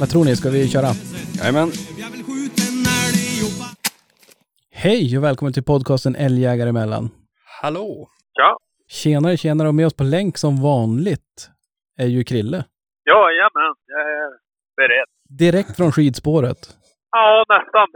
Vad tror ni, ska vi köra? Jajamän. Hej och välkommen till podcasten Älgjägare emellan. Hallå. Ja, Tjenare, tjenare och med oss på länk som vanligt är ju Krille. ja jajamän. Jag är beredd. Direkt från skidspåret. Ja, nästan.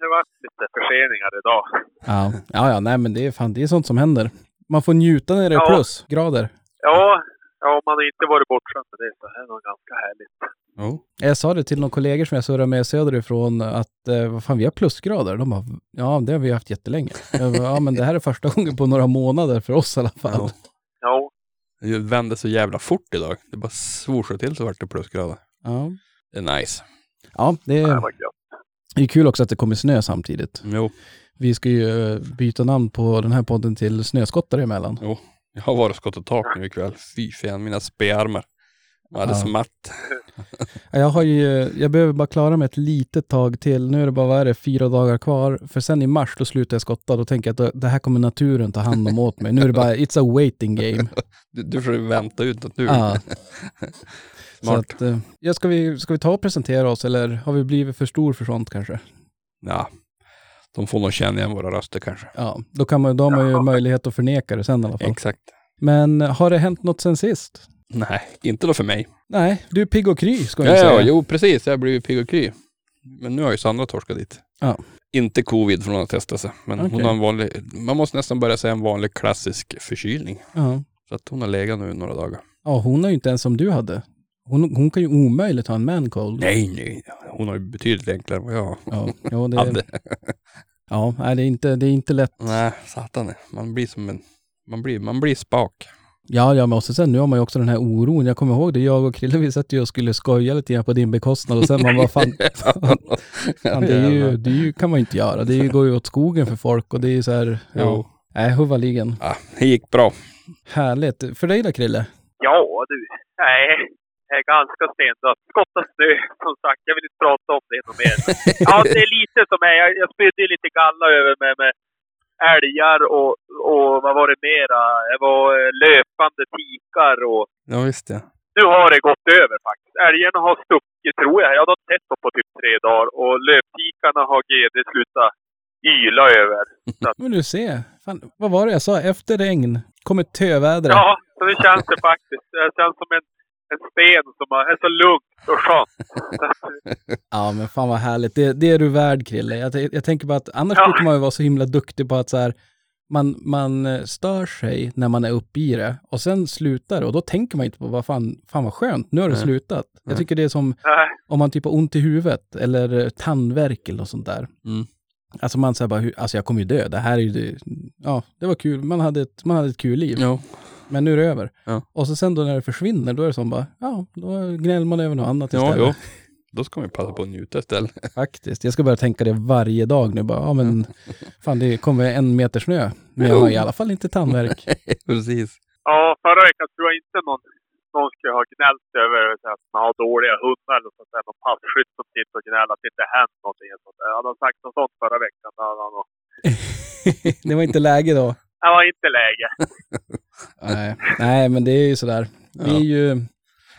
Det var lite förseningar idag. Ja, ja, ja nej men det är fan, det är sånt som händer. Man får njuta när det är Ja. plusgrader. Ja, ja, man har inte varit bortskämd med det, så det är nog ganska härligt. Jo. Jag sa det till några kollegor som jag surrar med söderifrån att eh, vad fan, vi har plusgrader. De bara, ja det har vi haft jättelänge. Bara, ja men det här är första gången på några månader för oss i alla fall. Ja. Det vände så jävla fort idag. Det bara svorsade till så vart det plusgrader. Ja, Det är nice. ja det det är, det är kul också att det kommer snö samtidigt. Jo. Vi ska ju eh, byta namn på den här podden till Snöskottare emellan. Jo. Jag har varit och skottat tak nu ikväll. Fy fan, mina spearmar. Jag hade Ja. smatt. Ja, Jag, har ju, jag behöver bara klara mig ett litet tag till. Nu är det bara, vad är det, fyra dagar kvar. För sen i mars då slutar jag skotta. Då tänker jag att det här kommer naturen ta hand om åt mig. Nu är det bara, it's a waiting game. Du, du får vänta ut naturen. Ja. Så att, eh, ja, ska, vi, ska vi ta och presentera oss eller har vi blivit för stor för sånt kanske? Ja. De får nog känna igen våra röster kanske. Ja, då, kan man, då har man ju Ja. möjlighet att förneka det sen i alla fall. Exakt. Men eh, har det hänt något sen sist? Nej, inte då för mig. Nej, du är pigg och kry ska Ja, jag ja, säga. jo precis. Jag har blivit pigg och kry. Men nu har ju Sandra torskat dit. Ja. Inte covid från att testa sig. Men hon Okej. har en vanlig, man måste nästan börja säga en vanlig klassisk förkylning. Ja. Så att hon har legat nu några dagar. ja, hon har ju inte ens som du hade. Hon, hon kan ju omöjligt ha en mancold. Nej, nej. Hon har ju betydligt enklare än vad jag Ja, ja, det, hade. ja nej, det, är inte, det är inte lätt. Nej, satan. Man blir som en... Man blir, man blir spak. Ja, ja, men också sen nu har man ju också den här oron. Jag kommer ihåg det, jag och Krille vi satt ju och skulle skoja lite grann på din bekostnad och sen man var fan, fan, fan det, är ju, det är ju, kan man ju inte göra. Det är ju- går ju åt skogen för folk och det är ju så här, ja, Jo. nej, huvaligen. Ja, det gick bra. Härligt. För dig då Krille? Ja, du. Nej, jag är ganska stendött. Skotta snö, som sagt. Jag vill inte prata om det något mer. Ja, det är lite som är. Jag, jag spydde lite galla över med, med älgar och, och vad var det mera? Det var eh, löpande tikar och Ja, visst ja. nu har det gått över faktiskt. Älgarna har stuckit, tror jag. Jag har inte sett dem på typ tre dagar. Och löptikarna har GD slutat yla över. Att, Men du ser, fan, vad var det jag sa? Efter regn kommer tövädret. ja, så det känns det faktiskt. Det känns som en, en sten som är så lugnt och skönt. Ja, men fan vad härligt. Det, det är du värd, Krille. Jag, jag tänker bara att annars Ja. brukar man ju vara så himla duktig på att så här, man, man eh, stör sig när man är uppe i det och sen slutar det och då tänker man inte på vad fan, fan vad skönt, nu har det Nej. slutat. Jag Nej. tycker det är som nej. om man typ har ont i huvudet eller eh, tandvärk eller något sånt där. Mm. Alltså man säger bara, alltså jag kommer ju dö, det här är ju, ja, det var kul, man hade ett, man hade ett kul liv. Jo. Men nu är det över. Ja. Och så sen då när det försvinner, då är det som bara, ja, då gnäller man över något annat Ja, istället. jo. Då ska man ju passa på att njuta istället. Faktiskt. Jag ska börja tänka det varje dag nu bara, ja men fan det kommer en meter snö. Men jag har i alla fall inte tandvärk. Precis. Ja, förra veckan tror jag inte någon, någon skulle ha gnällt över att man har dåliga hundar eller sånt där. Någon passkytt som sitter och gnäller att det inte hänt någonting. och Sånt där. Hade han sagt något sånt förra veckan, då hade han det var inte läge då. Det var inte läge. Nej, Nej men det är ju sådär. Vi är ju,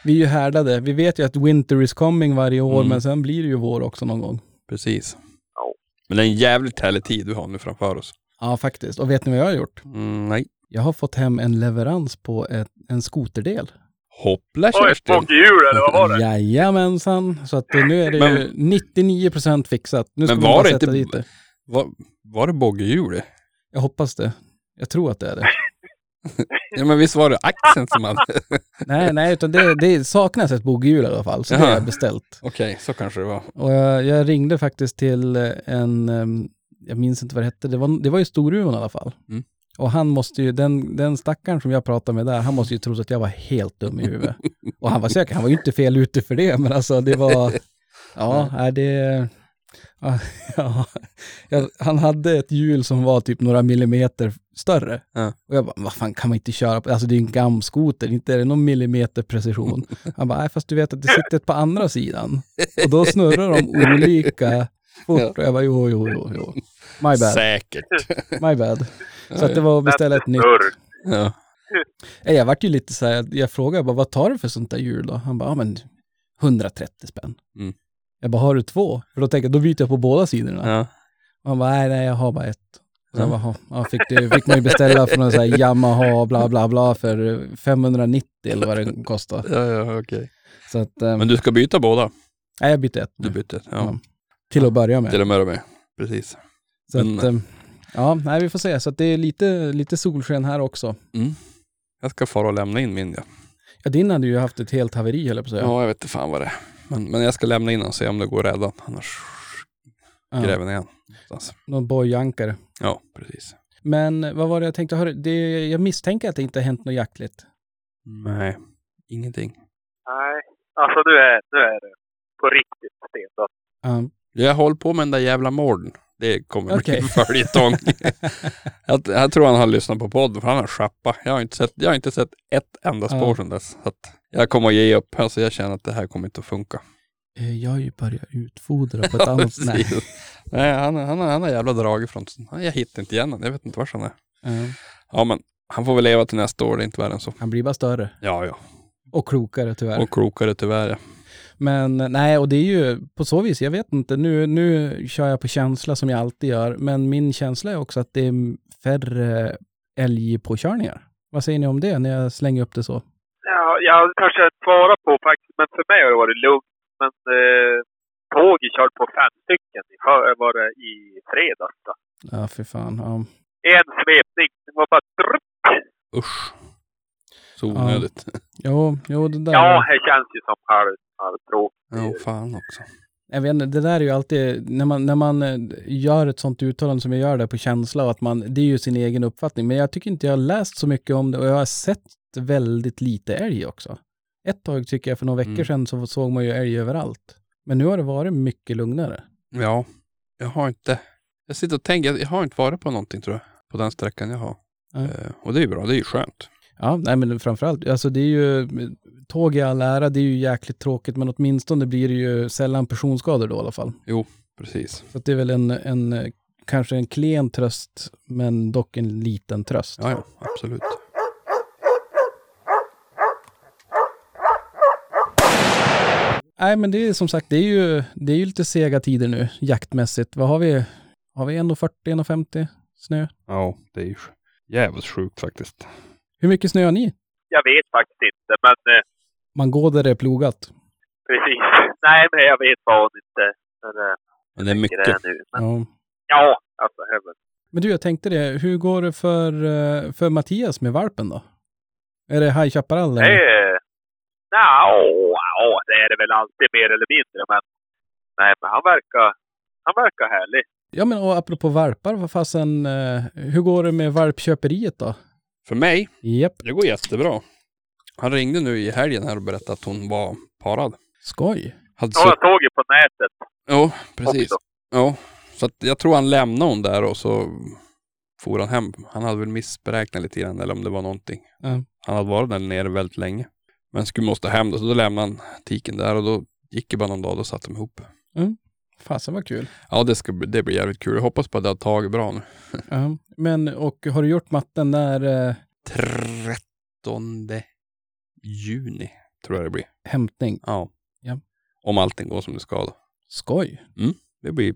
vi är ju härdade. Vi vet ju att winter is coming varje år, Mm. men sen blir det ju vår också någon gång. Precis. Ja. Men det är en jävligt härlig tid vi har nu framför oss. Ja, faktiskt. Och vet ni vad jag har gjort? Mm, nej. Jag har fått hem en leverans på ett, en skoterdel. Hoppla Oj, Kerstin! boggjul eller vad var det? Jajamensan. Så att nu är det Men- ju 99% fixat. Nu ska Men vi var det inte- dit det. Var, var det boggehjul? Jag hoppas det. Jag tror att det är det. Ja men visst var det axeln som hade... Nej, nej, utan det, det saknas ett bogghjul i alla fall, så det har Jaha. jag beställt. Okej, så kanske det var. Och jag, jag ringde faktiskt till eh, en, jag minns inte vad det hette, det var, det var ju Storuman i alla fall. Mm. Och han måste ju, den, den stackaren som jag pratade med där, han måste ju tro att jag var helt dum i huvudet. Och han var säker, han var ju inte fel ute för det, men alltså det var, ja, det, ja, jag, han hade ett hjul som var typ några millimeter större. Ja. Och jag bara, vad fan kan man inte köra på, alltså det är en gamskoter, inte är det någon millimeter precision. Han bara, nej fast du vet att det sitter ett på andra sidan. Och då snurrar de olika fort. Och jag bara, jo, jo, jo, jo. My bad, Säkert. my bad. Så att det var att beställa ett nytt. Ja. Jag vart ju lite så här, jag frågade bara, vad tar du för sånt där hjul då? Han bara, ja men 130 spänn. Mm. Jag bara, har du två? För då tänker jag, då byter jag på båda sidorna. Ja. Och han bara, nej, nej, jag har bara ett. Så jag bara, ja, fick, det, fick man ju beställa från någon så här Yamaha bla bla bla för 590 eller vad det kostar. Ja, ja, okej. Så att, eh, Men du ska byta båda? nej, jag bytte ett Du bytte? Ja. Ja. till att börja med. Till att börja med. Precis. Så men- att, eh, ja, nej, vi får se. Så att det är lite, lite solsken här också. Mm. Jag ska fara och lämna in min ja. Ja, din hade ju haft ett helt haveri, höll jag på att säga. Ja, jag vet inte fan vad det är. Men, men jag ska lämna in och se om det går att rädda. Annars Ja, gräver ner någonstans. Någon bojankare. Ja, precis. Men vad var det jag tänkte, det, jag misstänker att det inte har hänt något jaktligt. Nej, ingenting. Nej, alltså nu är, nu är det på riktigt stendött. Ja. Jag håller på med den där jävla morden. Det kommer bli en följetong. jag, jag tror han har lyssnat på podden för han har schappat. Jag har inte sett, jag har inte sett ett enda spår Ja. sedan dess. Så att jag kommer att ge upp. Alltså jag känner att det här kommer inte att funka. Eh, Jag har ju börjat utfodra på ett annat sätt. Nej. Han, han, han har jävla dragit från... Jag hittar inte igen honom. Jag vet inte var han är. Ja. Ja, men han får väl leva till nästa år. Det är inte värre än så. Han blir bara större. Ja, ja. Och klokare tyvärr. Och klokare tyvärr. ja. Men eh, nej, och det är ju på så vis, jag vet inte, nu, nu kör jag på känsla som jag alltid gör, men min känsla är också att det är färre älgpåkörningar. Vad säger ni om det när jag slänger upp det så? Ja, jag kanske inte svarar på faktiskt, men för mig har det varit lugnt. Men eh, tåget körde på fem stycken i, för- var det i fredags. Då. Ja, för fan. Ja. En svepning, det var bara drupp. Usch. Så onödigt. Jo, jo, det där. Ja, det känns ju som halv, halvtråkigt. Ja, fan också. Jag vet inte, det där är ju alltid, när man, när man eh, gör ett sånt uttalande som jag gör där på känsla, och att man, det är ju sin egen uppfattning, men jag tycker inte jag har läst så mycket om det och jag har sett väldigt lite älg också. Ett tag tycker jag, för några veckor Mm. sedan så såg man ju älg överallt. Men nu har det varit mycket lugnare. Ja, jag har inte... Jag sitter och tänker, jag har inte varit på någonting tror jag. På den sträckan jag har. Ja. Eh, och det är ju bra, det är ju skönt. Ja, nej men framförallt, alltså det är ju, tåg i all ära, det är ju jäkligt tråkigt, men åtminstone blir det ju sällan personskador då i alla fall. Precis. Så det är väl en, en, kanske en klen tröst, men dock en liten tröst. Ja, ja, absolut. Nej, men det är som sagt, det är ju, det är ju lite sega tider nu, jaktmässigt. Vad har vi? Har vi 1,40, 1,50 snö? Ja, det är ju jävligt sjukt faktiskt. Hur mycket snö har ni? Jag vet faktiskt inte, men eh, Man går där det är plogat. precis. Nej, men jag vet fan inte. Men, eh, Men det är mycket det nu. Men, Ja. ja, alltså det väl. Men du, jag tänkte det, hur går det för, eh, för Mattias med valpen då? Är det High Chaparral? Det eller? är... Nja, ja, det är det väl alltid mer eller mindre, men... Nej, men han verkar... Han verkar härlig. Ja, men och apropå valpar, vad fasen, eh, hur går det med valpköperiet då? För mig, Japp, det går jättebra. Han ringde nu i helgen här och berättade att hon var parad. skoj. Hade Ja, jag såg ju på nätet Ja, precis. också. Ja, så att jag tror han lämnade hon där och så for han hem. Han hade väl missberäknat lite grann eller om det var någonting. Ja. Han hade varit där nere väldigt länge. Men skulle måste hem då, så då lämnade han tiken där och då gick det bara någon dag, då satt de ihop. Fasen vad kul. Ja, det, ska, det blir jävligt kul. Jag hoppas på att det har tagit bra nu. Ja. Men, och har du gjort matten när eh, 13 juni tror jag det blir. hämtning? Ja. Ja. Om allting går som det ska då. Skoj. Det blir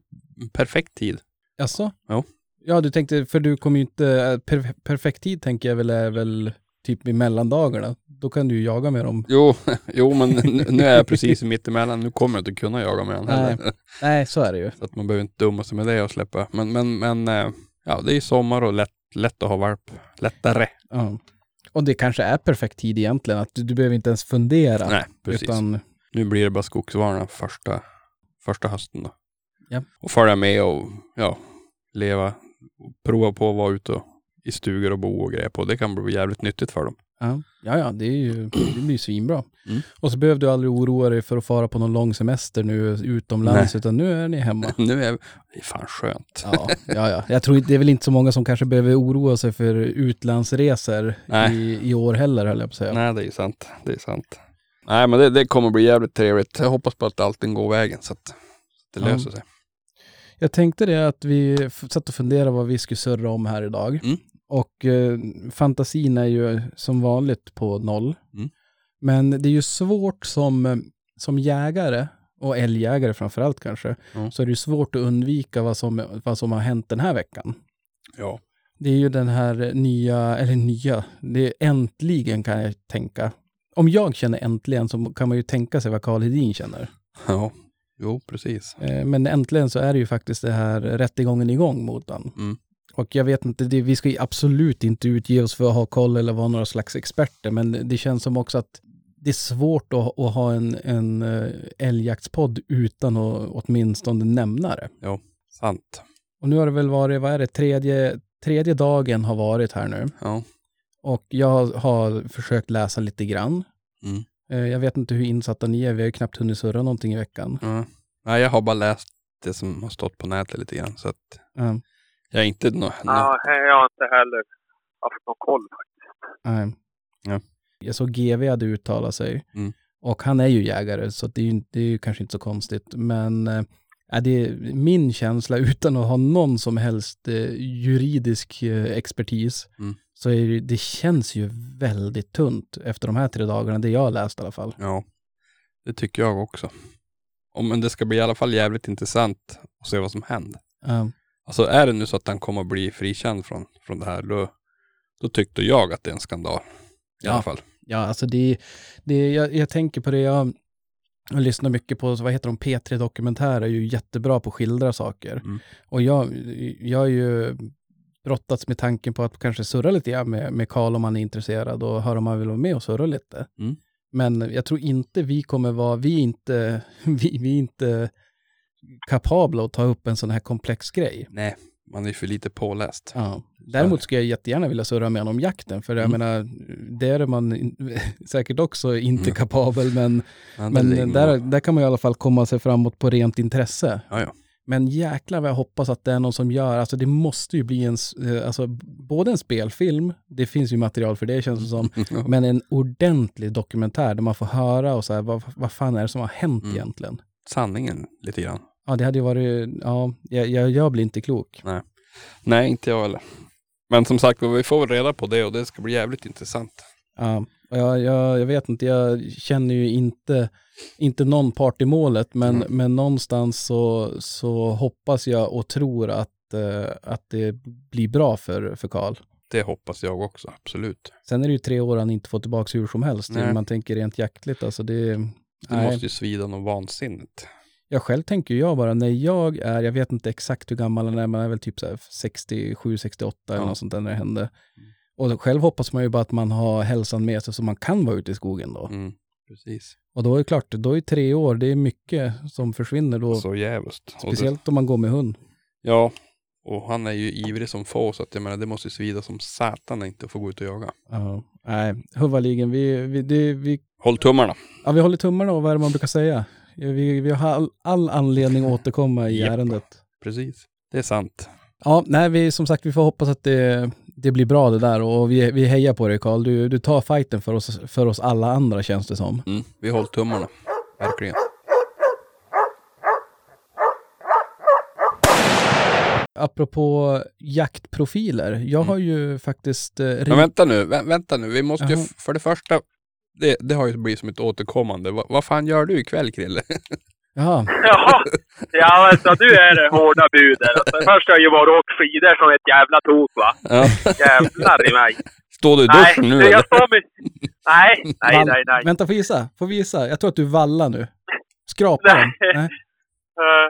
perfekt tid. Jaså? Ja. Ja, du tänkte, för du kommer ju inte, eh, per, perfekt tid tänker jag väl är väl typ i mellandagarna. Då kan du ju jaga med dem. Jo, jo men nu- är jag precis mitt emellan. Nu kommer jag inte kunna jaga med honom heller. Nej, så är det ju. Så att man behöver inte dumma sig med det och släppa. Men, men, men eh, ja, det är sommar och lätt, lätt att ha valp. Lättare. Ja. Och det kanske är perfekt tid egentligen, att du, du behöver inte ens fundera. Nej, precis. Utan, Nu blir det bara skogsvarna första, första hösten då. Ja. Och följa med och ja, leva, och prova på att vara ute och, i stugor och bo och grejer på. Det kan bli jävligt nyttigt för dem. ja, ja, ja, det, är ju, det blir svinbra. Mm. Och så behöver du aldrig oroa dig för att fara på någon lång semester nu utomlands, utan nu är ni hemma. nu är det är fan skönt. Ja, ja, ja. Jag tror det är väl inte så många som kanske behöver oroa sig för utlandsresor Nej. i, i år heller, höll jag på att säga. Nej, det är ju sant. Det är sant. Nej, men det, det kommer bli jävligt trevligt. Jag hoppas på att allting går vägen så att det Ja. löser sig. Jag tänkte det att vi satt och funderade vad vi skulle surra om här idag. Mm. Och eh, fantasin är ju som vanligt på noll. Mm. Men det är ju svårt som, som jägare, och älgjägare framförallt kanske, Ja. så är det ju svårt att undvika vad som, vad som har hänt den här veckan. Ja. Det är ju den här nya, eller nya, det är äntligen kan jag tänka. Om jag känner äntligen så kan man ju tänka sig vad Karl Hedin känner. Ja. Jo, precis. Eh, Men äntligen så är det ju faktiskt det här rättegången igång mot honom. Mm. Och jag vet inte, det, vi ska ju absolut inte utge oss för att ha koll eller vara några slags experter, men det känns som också att det är svårt att, att ha en, en eh, älgjaktspodd utan att åtminstone nämna det. Sant. Och nu har det väl varit, vad är det, tredje, tredje dagen har varit här nu. Ja. Och jag har försökt läsa lite grann. Mm. Eh, Jag vet inte hur insatta ni är, vi har ju knappt hunnit surra någonting i veckan. ja. Nej, jag har bara läst det som har stått på nätet lite grann. Så att Ja, jag är inte nå- Ja, jag har inte heller haft någon koll faktiskt. nej. Ja. Jag såg GV hade uttalat sig. Mm. Och han är ju jägare, så det är ju, det är ju kanske inte så konstigt. Men är det min känsla, utan att ha någon som helst eh, juridisk eh, expertis, Mm. så är det, det känns ju väldigt tunt efter de här tre dagarna, det jag har läst i alla fall. Ja, det tycker jag också. Och, men det ska bli i alla fall jävligt intressant att se vad som händer. Ja. Alltså är det nu så att han kommer att bli frikänd från, från det här, då, då tyckte jag att det är en skandal. I Ja. alla fall. Ja, alltså det, det jag, jag tänker på det, jag, jag lyssnar mycket på, vad heter de, P3 Dokumentär är ju jättebra på att skildra saker. Mm. Och jag, jag har ju brottats med tanken på att kanske surra lite grann med, med Karl om han är intresserad och höra om han vill vara med och surra lite. Mm. Men jag tror inte vi kommer vara, vi är inte, vi, vi är inte kapabla att ta upp en sån här komplex grej. Nej, man är för lite påläst. Ja. Däremot skulle jag jättegärna vilja surra med honom om jakten, för jag Mm. menar, det är man säkert också inte Mm. kapabel, men, men ligger- där, där kan man i alla fall komma sig framåt på rent intresse. Ja, ja. Men jäklar vad jag hoppas att det är någon som gör, alltså det måste ju bli en, eh, alltså både en spelfilm, det finns ju material för det känns det som, men en ordentlig dokumentär där man får höra och så här, vad, vad fan är det som har hänt Mm. egentligen? Sanningen lite grann. Ja, det hade ju varit, ja, jag, jag, jag blir inte klok. Nej, inte jag heller. Men som sagt, vi får reda på det och det ska bli jävligt intressant. Ja, jag, jag, jag vet inte, jag känner ju inte, inte någon part i målet, men, Mm. men någonstans så, så hoppas jag och tror att, eh, att det blir bra för, för Karl. Det hoppas jag också, absolut. Sen är det ju tre år han inte får tillbaka hur som helst, Nej. om man tänker rent jaktligt. Alltså det, Det nej. måste ju svida något vansinnigt. Jag själv tänker jag bara, när jag är, jag vet inte exakt hur gammal han är, men är väl typ så här 67, 68 eller Ja. något sånt där när det hände. Och själv hoppas man ju bara att man har hälsan med sig så man kan vara ute i skogen då. Mm, precis. Och då är det klart, då är tre år, det är mycket som försvinner då. Så jävligt. Och det- Speciellt om man går med hund. Ja, och han är ju ivrig som få så att jag menar det måste ju svida som satan att inte få gå ut och jaga. Ja. Nej, huvudligen, vi, vi, det, vi, Håll tummarna. ja, vi håller tummarna och vad är det man brukar säga? Vi, vi har all, all anledning att återkomma i Japp. ärendet. Precis. Det är sant. Ja, nej, vi, som sagt, vi får hoppas att det, det blir bra det där och vi, vi hejar på dig Karl. Du, du tar fighten för oss, för oss alla andra känns det som. Mm. Vi håller tummarna. Verkligen. Apropå jaktprofiler, jag har ju faktiskt... Eh, Men vänta nu, vä vänta nu. Vi måste ju, Jaha. f- för det första, det, det har ju blivit som ett återkommande. Va, vad fan gör du ikväll Krille? Jaha, Ja, ja alltså nu är det hårda bud där. Alltså, först har jag ju varit och åkt skidor som ett jävla tok va. Ja. Jävlar i mig. Står du i Nej, duschen nu det- jag eller? står med... Nej, nej, nej, nej. Vänta, får gissa? Får vi gissa? Jag tror att du vallar nu. Skrapar den? Nej. Nej. Eh,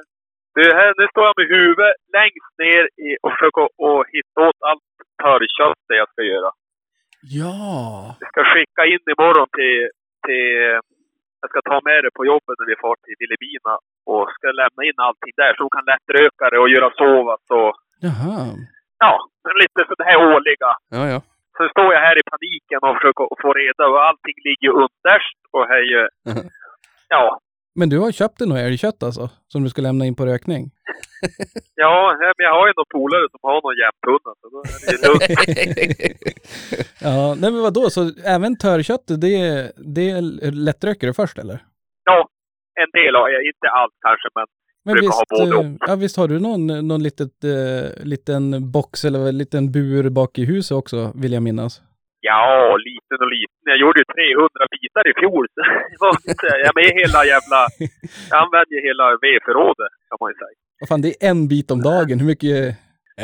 du, här, nu står jag med huvudet längst ner i, och försöker att hitta åt allt törrkött det jag ska göra. Ja! Jag ska skicka in imorgon till, till... Jag ska ta med det på jobbet när vi far till Vilhelmina och ska lämna in allting där så de kan lättröka det och göra sovas och Jaha. ja, lite så det här årliga. Ja, ja. Så står jag här i paniken och försöker få reda på allting ligger underst och här är ju... Ja, Men du har köpt något älgkött alltså? Som du ska lämna in på rökning? ja, men jag har ju någon polare som har någon jämthund så då är det ju lugnt. Ja, nej men vadå, så även törrköttet, det, det är lättröker du först eller? Ja, en del har jag, inte allt kanske men Men visst, eh, ja, visst har du någon, någon litet, eh, liten box eller en liten bur bak i huset också, vill jag minnas? Ja, liten och liten. Jag gjorde ju 300 bitar i fjol. så Jag är med hela jävla... Jag använder ju hela vedförrådet, kan man ju säga. Vad fan, det är en bit om dagen. Hur mycket...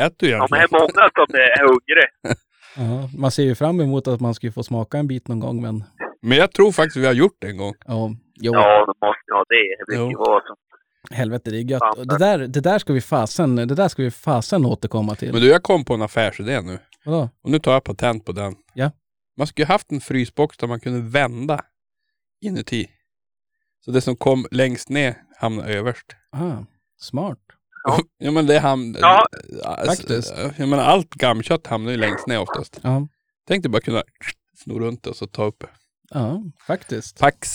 Äter du Ja, men det egentligen? är många som är hungriga. Ja, man ser ju fram emot att man ska få smaka en bit någon gång, men Men jag tror faktiskt vi har gjort det en gång. ja, jo, Ja, de måste ju ha det. Det kan ju vara som... helvete det är gött. Det där, det där ska vi fasen, det där ska vi fasen återkomma till. Men du, jag kom på en affärsidé nu. Vadå? Och nu tar jag patent på den. Ja. Man skulle haft en frysbox där man kunde vända inuti. Så det som kom längst ner hamnar överst. Ah, smart. Ja. ja men det hamnar... Ja. Faktiskt. Jag menar allt gammkött hamnar ju längst ner oftast. Ja, Tänk dig bara kunna sno runt och så ta upp ja faktiskt. fax.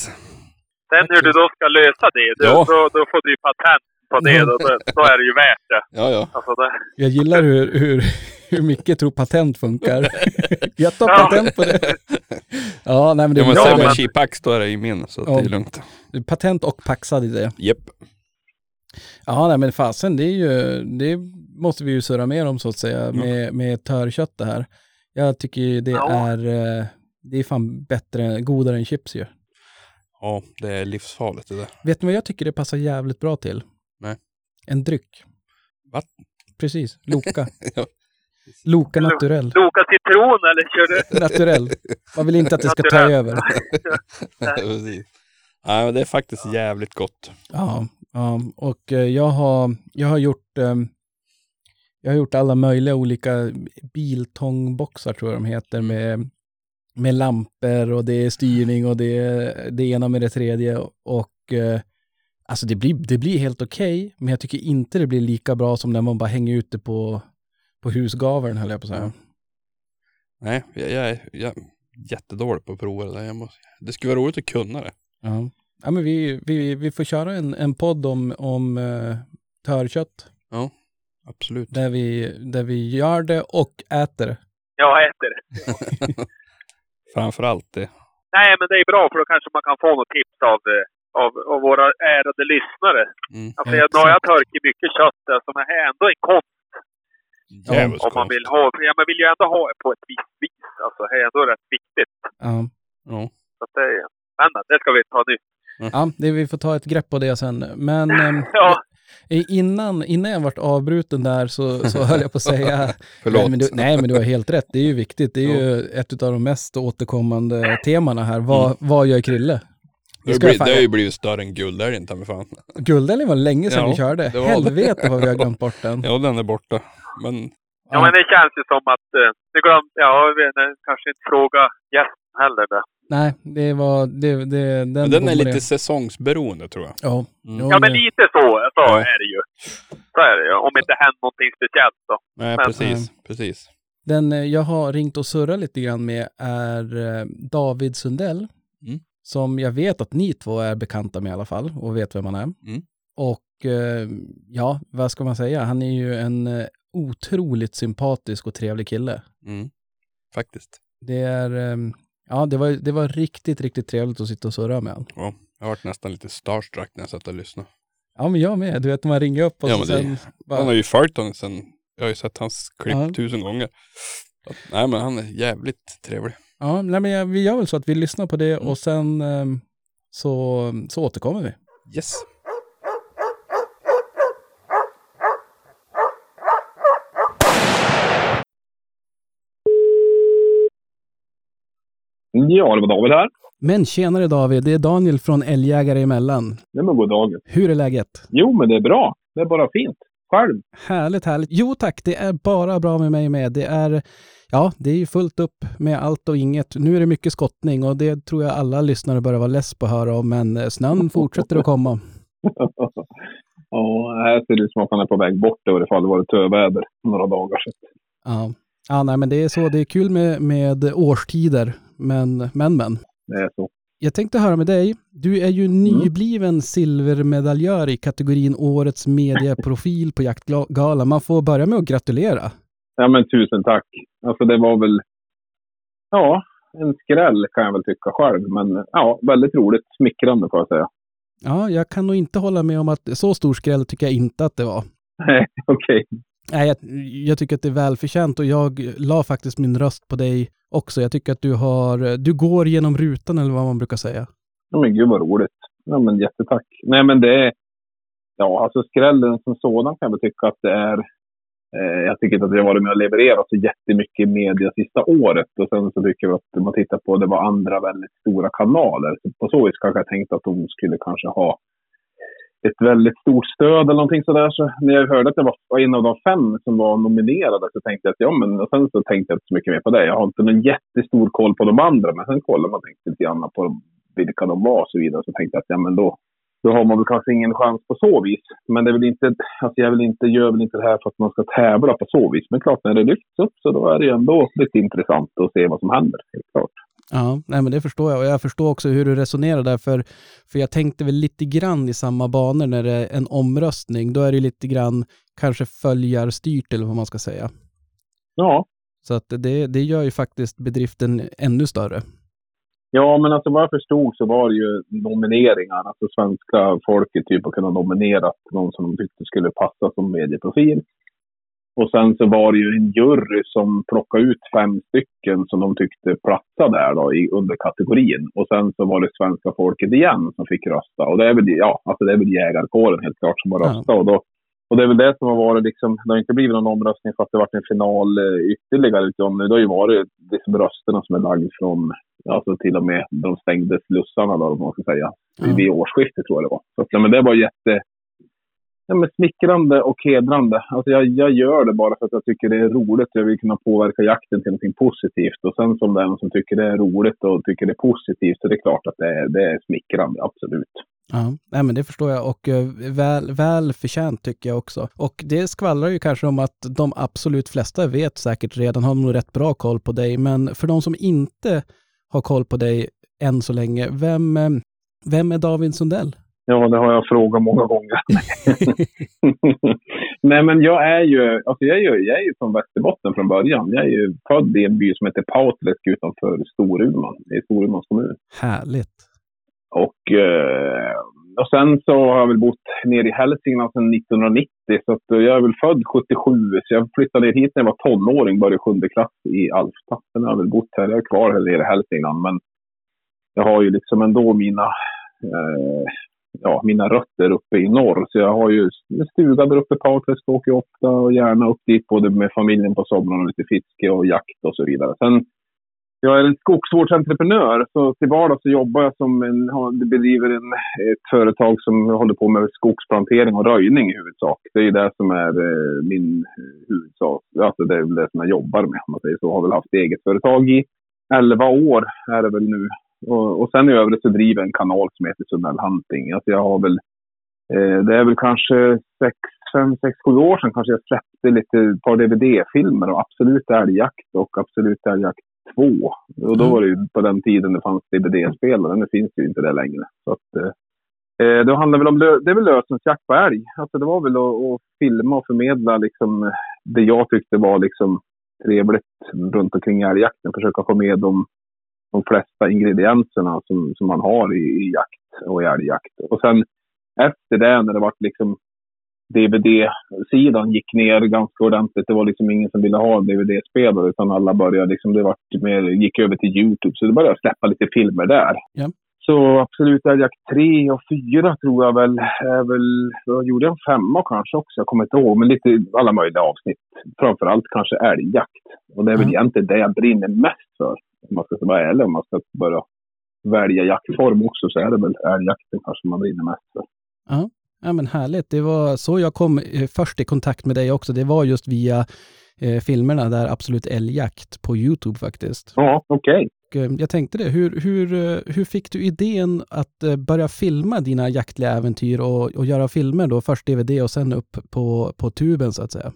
Sen hur du då ska lösa det, då, Ja. då, då får du ju patent på det. Då, då, då är det ju värt det. Ja, ja. Alltså det. Jag gillar hur, hur, hur mycket tror patent funkar. Jag tar patent på det. Ja, nej men det är bra. med men- chipax då är det i min, så Ja. det är lugnt. Patent och paxad i det. Japp. Ja, nej men fasen, det är ju, det måste vi ju surra mer om så att säga, med, med törkött det här. Jag tycker ju det Ja. är, eh, det är fan bättre, godare än chips ju. Ja, det är livsfarligt det där. Vet ni vad jag tycker det passar jävligt bra till? Nej. En dryck. Vatten. Precis, Loka. Ja. Loka naturell. Loka citron eller kör du? Naturell. Man vill inte att det ska ta över. Precis. Ja, men det är faktiskt jävligt gott. Ja, ja. och eh, jag har, jag har gjort, eh, jag har gjort alla möjliga olika biltångboxar tror jag de heter med, med lampor och det är styrning och det är det ena med det tredje och eh, alltså det blir, det blir helt okej, men jag tycker inte det blir lika bra som när man bara hänger ute på, på husgaveln höll jag på att säga. Nej, jag, jag, är, jag är jättedålig på att prova det där. Jag måste, det skulle vara roligt att kunna det. Ja, ja men vi, vi, vi får köra en, en podd om, om uh, törkött. Absolut. Där vi, där vi gör det och äter det. Jag äter det. Framförallt det. Nej, men det är bra för då kanske man kan få något tips av, eh, av, av våra ärade lyssnare. Mm. Alltså, jag, nu har jag törkat mycket kött där som är ändå en konst Jävligt om man vill ha. Ja, man vill ju ändå ha det på ett visst vis. Alltså, det är ändå rätt viktigt. Ja. Ja. Så att det, men det ska vi ta nu. Ja, det, vi får ta ett grepp på det sen. Men ehm, Ja. innan, innan jag vart avbruten där så, så höll jag på att säga... Förlåt. Nej men, du, nej, men du har helt rätt. Det är ju viktigt. Det är ju ett av de mest återkommande temana här. Vad, vad gör Krille? Det, fan- det har ju blivit större än guldälgen ta fan. Guldälgen var länge sedan Ja, vi körde. det var det. Helvete vad vi har glömt bort den. Ja, den är borta. Men Ja, men det känns ju som att... eh, Det glöm, ja, jag vet inte, kanske inte fråga gästen heller. Där. Nej, det var... Det, det, den, men den är lite säsongsberoende tror jag. Ja. Mm. Ja, men det- lite så, så Ja. är det ju. Så är det ju. Om inte hänt någonting speciellt då. Nej, Men- precis. Precis. Den eh, jag har ringt och surrat lite grann med är eh, David Sundell. Som jag vet att ni två är bekanta med i alla fall och vet vem han är. Mm. Och eh, ja, vad ska man säga? Han är ju en eh, otroligt sympatisk och trevlig kille. Mm. Faktiskt. Det är, eh, ja det var, det var riktigt, riktigt trevligt att sitta och surra med honom. Ja, jag har varit nästan lite starstruck när jag satt och lyssnade. Ja men jag med, du vet man ringer upp och Ja, så sen bara, Han har ju följt honom sen, jag har ju sett hans klipp Ja. tusen gånger. Att, nej men han är jävligt trevlig. Ja, nej, men vi gör väl så att vi lyssnar på det Mm. och sen eh, så, så återkommer vi. Yes. Ja, det var David här. Men tjenare David, det är Daniel från Älgjägare emellan. Nej, men god dag. Hur är läget? Jo, men det är bra. Det är bara fint. Själv? Härligt, härligt. Jo tack, det är bara bra med mig med. Det är, ja, det är ju fullt upp med allt och inget. Nu är det mycket skottning och det tror jag alla lyssnare börjar vara less på att höra om, men eh, snön fortsätter att komma. ja, här ser det ut som att han är på väg bort i alla fall. Det var töväder några dagar sedan. Ja. ja, nej men det är så. Det är kul med, med årstider, men, men, men. Det är så. Jag tänkte höra med dig. Du är ju nybliven silvermedaljör i kategorin Årets medieprofil på Jaktgalan. Man får börja med att gratulera. Ja, men tusen tack. Alltså, det var väl... Ja, en skräll kan jag väl tycka själv. Men ja, väldigt roligt. Smickrande får jag säga. Ja, jag kan nog inte hålla med om att så stor skräll tycker jag inte att det var. Nej, okej. Nej, jag, jag tycker att det är välförtjänt och jag la faktiskt min röst på dig också. Jag tycker att du har, du går genom rutan eller vad man brukar säga. Ja, men gud vad roligt. Ja, men jättetack. Nej, men det är... Ja, alltså skrällen som sådan kan jag väl tycka att det är... Eh, jag tycker inte att vi har varit med och levererat så jättemycket i media sista året. Och sen så tycker jag att man tittar på det var andra väldigt stora kanaler. Så på så vis kanske jag tänkte att de skulle kanske ha ett väldigt stort stöd eller någonting sådär. Så när jag hörde att det var en av de fem som var nominerade så tänkte jag att ja, men och sen så tänkte jag inte så mycket mer på det. Jag har inte någon jättestor koll på de andra, men sen kollar man tänkte lite grann på vilka de var och så vidare. Så tänkte jag att ja, men då, då har man väl kanske ingen chans på så vis. Men det är väl inte, alltså jag vill inte, gör väl inte det här för att man ska tävla på så vis. Men klart, när det lyfts upp så då är det ju ändå lite intressant att se vad som händer. Helt klart. Ja, nej men det förstår jag. Och jag förstår också hur du resonerar där, för, för jag tänkte väl lite grann i samma banor när det är en omröstning. Då är det lite grann kanske följarstyrt eller vad man ska säga. Ja. Så att det, det gör ju faktiskt bedriften ännu större. Ja, men alltså vad jag förstod så var det ju nomineringar. Alltså svenska folket typ har kunnat nominera någon som de tyckte skulle passa som medieprofil. Och sen så var det ju en jury som plockade ut fem stycken som de tyckte platsade där då i underkategorin. Och sen så var det svenska folket igen som fick rösta. Och det är väl, ja, alltså det är väl jägarkåren helt klart som har röstat. Ja. Och, då, och det är väl det som har varit liksom, det har inte blivit någon omröstning för att det varit en final eh, ytterligare. Utan det har ju varit liksom rösterna som är lagd från, alltså till och med de stängde slussarna då, om man ska säga. Ja. Vid årsskiftet tror jag det var. Så ja, men det var jätte ja, men smickrande och hedrande. Alltså jag, jag gör det bara för att jag tycker det är roligt. Jag vill kunna påverka jakten till något positivt. Och sen som någon som tycker det är roligt och tycker det är positivt så det är klart att det är, det är smickrande, absolut. Ja, nej, men det förstår jag och eh, väl, väl förtjänt tycker jag också. Och det skvallrar ju kanske om att de absolut flesta vet säkert redan, har nog rätt bra koll på dig, men för de som inte har koll på dig än så länge, vem, eh, vem är David Sundell? Ja, det har jag frågat många gånger. Nej, men jag är ju, alltså jag är ju, jag är ju från Västerbotten från början. Jag är ju född i en by som heter Pauträsk utanför Storuman, i Storumans kommun. Härligt. Och, eh, och sen så har jag väl bott nere i Hälsingland sedan 1990. Så att eh, jag är väl född 77. Så jag flyttade ner hit när jag var tonåring, började sjunde klass i Alfta. Sen har jag väl bott här. Jag är kvar här nere i Hälsingland. Men jag har ju liksom ändå mina eh, ja, mina rötter uppe i norr. Så jag har ju en stuga där uppe på Outläsk, åker ofta och gärna upp dit både med familjen på somrarna, lite fiske och jakt och så vidare. Sen, jag är en skogsvårdsentreprenör, så till vardags så jobbar jag som en, bedriver en, ett företag som håller på med skogsplantering och röjning i huvudsak. Det är det som är eh, min huvudsak, alltså det är det som jag jobbar med om man säger så. Jag har väl haft eget företag i 11 år är det väl nu och, och sen i övrigt så driver jag en kanal som heter Sundell Hunting. Alltså jag har väl, eh, det är väl kanske sex, fem, sex, sju år sedan kanske jag släppte lite ett par DVD-filmer och Absolut älgjakt och Absolut älgjakt 2. Och då mm. var det ju på den tiden det fanns DVD-spelare. Nu finns det ju inte det längre. Så att, eh, eh det handlar väl om det är väl lösensjakt på älg. Alltså det var väl att, att, filma och förmedla liksom det jag tyckte var liksom trevligt runt omkring älgjakten. Försöka få med dem de flesta ingredienserna som, som man har i, i jakt och i älgjakt. Och sen efter det när det var liksom DVD-sidan gick ner ganska ordentligt. Det var liksom ingen som ville ha DVD-spelare utan alla började liksom, det vart mer, gick över till YouTube. Så det började släppa lite filmer där. Ja. Så absolut älgjakt 3 och 4 tror jag väl, är väl, då gjorde jag en femma kanske också, jag kommer inte ihåg, men lite alla möjliga avsnitt. Framförallt kanske älgjakt. Och det är väl mm. egentligen det jag brinner mest för om man ska vara ärlig, om man ska börja välja jaktform också, så är det väl älgjakten kanske man brinner mest för. Ja. Ja, men härligt. Det var så jag kom eh, först i kontakt med dig också. Det var just via eh, filmerna där Absolut älgjakt på YouTube faktiskt. Ja, okej. Okay. Eh, jag tänkte det, hur, hur, eh, hur fick du idén att börja filma dina jaktliga äventyr och, och göra filmer då? Först DVD och sen upp på, på tuben så att säga.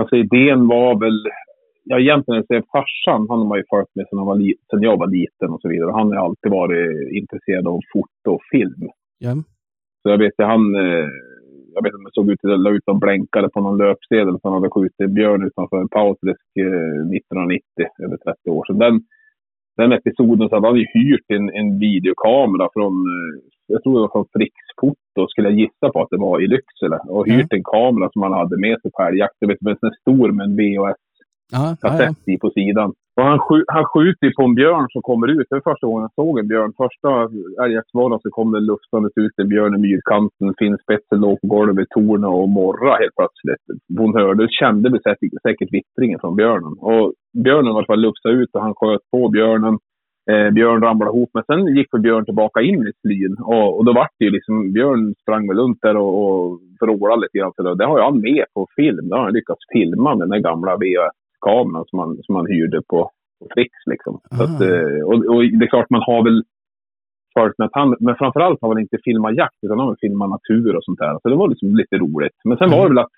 Alltså idén var väl ja, egentligen så är farsan, han har man ju följt med sedan, han var sedan jag var liten och så vidare. Han har alltid varit intresserad av foto och film. Ja. Så jag vet att han, eh, jag vet det såg ut att la ut och blänkade på någon löpsedel för han hade skjutit en björn utanför Pauträsk 1990, eh, över 30 år sedan. Den, den episoden så hade han ju hyrt en, en videokamera från, eh, jag tror det var från Fricks Foto, skulle jag gissa på att det var i Lycksele. Och hyrt en kamera som han hade med sig på älgjakt. Jag vet, en stor med en VHS kassett i på sidan. Och han, sk han skjuter på en björn som kommer ut. Det är första gången jag såg en björn. Första älgjaktsmorgonen så kom det luftandes ut en björn i myrkanten. Finnspetsen låg på golvet, torna och morra helt plötsligt. Hon hörde, kände säkert, säkert vittringen från björnen. Och björnen var fall ut och han sköt på björnen. Eh, Björn ramlade ihop, men sen gick Björn tillbaka in i slyn. Och, och då vart det ju liksom, Björn sprang väl runt där och, och vrålade lite grann. Det har jag han med på film. Det har han lyckats filma med den där gamla VHS-kameran som man, som man hyrde på, på Frix. Liksom. Så att, eh, och, och, det är klart, man har väl följt han, men framförallt har han inte filmat jakt, utan han har filmat natur och sånt där. Så det var liksom lite roligt. Men sen var det väl att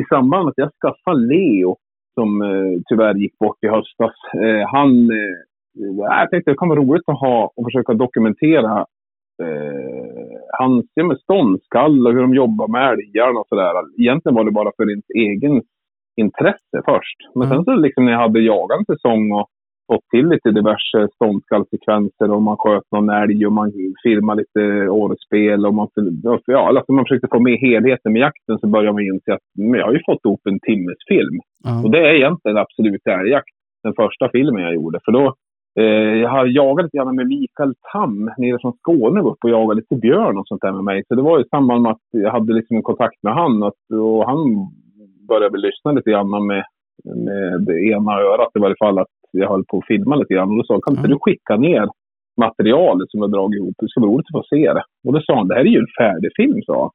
i samband med att jag skaffade Leo, som eh, tyvärr gick bort i höstas, eh, han eh, jag tänkte det kan vara roligt att ha och försöka dokumentera eh, hans ja, ståndskall och hur de jobbar med älgarna och sådär. Egentligen var det bara för ens egen intresse först. Men mm. sen så liksom när jag hade jagat en säsong och fått till lite diverse ståndskallsekvenser och man sköt någon älg och man filmade lite årespel och man, ja, alltså man försökte få med helheten med jakten så började man inse att men jag har ju fått ihop en timmes film. Mm. Och det är egentligen absolut älgjakt, den första filmen jag gjorde. För då Eh, jag har jagat lite grann med Mikael Tam nere från Skåne upp och jagat lite björn och sånt där med mig. Så det var i samband med att jag hade liksom en kontakt med han och, och han började väl lyssna lite grann med, med det ena örat i varje fall att jag höll på att filma lite grann. Och då sa kan inte du skicka ner materialet som jag dragit ihop? Det ska vara roligt att få se det. Och då sa han, det här är ju en färdig film, sa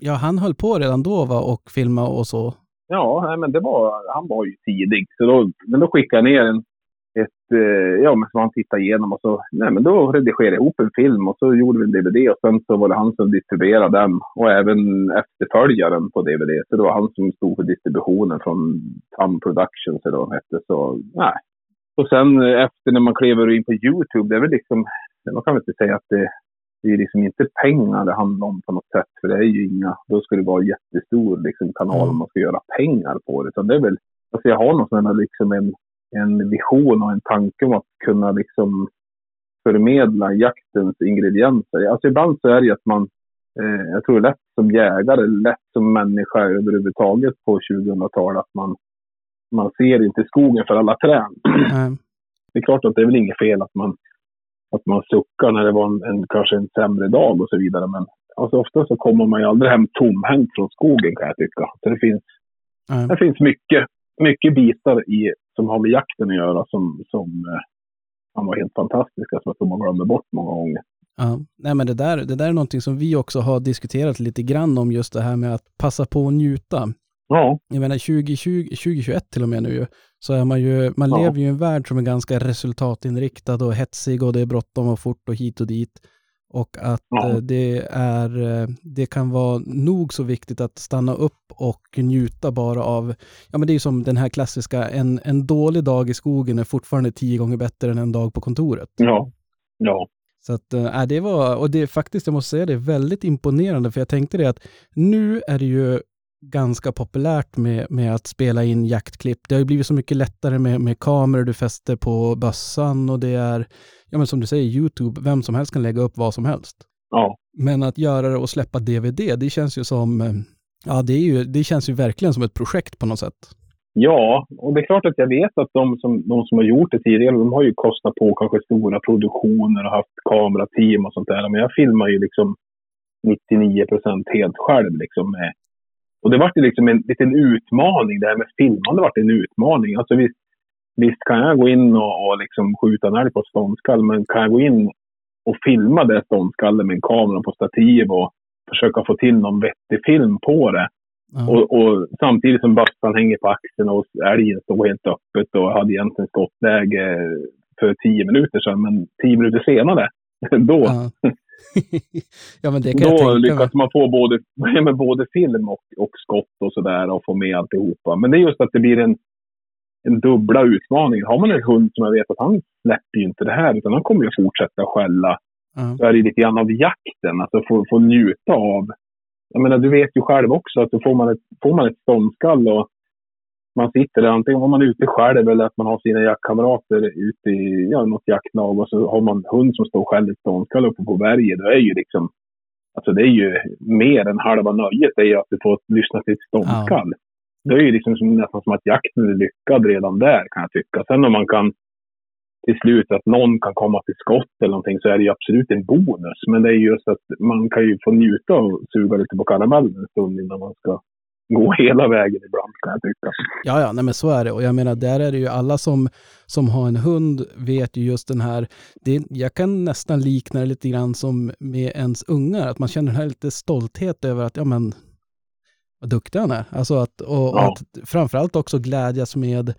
Ja, han höll på redan då va, och filma och så? Ja, men det var, han var ju tidig. Så då, men då skickade jag ner en ett, eh, ja, men som han tittade igenom och så, nej men då redigerade jag ihop en film och så gjorde vi en DVD och sen så var det han som distribuerade den och även efterföljaren på DVD. Så det var han som stod för distributionen från Tam Productions eller vad de hette. Så nej. Och sen efter när man klev in på YouTube, det är väl liksom, man kan väl inte säga att det, det är liksom inte pengar det handlar om på något sätt. För det är ju inga, då skulle det vara en jättestor liksom, kanal om man ska göra pengar på det. Så det är väl, alltså jag har någon sån här liksom en en vision och en tanke om att kunna liksom förmedla jaktens ingredienser. Alltså ibland så är det ju att man, eh, jag tror lätt som jägare, lätt som människa överhuvudtaget på 2000-talet, att man, man ser inte skogen för alla träd. Mm. Det är klart att det är väl inget fel att man, att man suckar när det var en, en, kanske en sämre dag och så vidare. Men alltså ofta så kommer man ju aldrig hem tomhänt från skogen kan jag tycka. Så det finns, mm. det finns mycket, mycket bitar i som har med jakten att göra som, som eh, han var helt fantastiska som att har glömt bort många gånger. Ja, nej men det där, det där är någonting som vi också har diskuterat lite grann om just det här med att passa på att njuta. Ja. Jag menar 2020, 2021 till och med nu så är man ju, man ja. lever ju i en värld som är ganska resultatinriktad och hetsig och det är bråttom och fort och hit och dit. Och att ja. Eh, det, är, eh, det kan vara nog så viktigt att stanna upp och njuta bara av, ja men det är ju som den här klassiska, en, en dålig dag i skogen är fortfarande tio gånger bättre än en dag på kontoret. Ja, ja. Så att, äh, det var, och det är faktiskt, jag måste säga det, är väldigt imponerande, för jag tänkte det att nu är det ju ganska populärt med, med att spela in jaktklipp. Det har ju blivit så mycket lättare med, med kameror du fäster på bössan och det är, ja men som du säger, YouTube, vem som helst kan lägga upp vad som helst. Ja. Men att göra det och släppa DVD, det känns ju som, eh, ja det, är ju, det känns ju verkligen som ett projekt på något sätt. Ja, och det är klart att jag vet att de som, de som har gjort det tidigare, de har ju kostat på kanske stora produktioner och haft kamerateam och sånt där. Men jag filmar ju liksom 99 procent helt själv liksom med och det var ju liksom en liten utmaning. Det här med filmande var en utmaning. Alltså visst, visst kan jag gå in och, och liksom skjuta en älg på ett ståndskall, men kan jag gå in och filma det ståndskallen med en kamera på stativ och försöka få till någon vettig film på det. Mm. Och, och, samtidigt som bössan hänger på axeln och älgen står helt öppet och hade egentligen skottläge för tio minuter sedan, men tio minuter senare, då, mm. Ja, men det kan Då jag lyckas man få både, med både film och, och skott och sådär och få med alltihopa. Men det är just att det blir en, en dubbla utmaning. Har man en hund som jag vet att han släpper ju inte det här utan han kommer ju fortsätta skälla. Mm. Så är det lite grann av jakten, alltså få, få njuta av. Jag menar, du vet ju själv också att då får man ett, får man ett ståndskall och man sitter där, antingen om man är ute själv eller att man har sina jaktkamrater ute i ja, något jaktlag och så har man hund som står själv i ståndskall uppe på berget. Det är ju liksom, alltså det är ju mer än halva nöjet det är ju att du får lyssna till ett ståndskall. det är ju liksom som, nästan som att jakten är lyckad redan där kan jag tycka. Sen om man kan till slut att någon kan komma till skott eller någonting så är det ju absolut en bonus. Men det är just att man kan ju få njuta och suga lite på karamellen en stund innan man ska gå hela vägen ibland kan jag tycka. Ja, ja, nej men så är det. Och jag menar, där är det ju alla som, som har en hund vet ju just den här, det, jag kan nästan likna det lite grann som med ens ungar, att man känner den här lite stolthet över att, ja men, vad duktig han är. Alltså att, och, Ja. och att framförallt också glädjas med,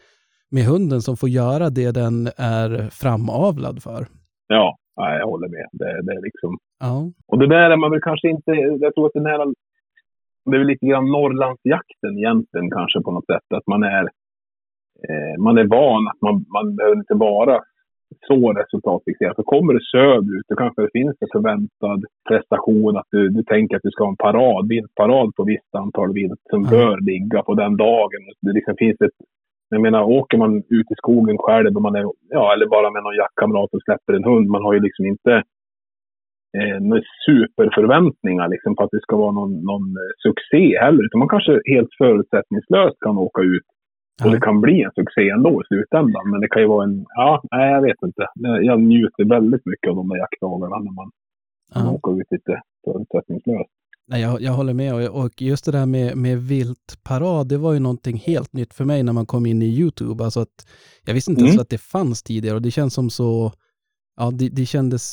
med hunden som får göra det den är framavlad för. Ja, jag håller med. Det, det är liksom Ja, Och det där är man väl kanske inte, jag tror att den här, det är väl lite grann Norrlandsjakten egentligen kanske på något sätt. Att man är, eh, man är van att man, man behöver inte vara så resultatfixerad. Så kommer du söderut, då kanske det finns en förväntad prestation. Att du, du tänker att du ska ha en parad, viltparad på visst antal vilt som Mm. bör ligga på den dagen. Det liksom finns ett jag menar, åker man ut i skogen själv, och man är, ja, eller bara med någon jaktkamrat och släpper en hund, man har ju liksom inte eh, några superförväntningar liksom, på att det ska vara någon, någon eh, succé heller. Utan man kanske helt förutsättningslöst kan åka ut och Ja. det kan bli en succé ändå i slutändan. Men det kan ju vara en, ja, nej jag vet inte. Jag njuter väldigt mycket av de där jaktdagarna när man, man ja. åker ut lite förutsättningslöst. Nej, jag, jag håller med och, och just det där med, med viltparad, det var ju någonting helt nytt för mig när man kom in i YouTube. Alltså att jag visste inte ens Mm. att det fanns tidigare och det känns som så, ja det, det kändes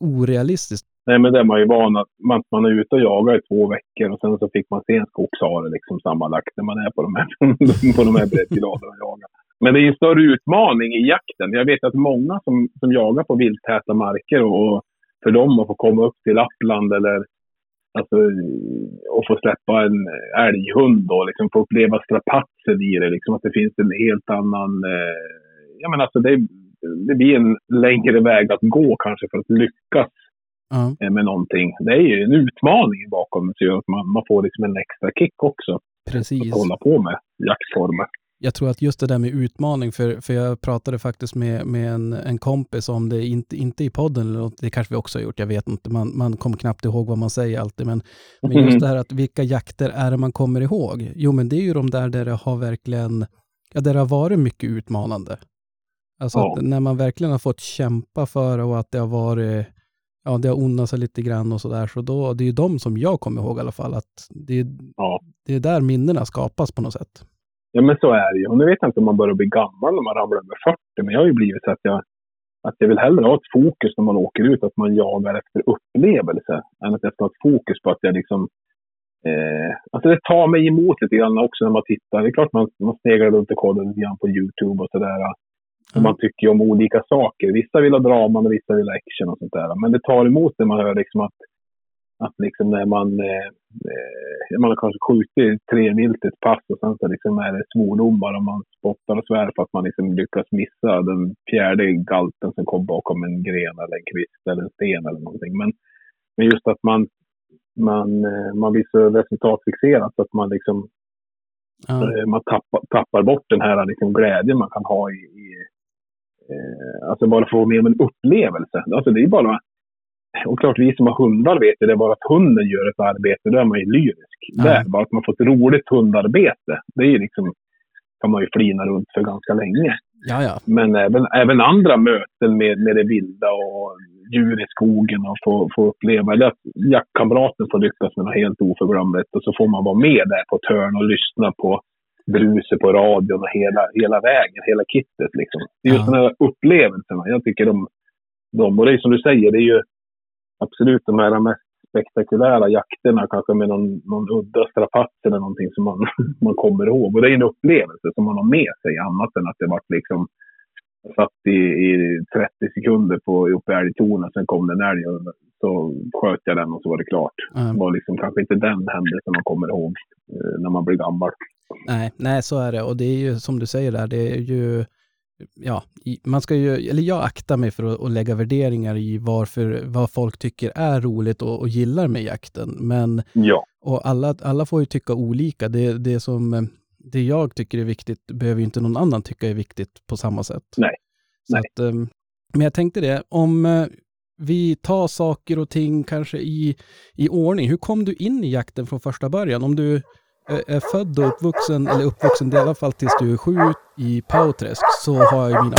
orealistiskt. Nej, men det är man ju van att man, man är ute och jagar i två veckor och sen så fick man se en skogshare liksom sammanlagt när man är på de här, på de här breddgraderna och jagar. Men det är en större utmaning i jakten. Jag vet att många som, som jagar på vilttäta marker och, och för dem att få komma upp till Lappland eller alltså, och få släppa en älghund och liksom få uppleva strapatsen i det. Liksom att det finns en helt annan... Eh, jag menar alltså det, det blir en längre väg att gå kanske för att lyckas eh, med någonting. Det är ju en utmaning bakom så gör att man, man får liksom en extra kick också att precis. hålla på med jaktformer. Jag tror att just det där med utmaning, för, för jag pratade faktiskt med, med en, en kompis om det, inte, inte i podden, eller det kanske vi också har gjort, jag vet inte, man, man kommer knappt ihåg vad man säger alltid, men, men just det här att vilka jakter är det man kommer ihåg? Jo, men det är ju de där där det har verkligen, ja, där det har varit mycket utmanande. Alltså Ja. att när man verkligen har fått kämpa för och att det har varit, ja, det har onnat sig lite grann och sådär, så då, det är ju de som jag kommer ihåg i alla fall, att det, är- Ja. det är där minnena skapas på något sätt. Ja, men så är det ju. Och nu vet jag inte om man börjar bli gammal när man ramlar över 40, men jag har ju blivit så att jag, att jag vill hellre ha ett fokus när man åker ut, att man jagar efter upplevelse, än att jag ska ha ett fokus på att jag liksom Eh, alltså det tar mig emot lite grann också när man tittar. Det är klart man, man sneglar runt och kollar lite grann på YouTube och sådär. Och Mm. man tycker ju om olika saker. Vissa vill ha drama och vissa vill ha action och sånt där. Men det tar emot när man hör liksom att, att liksom när man, eh, eh, man har kanske skjutit tre vilt i ett pass och sen så liksom är det svordomar och man spottar och svär för att man liksom lyckas missa den fjärde galten som kom bakom en gren eller en kvist eller en sten eller någonting. Men, men just att man, man, eh, man blir så resultatfixerad så att man liksom. Eh, man tappar, tappar bort den här liksom glädjen man kan ha i, i eh, alltså bara få med om en upplevelse. Alltså det är bara, och klart vi som har hundar vet ju det, bara att hunden gör ett arbete, då är man ju lyrisk. Ja. Där, bara att man får ett roligt hundarbete, det är ju liksom, kan man ju flina runt för ganska länge. Ja, ja. Men även, även andra möten med, med det vilda och djur i skogen och få, få uppleva, eller att jaktkamraten får lyckas med något helt oförglömligt och så får man vara med där på ett hörn och lyssna på bruset på radion och hela, hela vägen, hela kittet liksom. Det är just Ja. de här upplevelserna. Jag tycker de, de, och det är som du säger, det är ju absolut de här mest spektakulära jakterna, kanske med någon, någon udda strapats eller någonting som man, man kommer ihåg. Och det är en upplevelse som man har med sig, annat än att det vart liksom satt i, i 30 sekunder på, uppe i älgtornet, sen kom det en älg och så sköt jag den och så var det klart. Ja. Det var liksom kanske inte den händelsen man kommer ihåg eh, när man blir gammal. Nej, nej, så är det. Och det är ju som du säger där, det är ju, ja, man ska ju, eller jag aktar mig för att, att lägga värderingar i varför, vad folk tycker är roligt och, och gillar med jakten. Men, Ja. och alla, alla får ju tycka olika. Det, det som, det jag tycker är viktigt behöver ju inte någon annan tycka är viktigt på samma sätt. Nej, Så nej. Att, eh, men jag tänkte det, om eh, vi tar saker och ting kanske i, i ordning. Hur kom du in i jakten från första början? Om du, är född och uppvuxen, eller uppvuxen i alla fall tills du är sju i Pauträsk, så har jag mina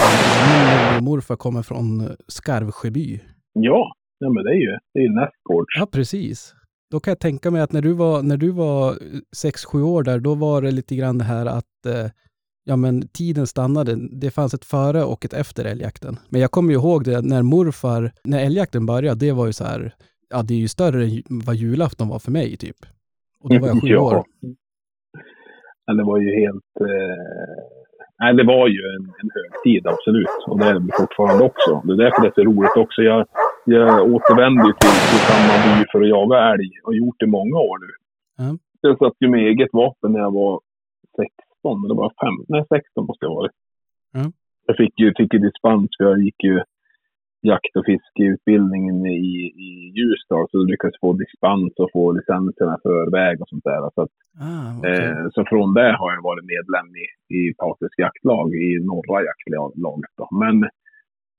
min morfar kommer från Skarvsjöby. Ja, ja men det är ju, det är ju nästgårds. Ja, precis. Då kan jag tänka mig att när du var, när du var sex, sju år där, då var det lite grann det här att eh, ja, men tiden stannade. Det fanns ett före och ett efter älgjakten. Men jag kommer ju ihåg det när morfar, när älgjakten började, det var ju så här, ja det är ju större än vad julafton var för mig typ. Och då var jag sju Ja. år. Ja, det var ju helt... Eh... Nej, det var ju en, en högtid, absolut. Och det är det fortfarande också. Det är därför det är så roligt också. Jag, jag återvände ju till, till samma by för att jaga älg och gjort det i många år nu. Ja. Jag satt ju med eget vapen när jag var 16, eller bara 5, nej 16 måste jag ha varit. Ja. Jag fick ju, fick ju dispens för jag gick ju jakt och fiskeutbildningen i, i Ljusdal så lyckades få dispens och få licenserna förväg och sånt där. Så, att, Ah, okej. eh, så från det har jag varit medlem i, i Paters jaktlag, i norra jaktlaget. Då. Men,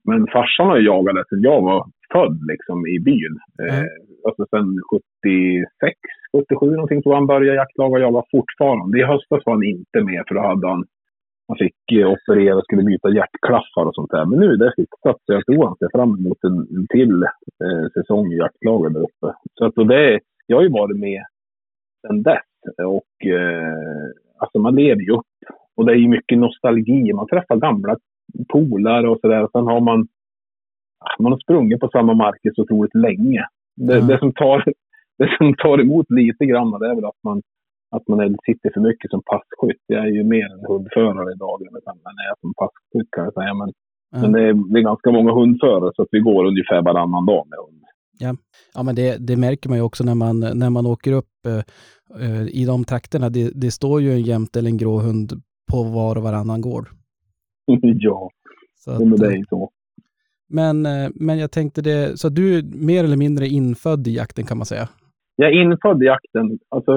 men farsan har jagat sedan jag var född liksom, i byn. Eh, alltså sen 76, 77 någonting jag han började jaktlag och jaga fortfarande. I höstas var han inte med för då hade han han fick eh, operera och skulle byta hjärtklaffar och sånt där. Men nu är det fixat så jag tror han ser fram emot en, en till eh, säsong i jaktlaget där uppe. Så att, och det, jag har ju varit med sedan dess. Och eh, alltså man lever ju upp. Och det är ju mycket nostalgi. Man träffar gamla polare och sådär. Sen har man, man har sprungit på samma marker så otroligt länge. Det, Ja. det, som tar, det som tar emot lite grann det är väl att man att man sitter för mycket som passkytt. Jag är ju mer en hundförare idag än man är som passkytt kan jag säga. Men, Ja. men det, är, det är ganska många hundförare så att vi går ungefär varannan dag med hund. Ja, men det, det märker man ju också när man, när man åker upp eh, eh, i de trakterna. Det, det står ju en jämte eller en grå hund på var och varannan gård. ja, Så att, men det är eh, ju så. men, eh, men jag tänkte det, så du är mer eller mindre infödd i jakten kan man säga? Jag är infödd i jakten. Alltså,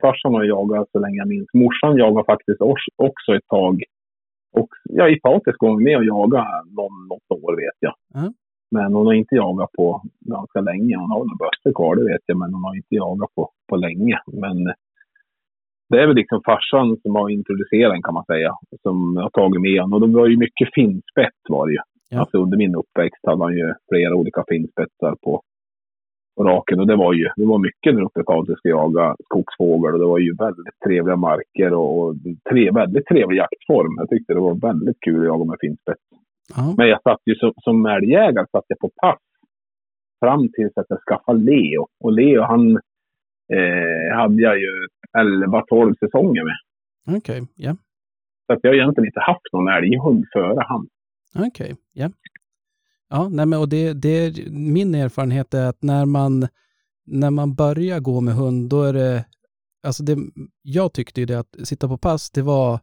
farsan har jagat så länge jag minns. Morsan jagar faktiskt också ett tag. Och, ja, i Patrik går med och jaga någon, något år vet jag. Ja. Men hon har inte jagat på ganska länge. Hon har några bössor kvar, det vet jag. Men hon har inte jagat på, på länge. Men det är väl liksom farsan som har introducerat den kan man säga. Som har tagit med honom. Och det var ju mycket finspett var det ju. Ja. Alltså under min uppväxt hade han ju flera olika finspetsar på, på raken. Och det var ju det var mycket där uppe vi ska jaga skogsfågel. Och det var ju väldigt trevliga marker och, och tre, väldigt trevlig jaktform. Jag tyckte det var väldigt kul att jaga med finspett. Ja. Men jag satt ju som, som älgjägare satt jag på pass fram tills att jag skaffade Leo. Och Leo han eh, hade jag ju 11-12 säsonger med. Okej, ja. Så att jag har egentligen inte haft någon älghund före han. Okej, ja. Ja, nej men och det, det är min erfarenhet är att när man, när man börjar gå med hund, då är det, alltså det, jag tyckte ju det att sitta på pass, det var,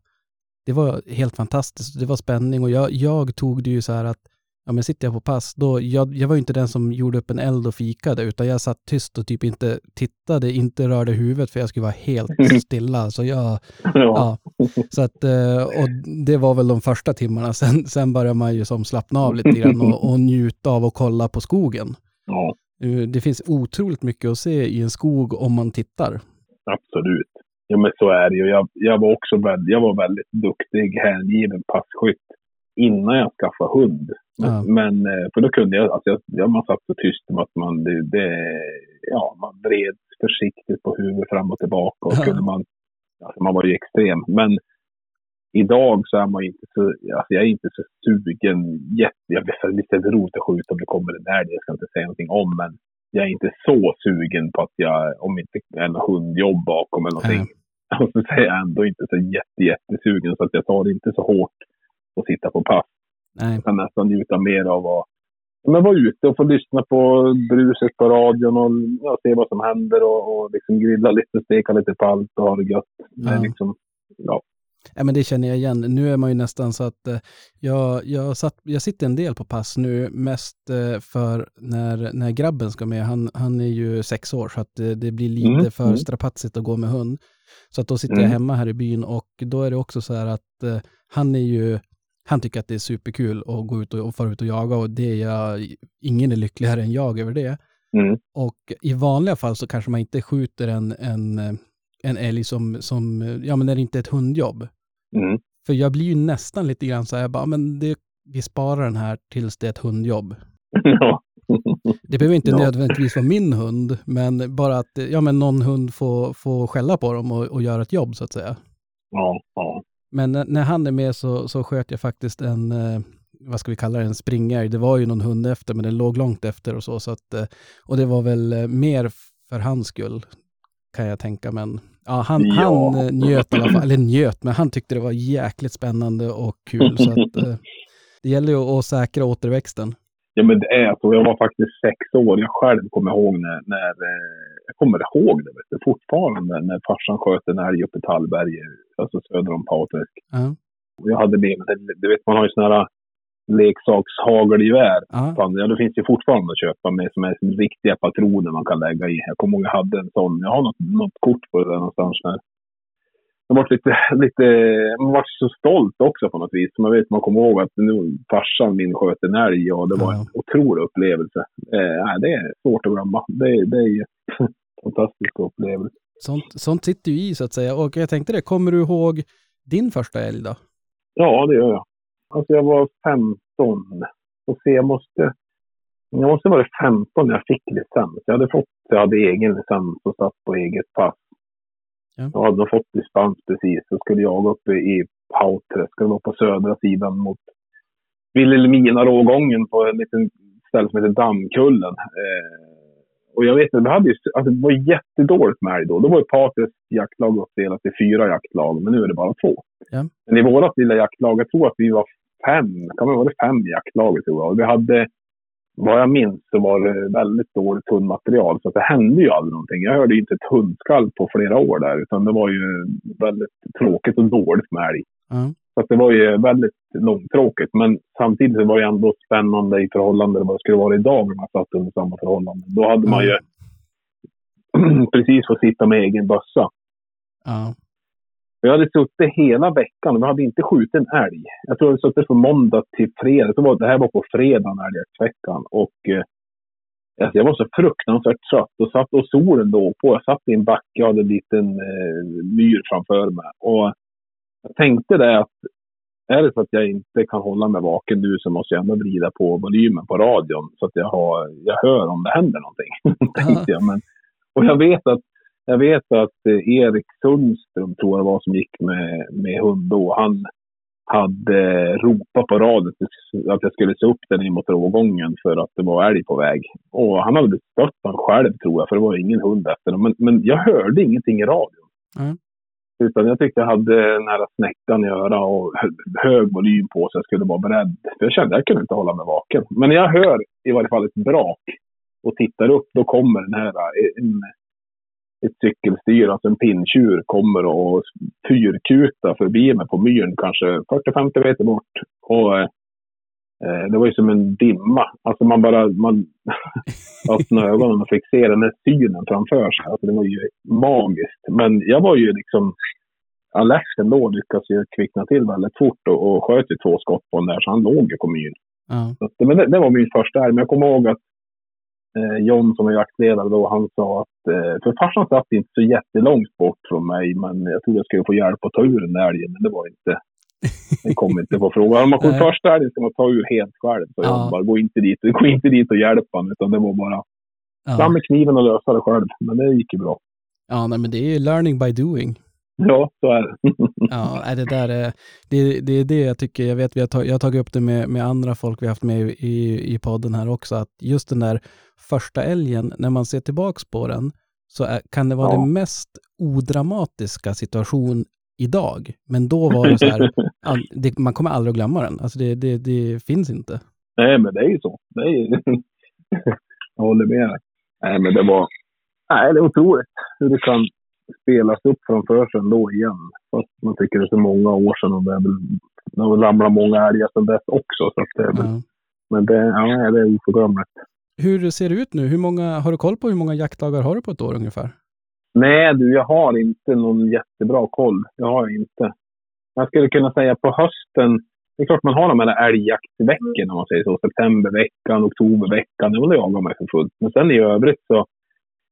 det var helt fantastiskt. Det var spänning och jag, jag tog det ju så här att, ja men sitter jag på pass, då, jag, jag var ju inte den som gjorde upp en eld och fikade, utan jag satt tyst och typ inte tittade, inte rörde huvudet för jag skulle vara helt stilla. Så jag, Ja, så att, eh, och det var väl de första timmarna. Sen, sen börjar man ju som slappna av lite grann och, och njuta av att kolla på skogen. ja, Eh, Det finns otroligt mycket att se i en skog om man tittar. absolut. Ja, men så är det ju. Jag, jag var också väldigt, jag var väldigt duktig, hängiven passkytt innan jag skaffade hund. Ja. Men, eh, för då kunde jag, alltså jag, jag man satt så tyst med att man, det, det, ja, man vred försiktigt på huvudet fram och tillbaka och Ja. skulle man, alltså man var ju extrem. Men idag så är man inte så, alltså jag är inte så sugen, jätte, jag är det roligt att skjuta om det kommer en älg, jag ska inte säga någonting om, men jag är inte så sugen på att jag, om inte är en hundjobb bakom eller någonting, och så säger jag ändå inte så jätte, jättesugen så att jag tar det inte så hårt att sitta på pass. Nej, Jag kan nästan njuta mer av att men vara ute och få lyssna på bruset på radion och ja, se vad som händer och, och liksom grilla lite, steka lite palt och ha det gött. Ja. liksom, ja. Ja, men det känner jag igen. Nu är man ju nästan så att eh, jag, jag, satt, jag sitter en del på pass nu, mest eh, för när, när grabben ska med. Han, han är ju sex år, så att det, det blir lite Mm, för mm. strapatsigt att gå med hund. Så att då sitter Mm. jag hemma här i byn och då är det också så här att eh, han är ju, han tycker att det är superkul att gå ut och, och fara ut och jaga och det är jag, ingen är lyckligare än jag över det. Mm. Och i vanliga fall så kanske man inte skjuter en, en, en älg som, som, ja men när det inte är ett hundjobb. Mm. För jag blir ju nästan lite grann så här, jag bara, men det, vi sparar den här tills det är ett hundjobb. ja. Det behöver inte Ja. nödvändigtvis vara min hund, men bara att ja, men någon hund får, får skälla på dem och, och göra ett jobb så att säga. ja, ja. Men när, när han är med så, så sköt jag faktiskt en, eh, vad ska vi kalla det, en springälg. Det var ju någon hund efter, men den låg långt efter och så. så att, eh, och det var väl eh, mer för hans skull, kan jag tänka. Men ja, han, Ja. han eh, njöt i alla fall, eller njöt, men han tyckte det var jäkligt spännande och kul. så att, det gäller ju att säkra återväxten. Ja, men det är så. Jag var faktiskt sex år. Jag själv kommer ihåg när, när eh, jag kommer ihåg det vet du, fortfarande när farsan sköt en älg uppe i Tallberget, alltså söder om Patrik. Och Jag hade med mig, du vet man har ju sådana här leksakshagelgevär. ja, Fan, Ja, det finns ju fortfarande att köpa med som är som riktiga patroner man kan lägga i. Jag kommer ihåg jag hade en sån. Jag har något, något kort på det där någonstans. När jag var lite, lite, man var så stolt också på något vis. Man vet, man kommer ihåg att nu farsan min sköt en älg och det var Ja. en otrolig upplevelse. Eh, det är svårt att glömma. Det, det är fantastisk upplevelse. sånt, sånt sitter ju i så att säga. Och jag tänkte det, kommer du ihåg din första älg då? Ja, det gör jag. Alltså jag var 15. Och se, jag måste... Jag måste varit 15 när jag fick licens. Jag hade fått, jag hade egen licens och satt på eget pass. Ja. Jag hade fått dispens precis. Så skulle jag uppe i Pautre, skulle vara på södra sidan mot Vilhelmina rågången på en liten ställe som heter Dammkullen. Eh, och jag vet inte, hade ju, alltså det var jättedåligt med älg då. Då var ju Patres jaktlag uppdelat i fyra jaktlag, men nu är det bara två. Ja. Men i vårat lilla jaktlag, jag tror att vi var fem, kan man vara det fem i jaktlaget tror jag. Och vi hade, vad jag minns, så var det väldigt dåligt hundmaterial. Så det hände ju aldrig någonting. Jag hörde ju inte ett hundskall på flera år där, utan det var ju väldigt tråkigt och dåligt med älg. Ja, Så det var ju väldigt långtråkigt. Men samtidigt så var det ändå spännande i förhållande till vad det skulle vara idag när man satt under samma förhållanden. Då hade man ju precis fått sitta med egen bössa. ja, Jag hade suttit hela veckan och vi hade inte skjutit en älg. Jag tror jag hade suttit från måndag till fredag. Så var, det här var på fredagen, älgjaktsveckan. Och eh, alltså, jag var så fruktansvärt trött och satt och solen låg på. Jag satt i en backe och hade en liten eh, myr framför mig. Och jag tänkte det att är det så att jag inte kan hålla mig vaken nu så måste jag ändå vrida på volymen på radion så att jag, har, jag hör om det händer någonting. tänkte jag. Men, och jag vet att jag vet att eh, Erik Sundström, tror jag var, som gick med, med hund då. Han hade ropat på radion att jag skulle se upp den in mot rågången för att det var älg på väg. Och han hade blivit stött han själv, tror jag, för det var ingen hund efter dem. Men, men jag hörde ingenting i radion. Mm. Utan jag tyckte jag hade nära snäckan i öra och hög volym på så jag skulle vara beredd. För jag kände att jag kunde inte hålla mig vaken. Men när jag hör i varje fall ett brak och tittar upp, då kommer den här, eh, en, ett cykelstyr, alltså en pinntjur, kommer och fyrkutar förbi mig på myren, kanske 40-50 meter bort. Och eh, det var ju som en dimma. Alltså man bara, man öppnade ögonen och fick se den här synen framför sig. Alltså det var ju magiskt. Men jag var ju liksom alert ändå, lyckades ju kvickna till väldigt fort och, och sköt ju två skott på den där, så han låg på myren. ja, Så men det, det var min första älg. Men jag kommer ihåg att eh, John som är jaktledare då, han sa att, eh, för farsan satt inte så jättelångt bort från mig, men jag trodde jag skulle få hjälp att ta ur den där älgen, men det var inte, det kom inte på frågan. Om man Nej. första älgen ska man ta ur helt själv, så Ja. jag bara, gå inte dit, gå inte dit och hjälp honom, utan det var bara fram ja. med kniven och lösa det själv. Men det gick ju bra. ja nej, men det är learning by doing. Ja, så är det. Ja, det där är, det, det är det jag tycker, jag vet, vi har tag, jag har tagit upp det med, med andra folk vi har haft med i, i podden här också, att just den där första älgen, när man ser tillbaks på den, så är, kan det vara Ja. den mest odramatiska situation idag. Men då var det så här, det, man kommer aldrig att glömma den. Alltså det, det, det finns inte. Nej, men det är ju så. Det är jag håller med. Nej, men det var... Nej, det är otroligt hur det kan spelas upp framför sig ändå igen. Fast man tycker det är så många år sedan och det är väl... Det har ramlat många älgar sedan dess också. Så det är väl, Ja. Men det, ja, det är oförglömligt. Hur ser det ut nu? Hur många, har du koll på hur många jaktdagar har du på ett år ungefär? Nej, du, jag har inte någon jättebra koll. Det har jag inte. Jag skulle kunna säga på hösten, det är klart man har de här älgjaktsveckorna om man säger så. Septemberveckan, oktoberveckan, och det jagar man för fullt. Men sen i övrigt så,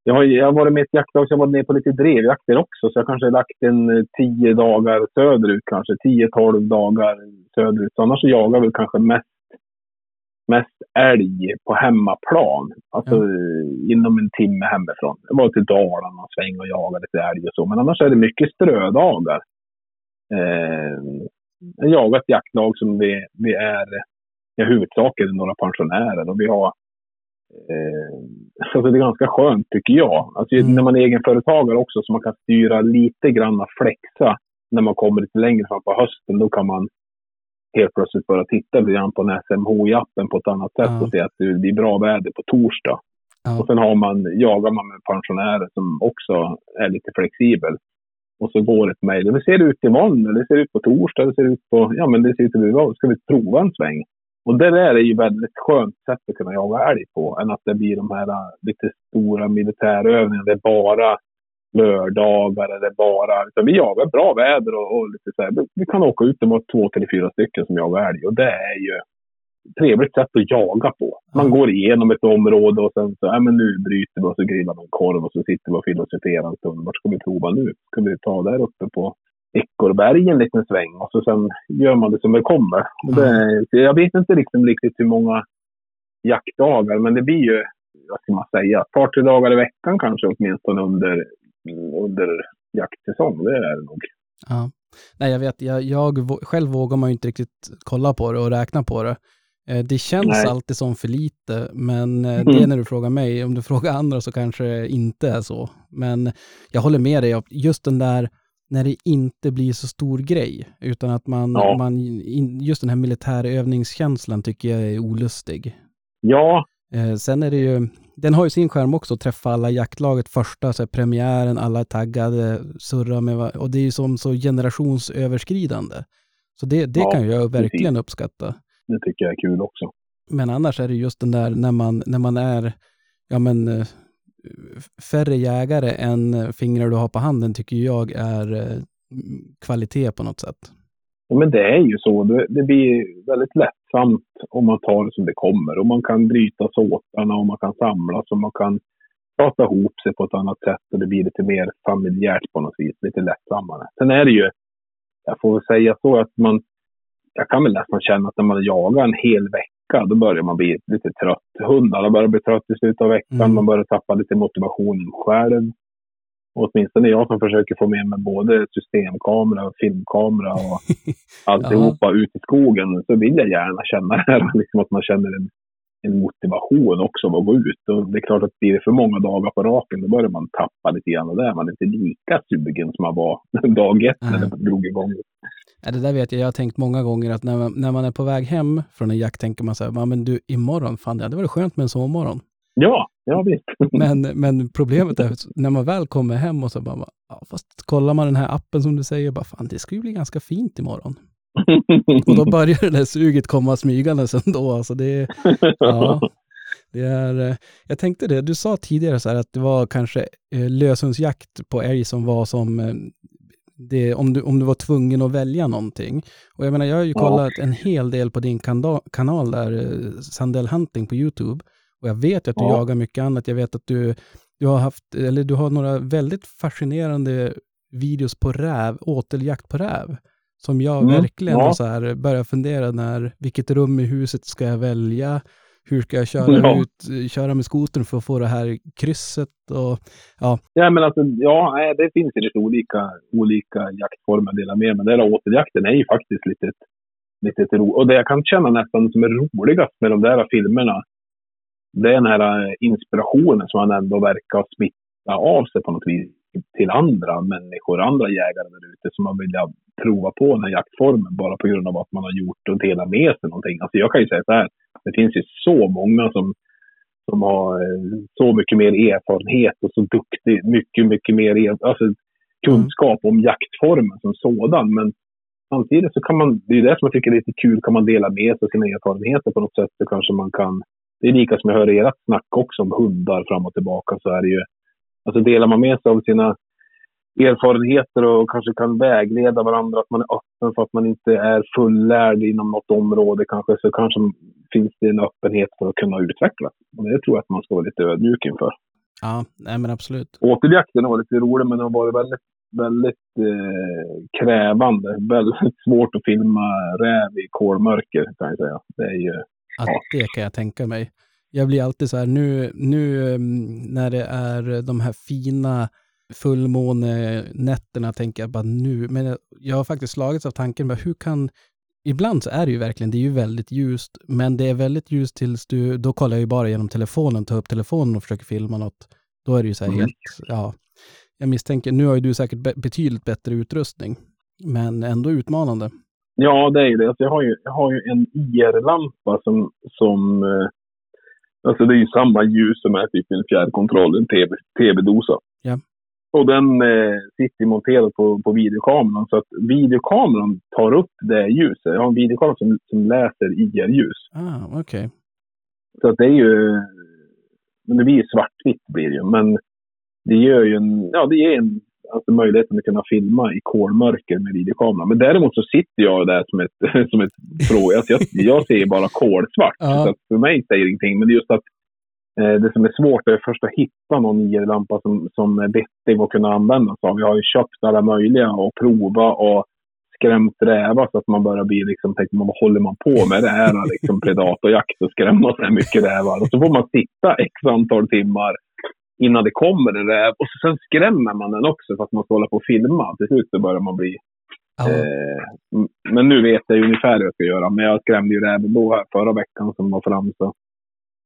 jag har, jag har varit med i ett jaktlag så jag har varit med på lite drevjakter också. Så jag kanske har lagt en eh, tio dagar söderut kanske. 10-12 dagar söderut. Så annars så jagar jag väl kanske mest, mest älg på hemmaplan. Alltså eh, inom en timme hemifrån. Jag var till Dalarna och sväng och jagade lite älg och så. Men annars är det mycket strödagar. Eh, jag jagar ett jaktlag som vi, vi är, i huvudsak är det några pensionärer och vi har Eh, så det är ganska skönt tycker jag. Alltså, mm. När man är egenföretagare också så man kan styra lite grann flexa när man kommer lite längre fram på hösten. Då kan man helt plötsligt börja titta lite grann på den SMHI-appen på ett annat sätt ja. och se att det blir bra väder på torsdag. Ja. Och sen har man, jagar man med pensionärer som också är lite flexibel. Och så går ett mejl. Det ser ut imorgon, eller det ser ut på torsdag, det ser ut på... Ja, men det ser ut att ska vi prova en sväng? Och det där är ju väldigt skönt sätt att kunna jaga älg på, än att det blir de här äh, lite stora militärövningarna. Det är bara lördagar eller bara... Utan vi jagar bra väder och, och lite så här. Vi kan åka ut och vara två till fyra stycken som jagar älg och det är ju ett trevligt sätt att jaga på. Man går igenom ett område och sen så, ja men nu bryter vi och så grillar vi en korv och så sitter vi och filosoferar en stund. Vart ska vi prova nu? Ska vi ta där uppe på Ekorrberg en liten sväng och så sen gör man det som det kommer. Det, jag vet inte liksom riktigt hur många jaktdagar, men det blir ju, vad ska man säga, ett par, tre dagar i veckan kanske åtminstone under, under jaktsäsong. Det är det nog. Ja. Nej, jag vet, jag, jag, själv vågar man ju inte riktigt kolla på det och räkna på det. Eh, det känns Nej. alltid som för lite, men eh, det är när du frågar mig. Om du frågar andra så kanske det inte är så. Men jag håller med dig, just den där när det inte blir så stor grej, utan att man, ja. man just den här militärövningskänslan tycker jag är olustig. Ja. Eh, sen är det ju, den har ju sin skärm också, att träffa alla jaktlaget första, så här, premiären, alla är taggade, surra med, och det är ju som så generationsöverskridande. Så det, det ja, kan jag verkligen precis. uppskatta. Det tycker jag är kul också. Men annars är det just den där när man, när man är, ja men eh, färre jägare än fingrar du har på handen tycker jag är eh, kvalitet på något sätt. Ja, men det är ju så. Det, det blir väldigt lättsamt om man tar det som det kommer. Och man kan bryta såtarna och man kan samlas och man kan prata ihop sig på ett annat sätt och det blir lite mer familjärt på något vis. Lite lättsammare. Sen är det ju, jag får väl säga så att man, jag kan väl nästan känna att när man jagar en hel vecka vecka, då börjar man bli lite trött. Hundarna börjar bli trött i slutet av veckan. Mm. Man börjar tappa lite motivationen själv. Och åtminstone jag som försöker få med mig både systemkamera och filmkamera och alltihopa ut i skogen, så vill jag gärna känna det här, liksom att man känner en, en motivation också av att gå ut. Och det är klart att blir det för många dagar på raken, då börjar man tappa lite grann där. Man är inte lika sugen som man var dag ett när det drog igång. Ja, det där vet jag, jag har tänkt många gånger att när man, när man är på väg hem från en jakt tänker man så här, men du, imorgon, fan det hade varit skönt med en sovmorgon. Ja, ja visst. men, men problemet är när man väl kommer hem och så bara, ja, fast kollar man den här appen som du säger, bara fan det ska ju bli ganska fint imorgon. och då börjar det där suget komma smygandes ändå. Alltså det, ja, det är, eh, jag tänkte det, du sa tidigare så här att det var kanske eh, löshundsjakt på älg som var som eh, det, om, du, om du var tvungen att välja någonting. Och jag menar, jag har ju kollat ja. en hel del på din kanal där, Sandell Hunting på YouTube. Och jag vet att du ja. jagar mycket annat. Jag vet att du, du har haft, eller du har några väldigt fascinerande videos på räv, åteljakt på räv. Som jag mm. verkligen ja. så här börjar fundera när, vilket rum i huset ska jag välja? hur ska jag köra ja. ut, köra med skotern för att få det här krysset och ja. Ja, men alltså, ja, det finns ju lite olika, olika jaktformer att dela med, men den här återjakten är ju faktiskt lite, lite ro. Och det jag kan känna nästan som är roligast med de där filmerna, det är den här eh, inspirationen som han ändå verkar smitta av sig på något vis till andra människor, andra jägare där ute som har velat prova på den här jaktformen bara på grund av att man har gjort och delat med sig någonting. Alltså jag kan ju säga så här, det finns ju så många som, som har eh, så mycket mer erfarenhet och så duktig, mycket, mycket mer e-, alltså, kunskap om jaktformen som sådan. Men samtidigt så kan man, det är ju det som jag tycker är lite kul, kan man dela med sig av sina erfarenheter på något sätt så kanske man kan, det är lika som jag hör ert snack också om hundar fram och tillbaka så är det ju, alltså delar man med sig av sina erfarenheter och kanske kan vägleda varandra. Att man är öppen för att man inte är fullärd inom något område kanske. Så kanske finns det en öppenhet för att kunna utvecklas. Och det tror jag att man ska vara lite ödmjuk inför. Ja, nej men absolut. Åteljakten har varit lite rolig, men den har varit väldigt, väldigt eh, krävande. Väldigt svårt att filma räv i kolmörker, kan jag säga. Det är ju... Att det kan jag tänka mig. Jag blir alltid så här, nu, nu mm, när det är de här fina fullmånenätterna tänker jag bara nu, men jag, jag har faktiskt slagits av tanken, bara, hur kan, ibland så är det ju verkligen, det är ju väldigt ljust, men det är väldigt ljust tills du, då kollar jag ju bara genom telefonen, tar upp telefonen och försöker filma något. Då är det ju så här Mm. helt, ja, jag misstänker, nu har ju du säkert be betydligt bättre utrustning, men ändå utmanande. Ja, det är ju det. Alltså, jag, har ju, jag har ju en IR-lampa som, som eh, alltså det är ju samma ljus som är typ en fjärrkontroll, en TV, TV-dosa. Ja. Och den eh, sitter monterad på, på videokameran så att videokameran tar upp det ljuset. Jag har en videokamera som, som läser IR-ljus. Ah, okej. Så att det är ju, men det blir ju svartvitt blir det ju. Men det gör ju en, ja det ger en alltså möjligheten att kunna filma i kolmörker med videokamera. Men däremot så sitter jag där som ett, som ett frå. Alltså jag, jag ser bara kolsvart. Ja. Så för mig säger det ingenting. Men det är just att eh, det som är svårt är först att hitta någon IR-lampa som, som är vettig att kunna använda sig av. Jag har ju köpt alla möjliga och prova och skrämt rävar så att man börjar bli liksom, tänker man, vad håller man på med? Det här är liksom predatorjakt och skrämma så här mycket rävar. Och så får man sitta x antal timmar innan det kommer en räv. Och sen skrämmer man den också för att man ska hålla på och filma. Till slut så börjar man bli... Ja, Eh, men nu vet jag ungefär hur jag ska göra. Men jag skrämde ju då här förra veckan som var fram. Så.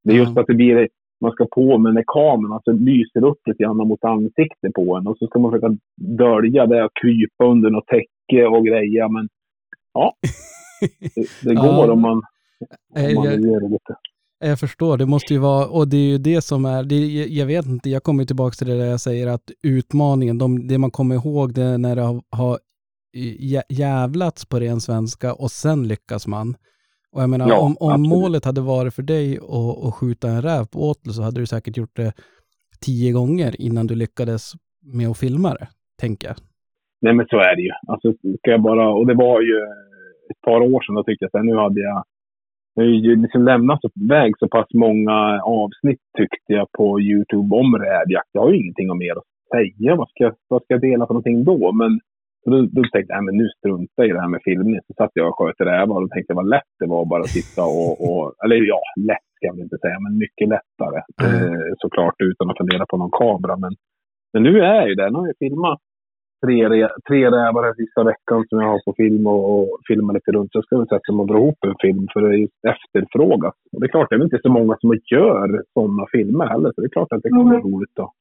Det är just Ja. att det blir... Man ska på med när kameran alltså, lyser upp lite grann mot ansiktet på en. Och så ska man försöka dölja det och krypa under något täcke och grejer. Men ja, det, det går om man, Eh, om man jag- göra det lite. Jag förstår, det måste ju vara, och det är ju det som är, det, jag- vet inte, jag kommer tillbaka till det där jag säger att utmaningen, de, det man kommer ihåg det är när det har, har jä- jävlats på ren svenska och sen lyckas man. Och jag menar, Ja, om, om målet hade varit för dig att, att skjuta en räv på åtel så hade du säkert gjort det tio gånger innan du lyckades med att filma det, tänker jag. Nej, men så är det ju. Alltså, ska jag bara, och det var ju ett par år sedan, då tyckte jag här, nu hade jag, jag har ju liksom lämnat väg så pass många avsnitt tyckte jag på YouTube om rävjakt. Jag har ju ingenting om mer att säga. Vad ska, vad ska jag dela för någonting då? Men så då, då tänkte jag, men nu struntar jag i det här med filmning. Så satt jag och sköt rävar och tänkte vad lätt det var att bara sitta och, och eller ja, lätt ska jag väl inte säga, men mycket lättare. Mm. Eh, såklart utan att fundera på någon kamera. Men, men nu är jag ju där. Nu har jag filmat tre, re- tre rävar den sista veckan som jag har på film och, och filma lite runt. Så jag ska väl sätta mig och dra ihop en film för det är efterfrågat. Och det är klart, det är väl inte så många som gör sådana filmer heller. Så det är klart att det kommer bli roligt då.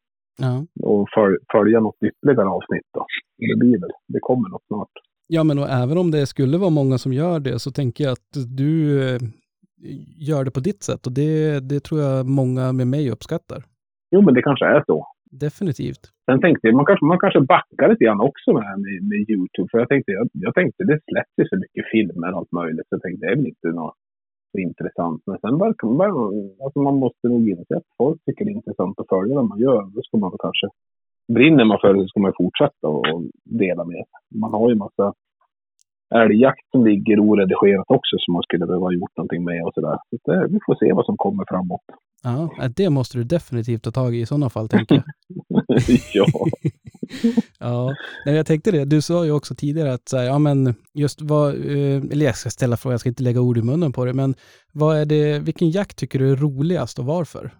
Ja. Och föl, följa något ytterligare avsnitt då. Det blir väl. Det kommer något snart. Ja, men och även om det skulle vara många som gör det så tänker jag att du eh, gör det på ditt sätt och det, det tror jag många med mig uppskattar. Jo, men det kanske är så. Definitivt. Sen tänkte jag, man kanske, man kanske backar lite grann också med, med, med YouTube. För jag tänkte, jag, jag tänkte, det släpps ju så mycket filmer och allt möjligt. Så jag tänkte, det är väl inte något så intressant. Men sen verkar man, bara- alltså man måste nog inse att folk tycker det är intressant att följa det man gör. Då ska man kanske, brinner man för det så ska man fortsätta och, och dela med sig. Man har ju massa älgjakt som ligger oredigerat också som man skulle behöva ha gjort någonting med och sådär. Så det, vi får se vad som kommer framåt. Ja, det måste du definitivt ta tag i i sådana fall, tänker jag. ja. Ja, nej, jag tänkte det. Du sa ju också tidigare att så här, ja men just vad, eh, eller jag ska ställa frågan, jag ska inte lägga ord i munnen på det, men vad är det, vilken jakt tycker du är roligast och varför?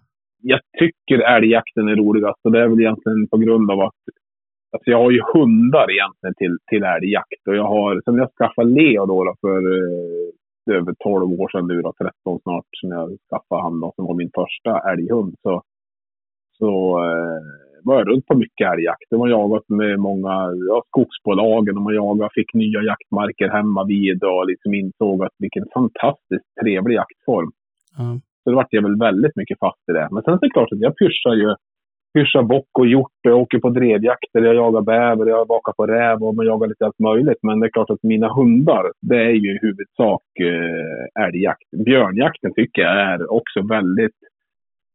jag tycker älgjakten är roligast. Och det är väl egentligen på grund av att alltså jag har ju hundar egentligen till, till älgjakt. Och jag har, sen jag skaffade Leo då, då för eh, över 12 år sedan nu då, 13 snart, som jag skaffade han då, som var min första älghund. Så, så eh, var jag runt på mycket älgjakt. Det var jagat med många ja, skogsbolagen och man jagade, fick nya jaktmarker hemma vid och liksom insåg att vilken fantastiskt trevlig jaktform. Ja, Så då vart jag väl väldigt mycket fast i det. Men sen så är det klart att jag pyschar ju pyschar bock och hjort. Jag åker på drevjakter, jag jagar bäver, jag vakar på räv och man jagar lite allt möjligt. Men det är klart att mina hundar, det är ju i huvudsak eh, älgjakt. Björnjakten tycker jag är också väldigt,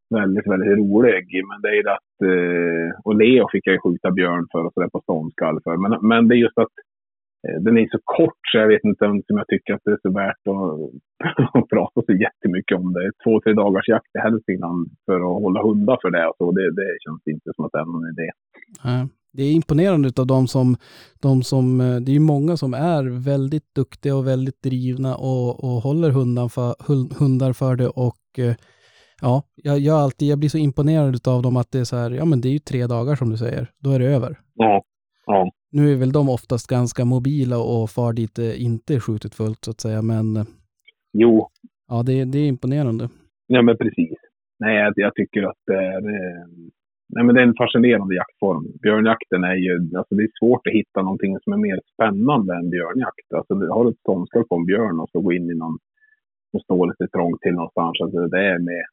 väldigt, väldigt rolig. Men det är ju att, eh, och Leo fick jag ju skjuta björn för och sådär på ståndskall för. Men, men det är just att den är så kort så jag vet inte om jag tycker att det är så värt att, att prata så jättemycket om det. Två, tre dagars jakt i Hälsingland för att hålla hundar för det. Alltså, det, det känns inte som att det är någon idé. Det är imponerande av de som, de som, eh, det är ju många som är väldigt duktiga och väldigt drivna och, och håller hundar för, hundar för det och eh, ja, jag, jag, alltid, jag blir så imponerad av dem att det är så här, ja men det är ju tre dagar som du säger, då är det över. Ja, ja. Nu är väl de oftast ganska mobila och far dit det inte är skjutet fullt så att säga, men Jo. Ja, det, det är imponerande. Ja, men precis. Nej, jag, jag tycker att det är, eh, nej, men det är en fascinerande jaktform. Björnjakten är ju, alltså det är svårt att hitta någonting som är mer spännande än björnjakt. Alltså, har du ett ståndskall på en björn och så gå in i någon och stå lite trångt till någonstans. Alltså, det är med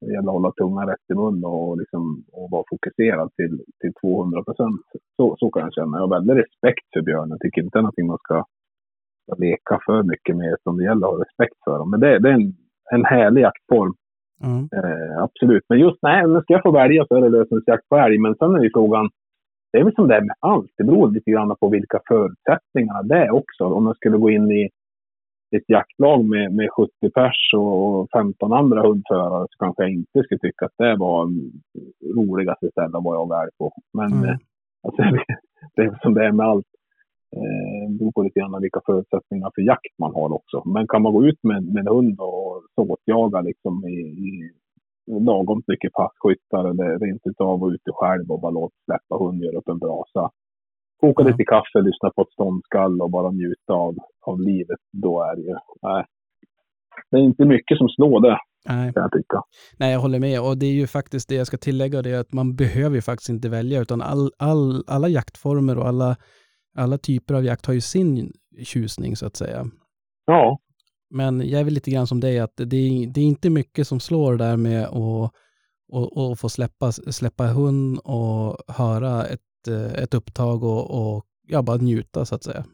det gäller att hålla tungan rätt i mun och, liksom, och vara fokuserad till, till 200 procent. Så, så kan jag känna. Jag har väldigt respekt för björnen. Jag tycker inte det är någonting man ska, ska leka för mycket med som det gäller att ha respekt för dem. Men det, det är en, en härlig jaktform. Mm. Eh, absolut. Men just nej, men ska jag få välja så är det lösensjakt på älg. Men sen är ju frågan, det är väl som det är med allt. Det beror lite grann på vilka förutsättningarna det är också. Om jag skulle gå in i ett jaktlag med, med 70 pers och 15 andra hundförare så kanske jag inte skulle tycka att det var roligaste stället att vara väl på. Men mm. Eh, alltså, det är som det är med allt. Eh, det beror på lite grann vilka förutsättningar för jakt man har också. Men kan man gå ut med, med en hund och såtjaga liksom i, i lagom mycket passkyttar eller rent utav och ute själv och bara låta släppa hund göra upp en brasa koka lite kaffe, lyssna på ett ståndskall och bara njuta av, av livet. Då är det ju, nej. Det är inte mycket som slår det. Nej. Kan jag tycka. Nej, jag håller med. Och det är ju faktiskt det jag ska tillägga, det är att man behöver ju faktiskt inte välja, utan all, all, alla jaktformer och alla, alla typer av jakt har ju sin tjusning, så att säga. Ja. Men jag är väl lite grann som dig, att det är, det är inte mycket som slår där med att och, och få släppa, släppa hund och höra ett ett upptag och, och ja, bara njuta så att säga.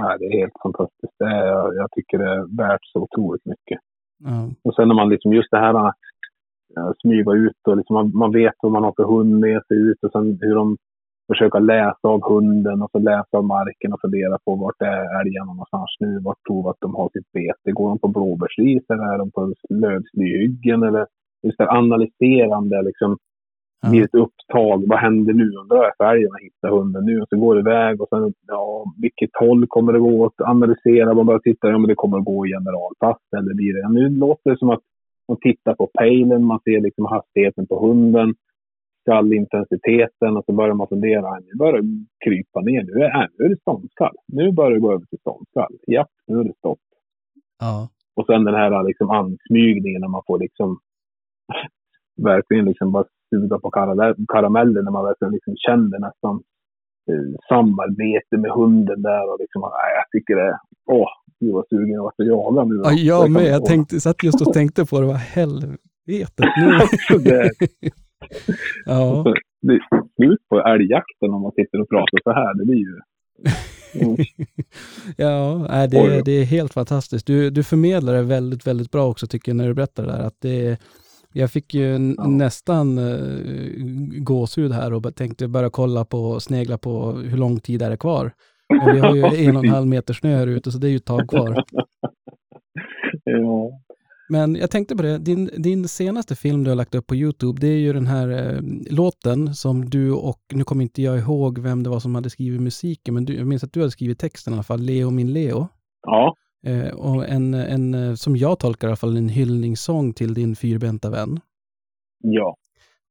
Nej, det är helt fantastiskt. Det är, jag tycker det är värt så otroligt mycket. Mm. Och sen när man liksom just det här äh, smyga ut och liksom man, man vet vad man har för hund med sig ut och sen hur de försöker läsa av hunden och så läsa av marken och fundera på vart är älgarna någonstans nu? Vart tror vi att de har sitt bete? Går de på blåbärsris eller är de på lövslyhyggen? Eller just det analyserande liksom ja. blir ett upptag. Vad händer nu? Undrar jag färgen och hittar hunden nu. Och så går det iväg och sen, ja, vilket håll kommer det gå åt? Analysera, man börjar titta, ja men det kommer att gå i generalpass eller blir det... Nu låter det som att man tittar på pejlen, man ser liksom hastigheten på hunden, skallintensiteten och så börjar man fundera. Nu börjar det krypa ner. Nu är, nu är det ståndskall. Nu börjar det gå över till ståndskall. Ja, nu är det stopp. Ja. Och sen den här liksom ansmygningen när man får liksom verkligen liksom bara suga på karameller när man verkligen liksom känner nästan eh, samarbete med hunden där. Och liksom, nej, jag tycker det, åh, gud vad sugen jag vart att jaga nu. Ja, jag med. Jag tänkte, satt just och tänkte på det, vad helvetet nu. ja. det är slut på älgjakten om man sitter och pratar så här. Det blir ju... Mm. ja, det, det är helt fantastiskt. Du, du förmedlar det väldigt, väldigt bra också tycker jag när du berättar det där. Att det, jag fick ju ja. nästan uh, gåshud här och tänkte börja kolla på, snegla på hur lång tid är det kvar. Men vi har ju en och en halv meter snö här ute så det är ju ett tag kvar. ja. Men jag tänkte på det, din, din senaste film du har lagt upp på YouTube, det är ju den här eh, låten som du och, nu kommer inte jag ihåg vem det var som hade skrivit musiken, men du, jag minns att du hade skrivit texten i alla fall, Leo min Leo. Ja. Eh, och en, en, eh, som jag tolkar i alla fall, en hyllningssång till din fyrbenta vän. Ja.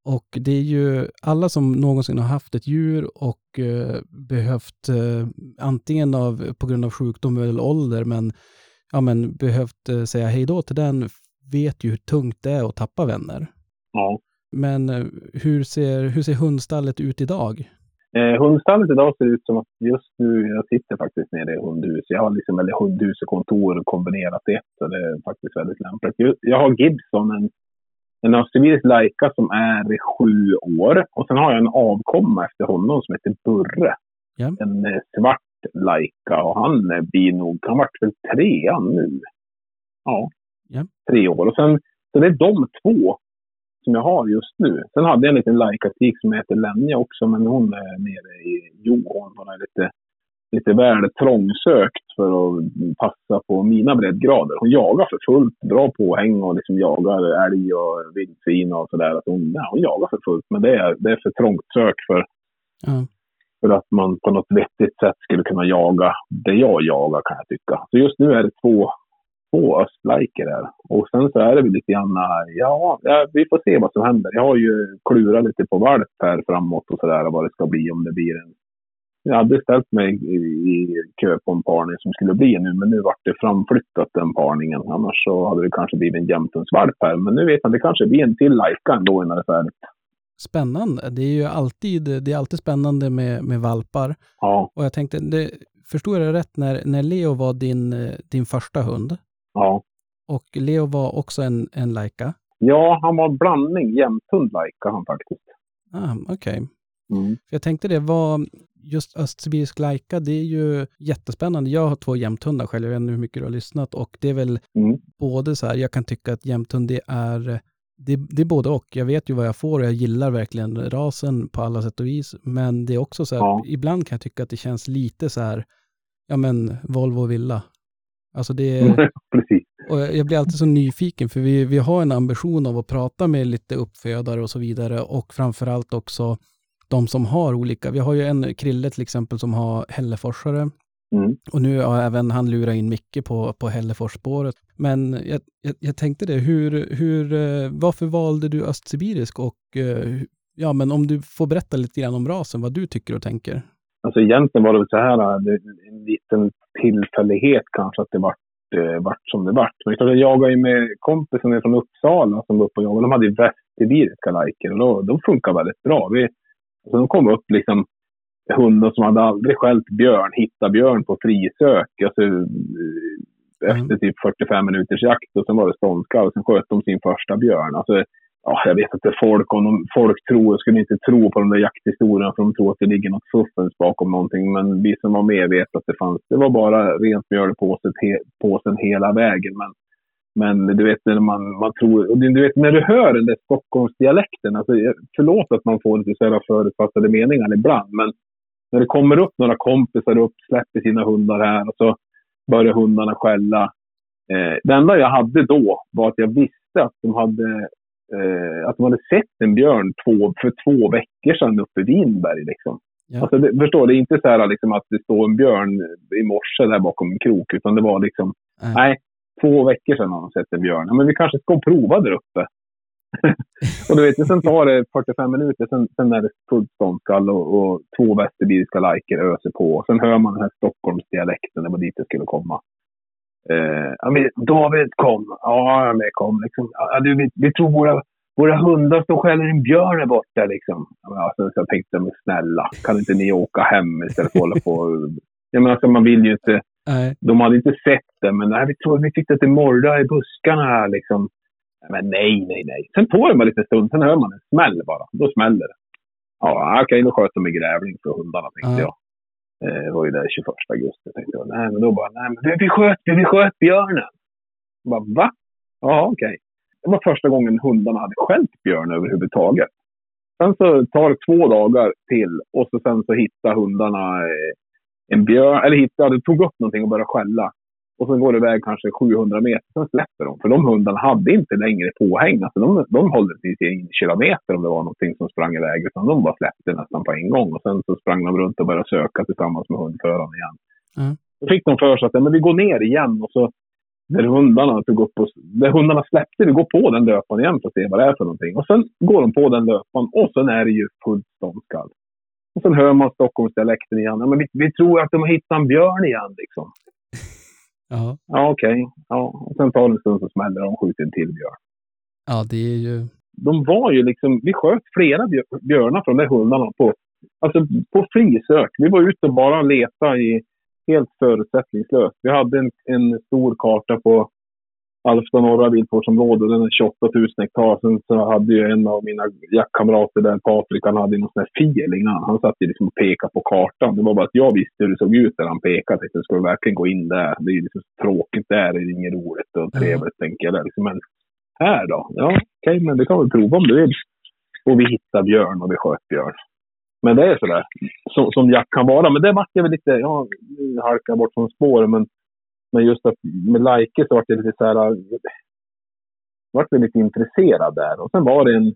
Och det är ju alla som någonsin har haft ett djur och eh, behövt, eh, antingen av, på grund av sjukdom eller ålder, men, ja, men behövt eh, säga hej då till den, vet ju hur tungt det är att tappa vänner. Ja. Men eh, hur, ser, hur ser hundstallet ut idag? Eh, hundstallet idag ser ut som att just nu, jag sitter faktiskt nere i hundhus. Jag har liksom, eller hundhus och kontor kombinerat i ett, så det är faktiskt väldigt lämpligt. Jag har Gibson, en, en australisk Laika som är sju år. Och sen har jag en avkomma efter honom som heter Burre. Ja. En eh, svart Laika och han eh, blir nog, han vart väl trean nu. Ja, ja, tre år. Och sen, så det är de två som jag har just nu. Sen hade jag en liten lajkatik som heter Lenja också, men hon är nere i Jo. Hon är lite lite väl trångsökt för att passa på mina breddgrader. Hon jagar för fullt, bra påhäng och liksom jagar älg och vildsvin och sådär. Alltså hon, hon jagar för fullt, men det är, det är för trångt sök för, Ja. för att man på något vettigt sätt skulle kunna jaga det jag jagar kan jag tycka. Så just nu är det två, två östlajker där. Och sen så är det väl lite grann, ja, vi får se vad som händer. Jag har ju klurat lite på valp här framåt och sådär vad det ska bli om det blir en jag hade ställt mig i, i kö på en parning som skulle bli nu, men nu vart det framflyttat den parningen. Annars så hade det kanske blivit en jämthundsvalp här. Men nu vet man, det kanske blir en till lajka ändå innan det är färdigt. Spännande. Det är ju alltid, det är alltid spännande med, med valpar. Ja, Och jag tänkte, det, förstod jag det rätt när, när Leo var din, eh, din första hund? Ja. Och Leo var också en, en Laika? Ja, han var blandning. Jämthund lajka han faktiskt. Ah, Okej. Mm. För jag tänkte det var just östsibirisk Laika, det är ju jättespännande. Jag har två jämthundar själv, jag vet inte hur mycket du har lyssnat och det är väl Mm. både så här, jag kan tycka att jämthund det är, det, det är både och. Jag vet ju vad jag får och jag gillar verkligen rasen på alla sätt och vis. Men det är också så här, Ja. ibland kan jag tycka att det känns lite så här, ja men Volvo Villa. Alltså det är, Precis. och jag jag blir alltid så nyfiken för vi, vi har en ambition av att prata med lite uppfödare och så vidare och framförallt också de som har olika. Vi har ju en Krille till exempel som har Hälleforsare Mm. och nu har även han lurat in Micke på, på Hälleforsspåret. Men jag, jag, jag tänkte det, hur, hur, eh, varför valde du östsibirisk och eh, ja, men om du får berätta lite grann om rasen, vad du tycker och tänker. Alltså egentligen var det väl så här, det, en liten tillfällighet kanske att det vart, eh, vart som det vart. Men jag jagade ju med kompisen från Uppsala som var uppe och jagade. De hade ju västsibiriska lajker och då, de funkar väldigt bra. Vi, alltså de kom upp liksom hundar som hade aldrig skällt björn, hittade björn på frisök. Alltså, eh, efter typ 45 minuters jakt och sen var det ståndskall. Sen sköt de sin första björn. Alltså, ja, jag vet inte folk om de, folk tror, skulle inte tro på de där jakthistorierna för de tror att det ligger något fuffens bakom någonting. Men vi som var med vet att det fanns, det var bara rent mjöl i påsen, he, påsen hela vägen. Men, men du vet när man, man tror, och du vet när du hör den där Stockholmsdialekten, alltså förlåt att man får lite så här förutfattade meningar ibland, men när det kommer upp några kompisar upp, släpper sina hundar här och så börjar hundarna skälla. Eh, det enda jag hade då var att jag visste att de hade, eh, att de hade sett en björn två, för två veckor sedan uppe i Vinberg. Liksom. Ja. Alltså, det, förstår, det är inte så här liksom, att det står en björn i morse där bakom en krok, utan det var liksom, Nej. nej, två veckor sedan har de sett en björn. Ja, men vi kanske ska prova där uppe. och du vet, sen tar det 45 minuter, sen, sen är det fullt ståndskall och, och två västerbiriska lajker öser på. Sen hör man den här Stockholmsdialekten, det var dit det skulle komma. Eh, men David kom. Ja, jag med kom. Liksom. Ja, du, vi, vi tror våra, våra hundar står och skäller en björn där borta. Liksom. Ja, alltså, så jag tänkte, men snälla, kan inte ni åka hem istället för att hålla på? Jag menar, alltså, man vill ju inte Nej. de hade inte sett det, men nej, vi tror vi att det morrade i buskarna här liksom. Men nej, nej, nej. Sen tog det bara lite stund, sen hör man en smäll bara. Då smäller det. Ja, okej, då sköt de med grävling för hundarna, tänkte Ja. jag. Eh, Det var ju där 21 augusti, tänkte jag. Nej, men då bara, nej, men vi, sköt, vi sköt björnen. Jag bara, va? Ja, okej. Det var första gången hundarna hade skällt björn överhuvudtaget. Sen så tar det två dagar till och så sen så hittar hundarna eh, en björn, eller hittade, tog upp någonting och började skälla. Och sen går det iväg kanske 700 meter, sen släpper de. För de hundarna hade inte längre påhäng. Alltså de, de håller sig till en kilometer om det var någonting som sprang iväg. Utan de bara släppte nästan på en gång. Och sen så sprang de runt och började söka tillsammans med hundföraren igen. Mm. Då fick de för sig att men vi går ner igen och så där hundarna tog upp oss, där hundarna släppte, vi går på den löpan igen för att se vad det är för någonting. Och sen går de på den löpan och sen är det ju fullt ståndskall. Och sen hör man Stockholmsdialekten igen. Ja, men vi, vi tror att de har hittat en björn igen liksom. Ja. Ja, okej. Ja. Och sen tar det en stund så smäller de och skjuter en till björn. ja, det är ju... De var ju liksom, vi sköt flera björ- björnar från de där hundarna på, alltså på frisök. Vi var ute och bara letade i helt förutsättningslöst. Vi hade en, en stor karta på Alfta norra viltvårdsområde, den är 28 000 hektar. Sen så hade ju en av mina jaktkamrater där, Patrik, han hade ju någon sån här innan. Han satt ju liksom och pekade på kartan. Det var bara att jag visste hur det såg ut där han pekade. Jag ska vi verkligen gå in där? Det är ju liksom tråkigt där, det är inget roligt och trevligt, tänker jag. Där. Liksom, men här då? Ja, okej, men det kan vi prova om du vill. Och vi hittade björn och vi sköt björn. Men det är sådär, som, som jakt kan vara. Men det vart jag väl lite, ja, jag bort från spåret, men, men just att med Laike så vart jag lite så här, vart lite intresserad där. Och sen var det en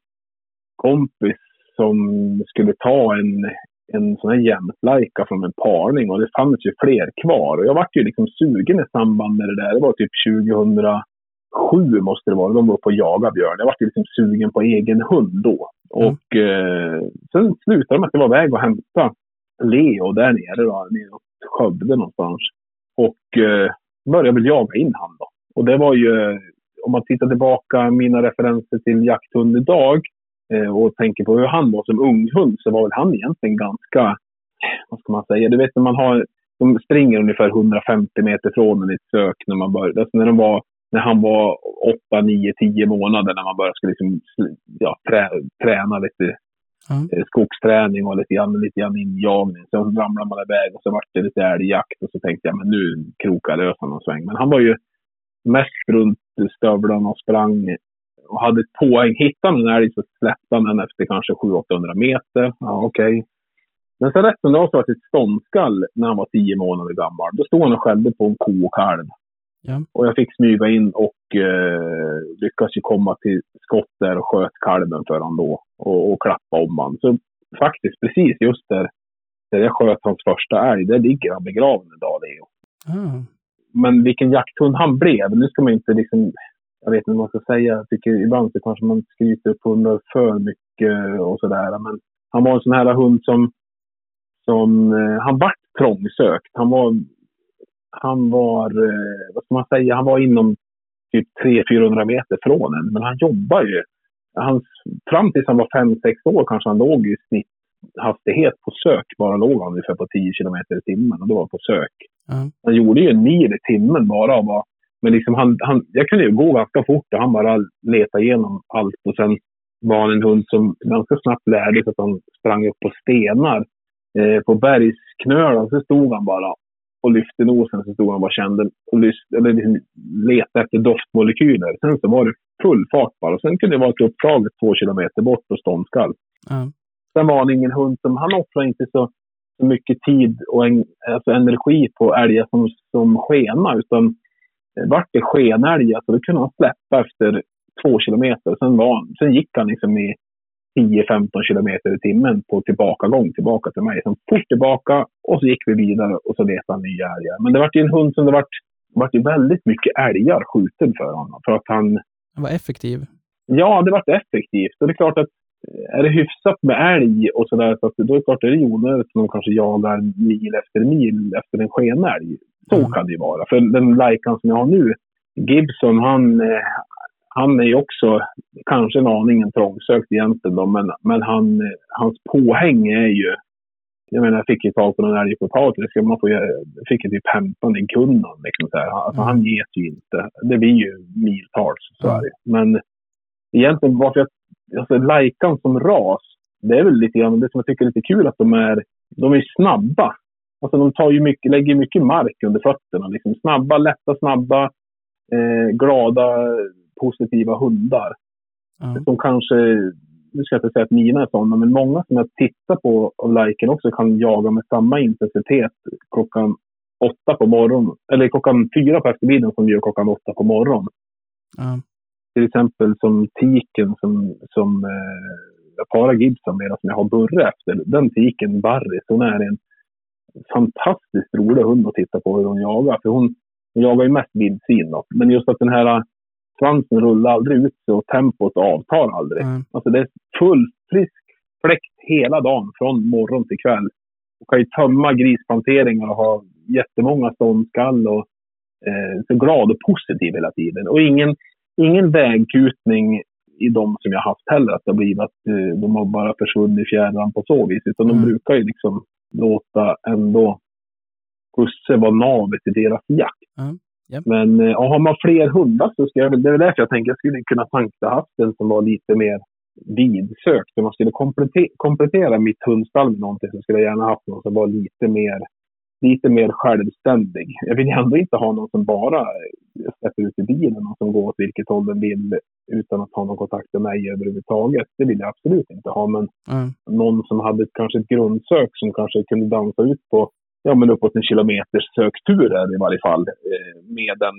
kompis som skulle ta en, en sån här jämtlajka från en parning och det fanns ju fler kvar. Och jag vart ju liksom sugen i samband med det där. Det var typ 2007 måste det vara. De var på att jaga björn. Jag vart ju liksom sugen på egen hund då. Mm. Och eh, sen slutade det med att jag var iväg och hämta Leo där nere då, nere åt Skövde någonstans. Och eh, började väl jaga in han då. Och det var ju, om man tittar tillbaka mina referenser till jakthund idag eh, och tänker på hur han var som unghund så var väl han egentligen ganska, vad ska man säga, du vet när man har, de springer ungefär 150 meter från en i ett sök när man började. Alltså när de var när han var 8, 9, 10 månader när man började ska liksom, ja, trä, träna lite Mm. skogsträning och lite grann, lite grann injagning. Sen ramlade man iväg och så vart det lite älgjakt och så tänkte jag men nu krokar jag lös honom en sväng. Men han var ju mest runt stövlarna och sprang och hade ett poäng. Hittade han en älg så släppte han den efter kanske 700-800 meter. Ja, okej. Men sen rätt som det var så var det ett ståndskall när han var 10 månader gammal. Då stod han och skällde på en ko och kalv. Ja. Och jag fick smyga in och eh, lyckas ju komma till skott där och sköt kalven för honom då. Och, och klappa om han. Så faktiskt precis just där, där jag sköt hans första älg, där ligger han begraven idag, Leo. Ah. Men vilken jakthund han blev, nu ska man inte liksom, jag vet inte vad man ska säga, jag tycker ibland så kanske man skryter upp hundar för mycket och sådär. Men han var en sån här hund som, som eh, han vart trångsökt. Han var, han var, eh, vad ska man säga, han var inom typ 300-400 meter från en. Men han jobbar ju. Hans, fram tills han var 5-6 år kanske han låg i snitthastighet på sök. Bara låg han ungefär på 10 kilometer i timmen och det var på sök. Ja. Han gjorde ju en mil i timmen bara. Och bara men liksom han, han, jag kunde ju gå ganska fort och han bara letade igenom allt. Och sen var han en hund som ganska snabbt lärde sig att han sprang upp på stenar. Eh, på bergsknölar så stod han bara och lyfte nosen. Så stod han och bara kände och lyst, eller liksom letade efter doftmolekyler. Sen så var det full fart bara. Och sen kunde det vara ett uppdrag två kilometer bort på ståndskall. Ja. Sen var han ingen hund som, han offrade inte så, så mycket tid och en, alltså energi på älgar som, som skena, utan vart det skenälg, alltså då kunde han släppa efter två kilometer. Sen, var, sen gick han liksom i 10-15 kilometer i timmen på tillbakagång tillbaka till mig. Sen fort tillbaka och så gick vi vidare och så letade han nya älgar. Men det var ju en hund som det vart, vart ju väldigt mycket älgar skjuten för honom. För att han, Han var effektiv. Ja, det vart effektivt. Och det är klart att är det hyfsat med älg och sådär, så att då är det klart det är onödigt att man kanske jagar mil efter mil efter en skenälg. Så Mm. kan det ju vara. För den Laikan som jag har nu, Gibson, han, eh, han är ju också kanske en aningen trångsökt egentligen då, men, men han, hans påhäng är ju jag menar, jag fick ju tag på någon älg på potatis. Jag man får ju- fick ju typ hämta den i kunnan. Liksom så här. Alltså, Mm. Han ges ju inte. Det blir ju miltals, så Mm. är det. Men egentligen varför jag... Alltså Laikan som ras, det är väl lite grann det som jag tycker är lite kul att de är... De är snabba. Alltså de tar ju mycket, lägger mycket mark under fötterna. Liksom snabba, lätta, snabba, eh, glada, positiva hundar Ja. som kanske, nu ska jag inte säga att mina är sådana, men många som jag tittar på av liken också kan jaga med samma intensitet klockan åtta på morgonen, eller klockan fyra på eftermiddagen som vi gör klockan åtta på morgonen. Ja. Till exempel som tiken som, som eh, jag parar Gibson med, som jag har Burre efter. Den tiken, Barry, hon är en fantastiskt rolig hund att titta på hur hon jagar. För hon, hon jagar ju mest vildsvin. Men just att den här svansen rullar aldrig ut sig och tempot avtar aldrig. Ja. Alltså det är full frisk fläkt hela dagen från morgon till kväll. Och kan ju tömma grisplanteringar och ha jättemånga ståndskall och eh, så glad och positiv hela tiden. Och ingen, ingen vägkutning i de som jag haft heller. Att det har blivit att eh, de har bara försvunnit i fjärran på så vis. Utan Mm. de brukar ju liksom låta ändå husse vara navet i deras jakt. Ja. Japp. Men eh, ja, har man fler hundar så ska jag det är därför jag tänker jag skulle kunna tanka haft en som var lite mer vidsökt. Om man skulle komplette- komplettera mitt hundstall med någonting så skulle jag gärna haft någon som var lite mer, lite mer självständig. Jag vill ändå inte ha någon som bara släpper ut i bilen och som går åt vilket håll den vill utan att ha någon kontakt med mig överhuvudtaget. Det vill jag absolut inte ha. Men Mm. någon som hade kanske ett grundsök som kanske kunde dansa ut på ja, men uppåt en kilometers sökturer i varje fall. Eh, med den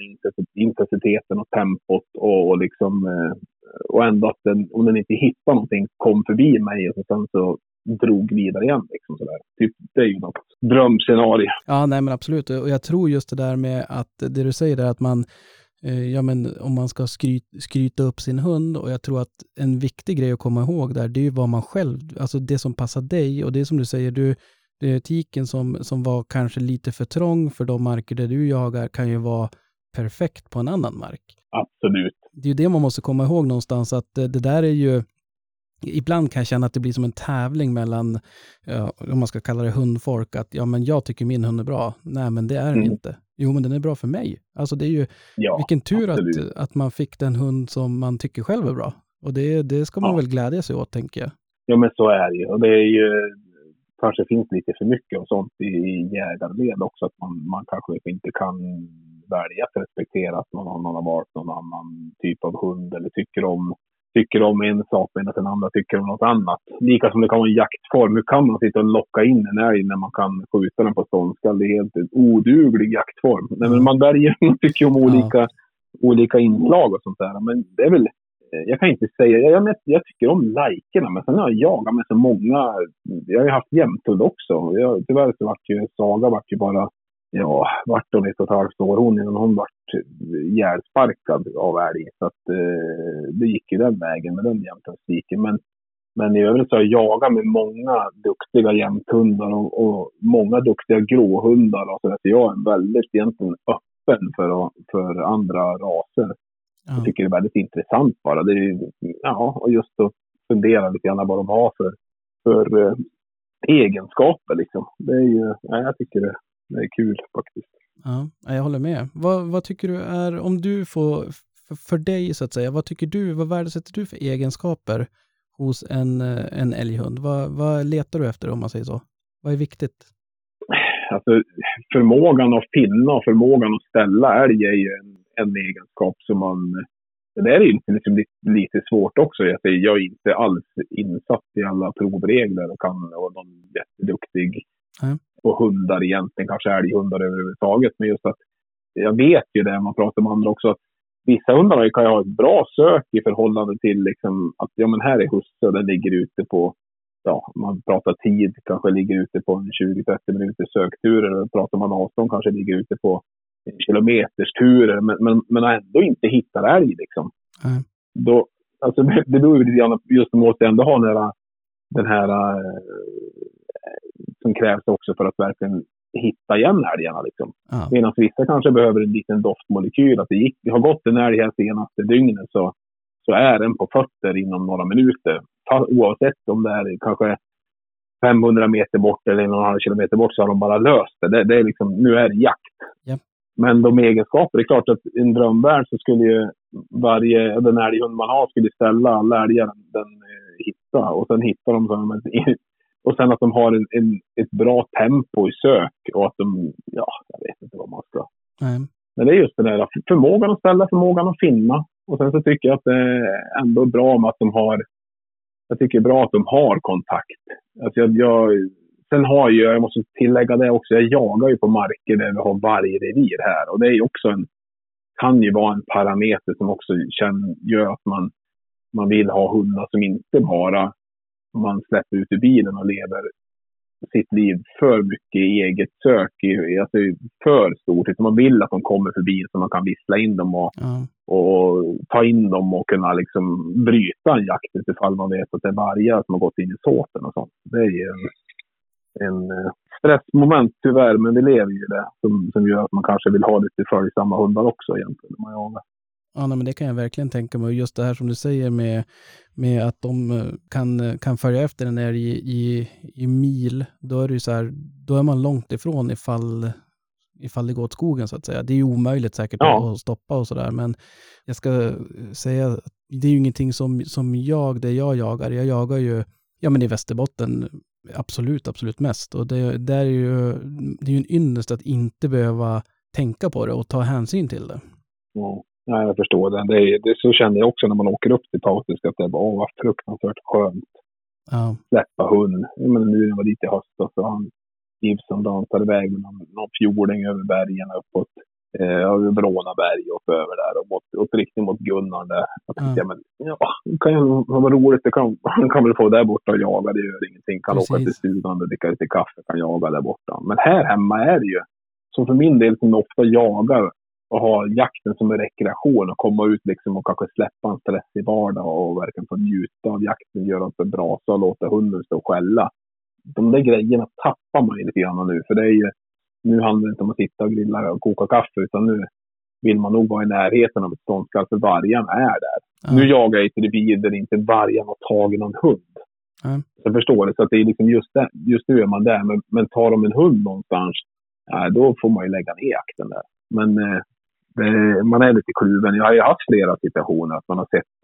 intensiteten och tempot och, och liksom eh, och ändå att den, om den inte hittar någonting, kom förbi mig och sen så drog vidare igen. Liksom sådär. Typ, det är ju något drömscenario. Ja, nej men absolut. Och jag tror just det där med att det du säger där att man, eh, ja men om man ska skryt, skryta upp sin hund och jag tror att en viktig grej att komma ihåg där, det är ju vad man själv, alltså det som passar dig och det är som du säger, du, tiken som, som var kanske lite för trång för de marker där du jagar kan ju vara perfekt på en annan mark. Absolut. Det är ju det man måste komma ihåg någonstans, att eh, det där är ju, ibland kan jag känna att det blir som en tävling mellan, ja, om man ska kalla det hundfolk, att ja men jag tycker min hund är bra. Nej men det är den Mm. inte. Jo men den är bra för mig. Alltså det är ju, Ja, vilken tur absolut. att, att man fick den hund som man tycker själv är bra. Och det, det ska man Ja. väl glädja sig åt tänker jag. Ja, men så är det ju. Och det är ju kanske finns lite för mycket och sånt i, i jägarled också. Att man, man kanske inte kan välja att respektera att någon annan har valt någon annan typ av hund eller tycker om, tycker om en sak medan den andra tycker om något annat. Lika som det kan vara en jaktform. Hur kan man sitta och locka in en älg när man kan skjuta den på ståndskall? Det är helt en oduglig jaktform. Nej, men man väljer, man tycker om olika, olika inslag och sånt där. Men det är väl Eh, jag kan inte säga, jag, jag, jag tycker om likerna, men sen har jag jagat med så många, jag har ju haft jämthund också. Jag, tyvärr så vart ju Saga vart ju bara, ja, vart hon ett och ett halvt år hon innan hon vart ihjälsparkad av älg. Så att eh, det gick ju den vägen med den jämthundsstiken. Men, men i övrigt så har jag jagat med många duktiga jämthundar och, och många duktiga gråhundar. Och så. Så jag är väldigt egentligen öppen för, för andra raser. Jag Ja. tycker det är väldigt intressant bara. Det är, ju- ja, och just att fundera lite grann vad de har för, för eh, egenskaper. Liksom. Det är ju, ja, jag tycker det, det är kul faktiskt. Ja, jag håller med. Vad, vad tycker du är, om du får, för, för dig så att säga, vad tycker du, vad värdesätter du för egenskaper hos en, eh, en älghund? Vad, vad letar du efter om man säger så? Vad är viktigt? Alltså, förmågan att finna och förmågan att ställa älg är ju en, en egenskap som man... Det där är ju liksom lite, svårt också. Jag, säger, jag är inte alls insatt i alla provregler och kan vara någon jätteduktig på hundar egentligen, kanske älghundar överhuvudtaget. Men just att jag vet ju det, man pratar med andra också, att vissa hundar kan ju ha ett bra sök i förhållande till liksom att ja, men här är husse och den ligger ute på ja, man pratar tid, kanske ligger ute på en 20-30 minuters sökturer. Och pratar man avstånd kanske ligger ute på en kilometers turer. Men, men, men ändå inte hittar älg liksom. Nej. Då, alltså, det beror lite grann just man måste ändå ha den här, den här eh, som krävs också för att verkligen hitta igen älgarna. Liksom. Ja, Medan vissa kanske behöver en liten doftmolekyl. Att det, gick, det har gått en älg här senaste dygnet så, så är den på fötter inom några minuter. Oavsett om det är kanske 500 meter bort eller en och en halv kilometer bort så har de bara löst det. det, det är liksom, nu är det jakt. Ja. Men de egenskaper, det är klart att i en drömvärld så skulle ju varje, den älghund man har skulle ställa alla älgar den eh, hittar. Och sen hittar de så och sen att de har en, en, ett bra tempo i sök och att de, ja, jag vet inte vad man ska. nej. Men det är just den där förmågan att ställa, förmågan att finna. Och sen så tycker jag att det är ändå bra med att de har, jag tycker det är bra att de har kontakt. Alltså jag, jag, sen har ju, jag måste tillägga det också, jag jagar ju på marker där vi har vargrevir här. Och det är ju också en, kan ju vara en parameter som också känner, gör att man, man vill ha hundar som inte bara man släpper ut i bilen och lever sitt liv för mycket i eget sök, i- alltså för stort. Utan man vill att de kommer förbi så man kan vissla in dem och, Ja, och ta in dem och kunna liksom bryta en jakt utifall man vet att det är vargar som har gått in i såten och sånt. Det är ju en, en eh, stressmoment tyvärr, men vi lever ju i det som, som gör att man kanske vill ha lite följsamma hundar också egentligen. När man jagar. ja nej, men det kan jag verkligen tänka mig. Just det här som du säger med, med att de eh, kan, eh, kan följa efter en älg i, i, i mil, då är det ju så här, då är man långt ifrån ifall, ifall det går åt skogen så att säga. Det är ju omöjligt säkert Ja. att stoppa och sådär, men jag ska säga att det är ju ingenting som, som jag, det jag jagar, jag jagar ju, ja men i Västerbotten, absolut, absolut mest. Och det, där är ju, det är ju en ynnest att inte behöva tänka på det och ta hänsyn till det. Ja, nej, jag förstår det. Det, är, det. Så känner jag också när man åker upp till Pautiska, att det var åh, vad fruktansvärt skönt. Ja, Släppa hund. Menar, nu när jag var dit i höstas så han Gibson dansade iväg med någon, någon fjording över bergen uppåt. Eh, över Brånaberg och över där och mot, upp riktigt mot Gunnar där. Jag tänkte, ja. men, ja, det kan ju vara roligt. Det kan, han kan väl få där borta och jaga, det gör ingenting. Kan åka Precis. till stugan och dricka lite kaffe, kan jaga där borta. Men här hemma är det ju, som för min del som ofta jagar och har jakten som en rekreation och komma ut liksom och kanske släppa en stressig vardag och verkligen få njuta av jakten, göra sig brasa och låta hunden stå och skälla. De där grejerna tappar man ju lite grann nu, för det är ju, nu handlar det inte om att sitta och grilla och koka kaffe, utan nu vill man nog vara i närheten av ett ståndskall, för vargen är där. ja, Nu jagar jag i revir där inte vargen har tagit någon hund. Så jag förstår det. Så att det är liksom just, där, just nu är man där. Men, men tar de en hund någonstans, ja, då får man ju lägga ner jakten där. Men eh, det, man är lite kluven. Jag har ju haft flera situationer att man har sett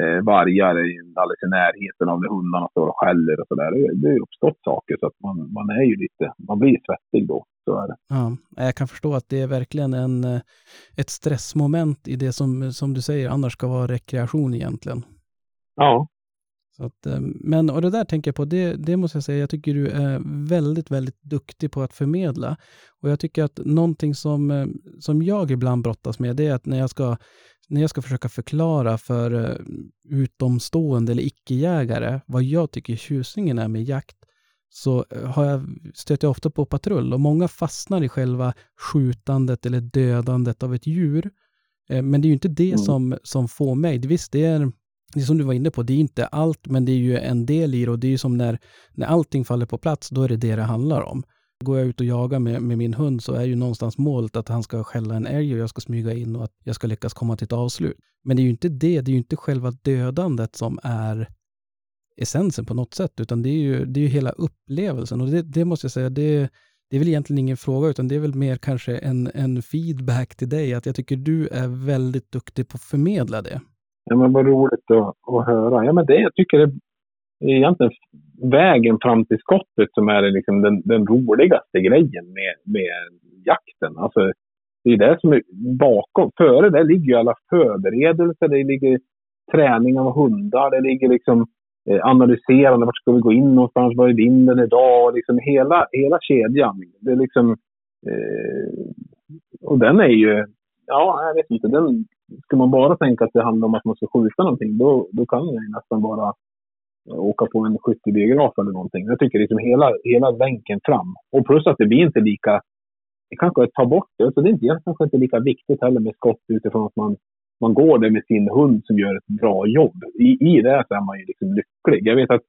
eh, vargar i- alldeles i närheten av där hundarna står och skäller och sådär. Det, det har ju uppstått saker så att man, man är ju lite, man blir svettig då. Så är det. ja. Jag kan förstå att det är verkligen en, eh, ett stressmoment i det som, som du säger annars ska vara rekreation egentligen. Ja. Så att, eh, men, och det där tänker jag på, det, det måste jag säga, jag tycker du är väldigt, väldigt duktig på att förmedla. Och jag tycker att någonting som, eh, som jag ibland brottas med, det är att när jag ska, när jag ska försöka förklara för utomstående eller icke-jägare vad jag tycker tjusningen är med jakt, så eh, har jag, stöter jag ofta på patrull och många fastnar i själva skjutandet eller dödandet av ett djur. Eh, Men det är ju inte det Mm. som, som får mig. Visst, det är det är som du var inne på, det är inte allt, men det är ju en del i det och det är ju som när, när allting faller på plats, då är det det det handlar om. Går jag ut och jagar med, med min hund så är ju någonstans målet att han ska skälla en älg och jag ska smyga in och att jag ska lyckas komma till ett avslut. Men det är ju inte det, det är ju inte själva dödandet som är essensen på något sätt, utan det är ju, det är ju hela upplevelsen och det, det måste jag säga, det, det är väl egentligen ingen fråga, utan det är väl mer kanske en, en feedback till dig, att jag tycker du är väldigt duktig på att förmedla det. Ja, men vad roligt att, att höra. Ja, men det jag tycker det är egentligen vägen fram till skottet som är liksom den, den roligaste grejen med, med jakten. Alltså, det är det som är bakom. Före det ligger ju alla förberedelser, det ligger träning av hundar, det ligger liksom eh, Eh, analyserande, vart ska vi gå in någonstans, var är vinden idag, och liksom hela, hela kedjan. Det är liksom, eh, och den är ju, ja, jag vet inte, den, ska man bara tänka att det handlar om att man ska skjuta någonting, då, då kan det nästan bara åka på en skyttebiograf eller någonting. Jag tycker liksom hela, hela länken fram. Och plus att det blir inte lika, det kanske tar bort det. Så det är inte, kanske inte lika viktigt heller med skott utifrån att man, man går där med sin hund som gör ett bra jobb. I, i det så är man ju liksom lycklig. Jag vet att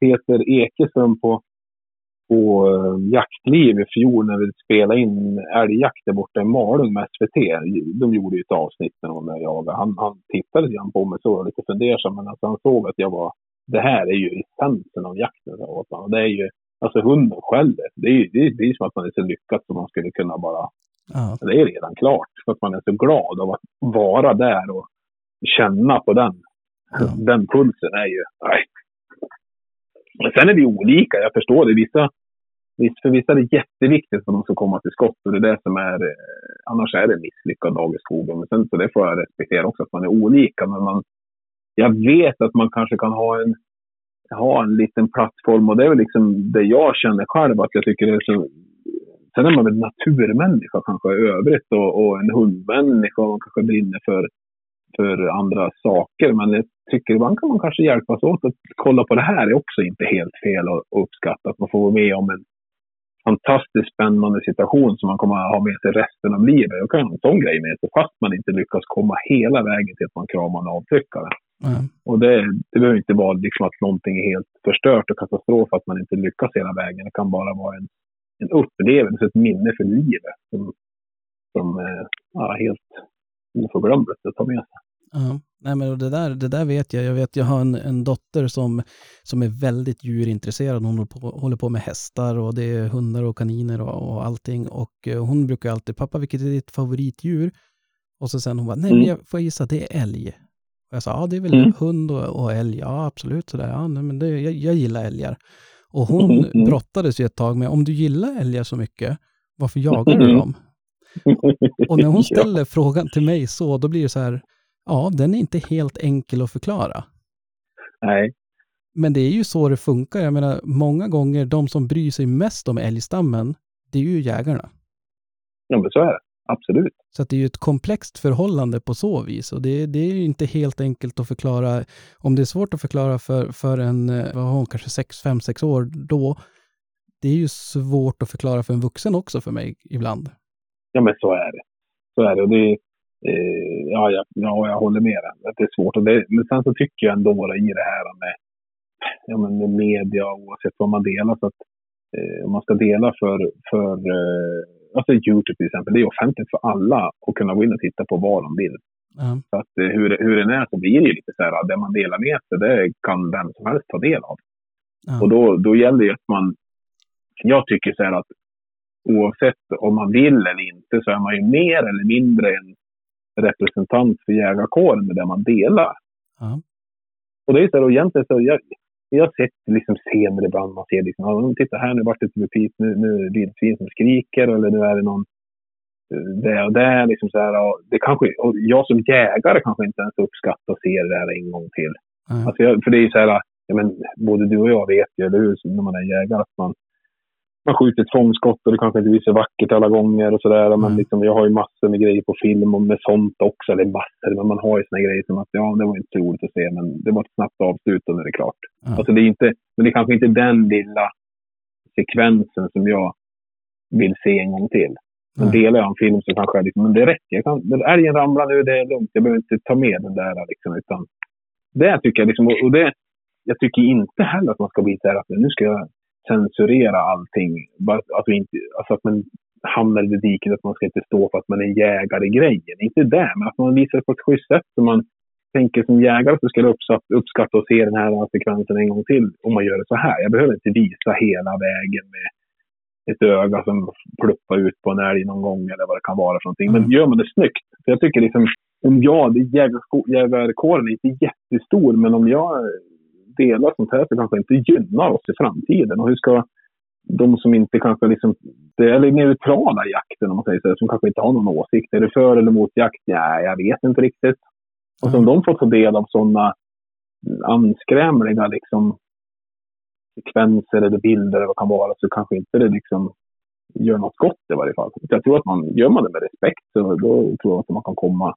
Peter Ekeström på, på eh, Jaktliv i fjol när vi spelade in älgjakt där borta i Malung med SVT. De gjorde ju ett avsnitt när de jagade. Han, han tittade lite grann på mig så var lite fundersam, men alltså han såg att jag var det här är ju essensen av jakten. sa åt honom. Och det är ju, alltså hunden skäller. Det är ju det är, det är som att man är så lyckad som man skulle kunna bara, Ja, det är redan klart. För att man är så glad av att vara där och känna på den. Ja. Den pulsen är ju, nej. Men sen är ju olika, jag förstår det. Vissa, för vissa är det jätteviktigt att de ska komma till skott och det är det som är, eh, annars är det en misslyckad dag i skogen. Men sen så det får jag respektera också att man är olika. Men man, jag vet att man kanske kan ha en, ha en liten plattform och det är väl liksom det jag känner själv att jag tycker det är så Sen är man väl naturmänniska kanske i övrigt och, och en hundmänniska och kanske brinner för, för andra saker. Men jag tycker ibland kan man kanske hjälpas åt att kolla på det här är också inte helt fel och, uppskatta. Att man får vara med om en fantastiskt spännande situation som man kommer att ha med sig resten av livet. Jag kan ha en sån grej med sig fast man inte lyckas komma hela vägen till att man kramar en avtryckare. ja, Och det, det behöver inte vara liksom att någonting är helt förstört och katastrof att man inte lyckas hela vägen. Det kan bara vara en, en upplevelse, ett minne för livet som, som eh, ja, helt oförglömligt att ta med sig. ja. Nej, men det där, det där vet jag. Jag vet, jag har en, en dotter som, som är väldigt djurintresserad. Hon håller på, håller på med hästar och det är hundar och kaniner och, och allting. Och eh, hon brukar alltid, pappa vilket är ditt favoritdjur? Och så sen hon bara, nej men Mm. jag får gissa, det är älg. Och jag sa, ja det är väl Mm. hund och, och älg. Ja absolut sådär. Ja, nej, men det, jag, jag gillar älgar. Och hon Mm, mm. brottades ju ett tag med, om du gillar älgar så mycket, varför jagar du Mm. dem? Och när hon Ja. ställer frågan till mig så, då blir det så här, ja, den är inte helt enkel att förklara. Nej, Men det är ju så det funkar. Jag menar, många gånger de som bryr sig mest om älgstammen, det är ju jägarna. ja, men så är det. Absolut. Så att det är ju ett komplext förhållande på så vis. Och det, det är ju inte helt enkelt att förklara. Om det är svårt att förklara för, för en, eh, vad har hon, kanske 6, 5, 6 år då, det är ju svårt att förklara för en vuxen också för mig ibland. Ja, men så är det. Så är det. Och det eh, ja, jag, ja, jag håller med dig. Att det är svårt. Och det, men sen så tycker jag ändå i det här med, ja, men med media oavsett vad man delar. Så att, eh, om man ska dela för, för eh, alltså Youtube till exempel. Det är offentligt för alla att kunna gå in och titta på vad de vill. Ja, Så att eh, hur, hur den är så blir det ju lite så här, det man delar med sig, det kan vem som helst ta del av. ja, Och då, då gäller det att man, jag tycker så här att oavsett om man vill eller inte så är man ju mer eller mindre en representant för jägarkåren med det man delar. ja, Och det är så här, och egentligen så, jag, jag har sett liksom scener ibland, man ser liksom, ja, titta här nu vart det ett repeat, nu, nu är det vildsvin som skriker eller nu är det någon eh, det och det. Liksom så här, och det kanske, och jag som jägare kanske inte ens uppskattar att se det här en gång till. ja, Alltså jag, för det är ju så här, ja, men, både du och jag vet ju, eller hur, när man är jägare, att man, man skjuter ett fångskott och det kanske inte blir så vackert alla gånger och sådär. Men Mm. liksom, jag har ju massor med grejer på film och med sånt också. Eller massor, men man har ju såna grejer som att ja, det var inte så roligt att se, men det var ett snabbt avslut och nu är det klart. ja. Alltså det är inte, men det är kanske inte den lilla sekvensen som jag vill se en gång till. Men Nej. delar jag en film så kanske jag liksom, men det räcker. Jag kan, älgen ramlar nu, det är lugnt. Jag behöver inte ta med den där liksom, utan det tycker jag liksom, och det, jag tycker inte heller att man ska bli så här att nu ska jag censurera allting. Vi inte, alltså att man hamnar i det diket att man ska inte stå för att man är jägare i grejen. Inte det, men att man visar det på ett schysst sätt. Så man tänker som jägare så ska jag uppskatta, att se den här sekvensen en gång till om man gör det så här. Jag behöver inte visa hela vägen med ett öga som pluppar ut på en älg någon gång eller vad det kan vara för någonting. Men Mm. gör man det snyggt. För jag tycker liksom, om jag, jägarkåren är inte jättestor, men om jag delar sånt här så kanske inte gynnar oss i framtiden. Och hur ska de som inte kanske liksom, det är neutrala i jakten om man säger så, som kanske inte har någon åsikt. Är du för eller mot jakt? Nej, jag vet inte riktigt. Och så om de får ta del av sådana anskrämliga liksom, sekvenser eller bilder eller vad det kan vara så kanske inte det liksom gör något gott i varje fall. Jag tror att man, gör man det med respekt så då tror jag att man kan komma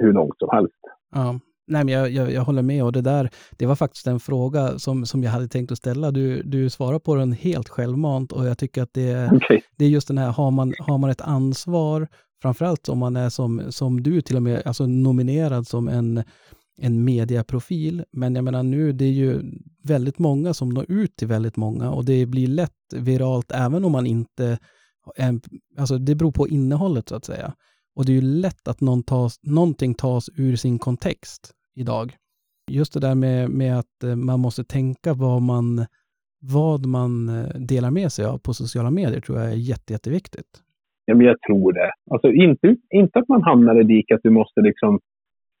hur långt som helst. Ja. Nej, men jag, jag, jag håller med och det där, det var faktiskt en fråga som, som jag hade tänkt att ställa. Du, du svarar på den helt självmant och jag tycker att det, Okej. det är just den här, har man, har man ett ansvar, framförallt om man är som, som du till och med, alltså nominerad som en, en mediaprofil. Men jag menar nu, det är ju väldigt många som når ut till väldigt många och det blir lätt viralt även om man inte, är, alltså det beror på innehållet så att säga. Och det är ju lätt att någon tas, någonting tas ur sin kontext idag. Just det där med, med att eh, man måste tänka vad man, vad man eh, delar med sig av på sociala medier tror jag är jätte, jätteviktigt. Ja, men jag tror det. Alltså inte, inte att man hamnar i diket att du måste liksom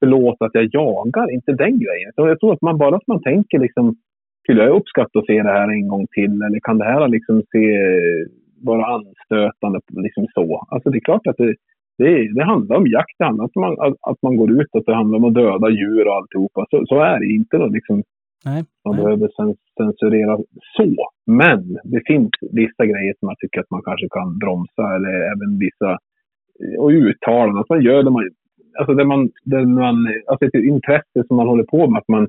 förlåta att jag jagar, inte den grejen. Så jag tror att man bara att man tänker liksom, skulle jag uppskatta att se det här en gång till? Eller kan det här liksom se, eh, vara anstötande liksom så? Alltså det är klart att det, det, det handlar om jakt, det handlar om att man, att, man går ut, att det handlar om att döda djur och alltihopa. Så, så är det inte då liksom Nej, man nej. behöver cen- censurera så. Men det finns vissa grejer som jag tycker att man kanske kan bromsa eller även vissa och uttalanden. Att man gör det man, alltså det man, det man, alltså ett intresse som man håller på med. Att man,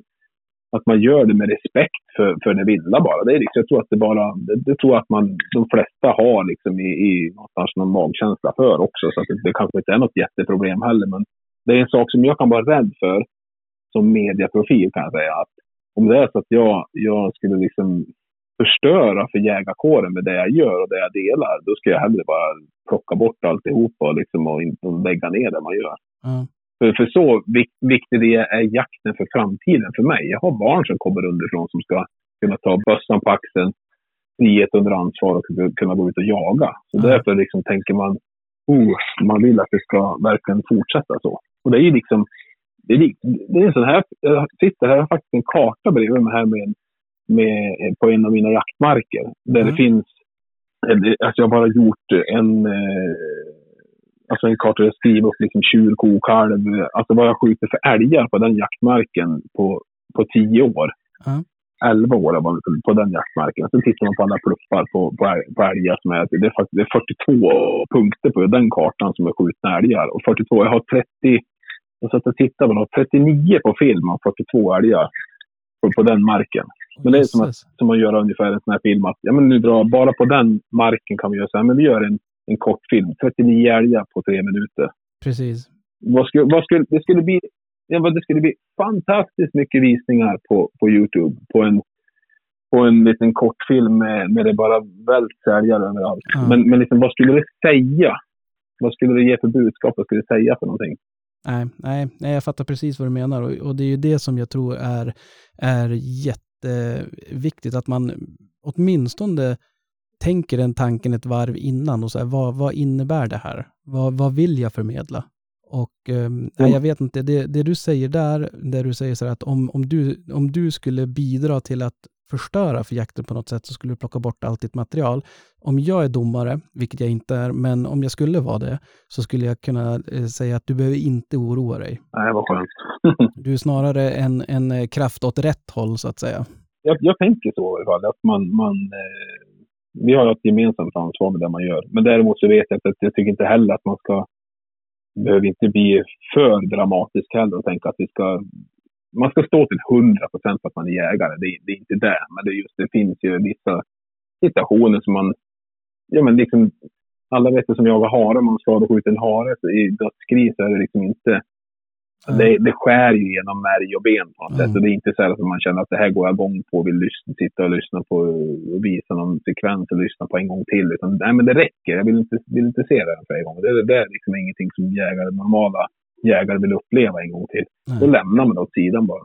att man gör det med respekt för, för det vilda bara. Det är liksom, jag tror att det bara, det, det tror att man, de flesta har liksom i, i någonstans någon magkänsla för också. Så att det, det kanske inte är något jätteproblem heller. Men det är en sak som jag kan vara rädd för som mediaprofil kan jag säga. Att om det är så att jag, jag skulle liksom förstöra för jägarkåren med det jag gör och det jag delar, då ska jag hellre bara plocka bort alltihopa och, liksom och och lägga ner det man gör. Mm. För, för så vik, viktig det är jakten för framtiden för mig. Jag har barn som kommer underifrån som ska kunna ta bössan på axeln, frihet under ansvar och kunna gå ut och jaga. Så Ja. därför liksom tänker man, oh, man vill att det ska verkligen fortsätta så. Och det är ju liksom, det är, det är en sån här, jag sitter här, jag har faktiskt en karta bredvid mig här med, med, på en av mina jaktmarker. Där Mm. det finns, eller, alltså jag har bara gjort en, eh, alltså en karta där jag skriver upp liksom tjur, ko, kalv, alltså vad jag skjuter för älgar på den jaktmarken på, på tio år. Ja. 11 år var på den jaktmarken. Sen tittar man på alla pluppar på, på, på älgar som är, det är, faktiskt, det är 42 punkter på den kartan som är skjutna älgar. Och 42, jag har 30, jag satt och tittade på något, 39 på film av 42 älgar på, på den marken. Men det är som att, som att göra ungefär en sån här film att, ja men nu drar, bara på den marken kan vi göra så här, men vi gör en, en kortfilm, 39 älgar på tre minuter. Precis. Vad skulle, vad skulle, det skulle bli, det skulle bli fantastiskt mycket visningar på, på Youtube på en, på en liten kortfilm med, med det bara välts älgar överallt. Ja. Men, men liksom, vad skulle det säga? Vad skulle det ge för budskap? Vad skulle det säga för någonting? Nej, nej, nej, jag fattar precis vad du menar och, och det är ju det som jag tror är, är jätteviktigt att man åtminstone tänker den tanken ett varv innan och så här, vad, vad innebär det här? Vad, vad vill jag förmedla? Och ehm, nej, jag vet inte, det, det du säger där, där du säger så här att om, om, du, om du skulle bidra till att förstöra för jakten på något sätt så skulle du plocka bort allt ditt material. Om jag är domare, vilket jag inte är, men om jag skulle vara det, så skulle jag kunna eh, säga att du behöver inte oroa dig. Nej, vad skönt. Du är snarare en, en eh, kraft åt rätt håll så att säga. jag, jag tänker så i alla fall. Att man, man, eh, vi har ett gemensamt ansvar med det man gör. Men däremot så vet jag att jag tycker inte heller att man ska behöver inte bli för dramatisk heller och tänka att vi ska man ska stå till 100 procent för att man är jägare. Det, är- det är inte det. Men det, är just, det finns ju vissa situationer som man... Ja, men liksom, alla vet ju som jagar hare, om man skadeskjuter en hare så i dödskris är det liksom inte... Det, det skär ju genom märg och ben på något Mm. sätt. Och det är inte så att man känner att det här går jag igång på och vill lyssna, sitta och lyssna på och visa någon sekvens och lyssna på en gång till. Utan nej, men det räcker. Jag vill inte, vill inte se det här flera gånger. Det, det är liksom ingenting som jägare, normala jägare vill uppleva en gång till. Då Nej. lämnar man det åt sidan bara.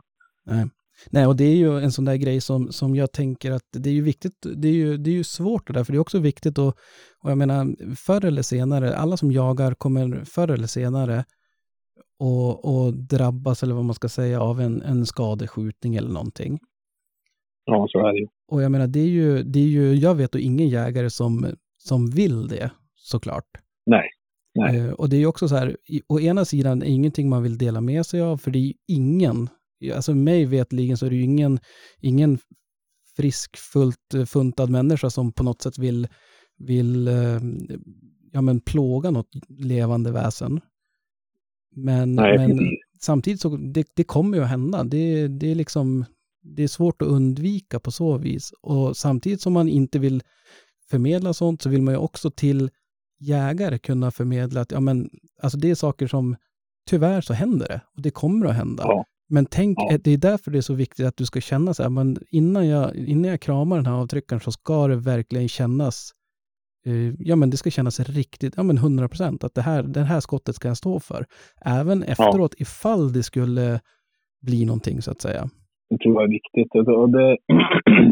Nej. Nej, och det är ju en sån där grej som, som jag tänker att det är ju viktigt, det är ju, det är ju svårt det där, för det är också viktigt att, och jag menar, förr eller senare, alla som jagar kommer förr eller senare och, och drabbas, eller vad man ska säga, av en, en skadeskjutning eller någonting. Ja, så är det ju. Och jag menar, det är ju, det är ju jag vet och ingen jägare som, som vill det, såklart. Nej. Nej. Eh, och det är ju också så här, i, å ena sidan är ingenting man vill dela med sig av, för det är ju ingen, alltså mig vetligen så är det ju ingen, ingen frisk, fullt eh, funtad människa som på något sätt vill, vill eh, ja, men plåga något levande väsen. Men, Nej, men samtidigt så det, det kommer ju att hända. Det, det är liksom, det är svårt att undvika på så vis. Och samtidigt som man inte vill förmedla sånt så vill man ju också till jägare kunna förmedla att ja, men, alltså det är saker som tyvärr så händer det och det kommer att hända. Ja. Men tänk, Ja. det är därför det är så viktigt att du ska känna så här, men innan jag, innan jag kramar den här avtryckaren så ska det verkligen kännas, eh, ja men det ska kännas riktigt, ja men 100 procent, att det här, det här skottet ska jag stå för. Även efteråt ifall det skulle bli någonting så att säga. Det tror jag är viktigt. Och det,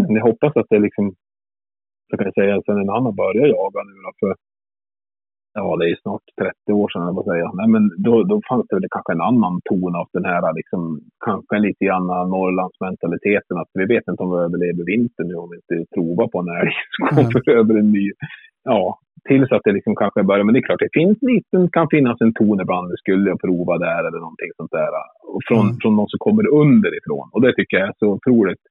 jag hoppas att det liksom, så kan jag säga, sen en annan började jaga nu då, för ja, det är snart 30 år sedan, jag säga. Nej, men då, då fanns det väl kanske en annan ton av den här, liksom, kanske lite grann Norrlandsmentaliteten. Att vi vet inte om vi överlever vintern nu om vi inte provar på en älg som Mm. kommer över en ny. Ja, tills att det liksom kanske börjar. Men det är klart, det finns lite, kan finnas en ton ibland. Det skulle jag prova där eller någonting sånt där. Och från, Mm. från någon som kommer underifrån. Och det tycker jag är så otroligt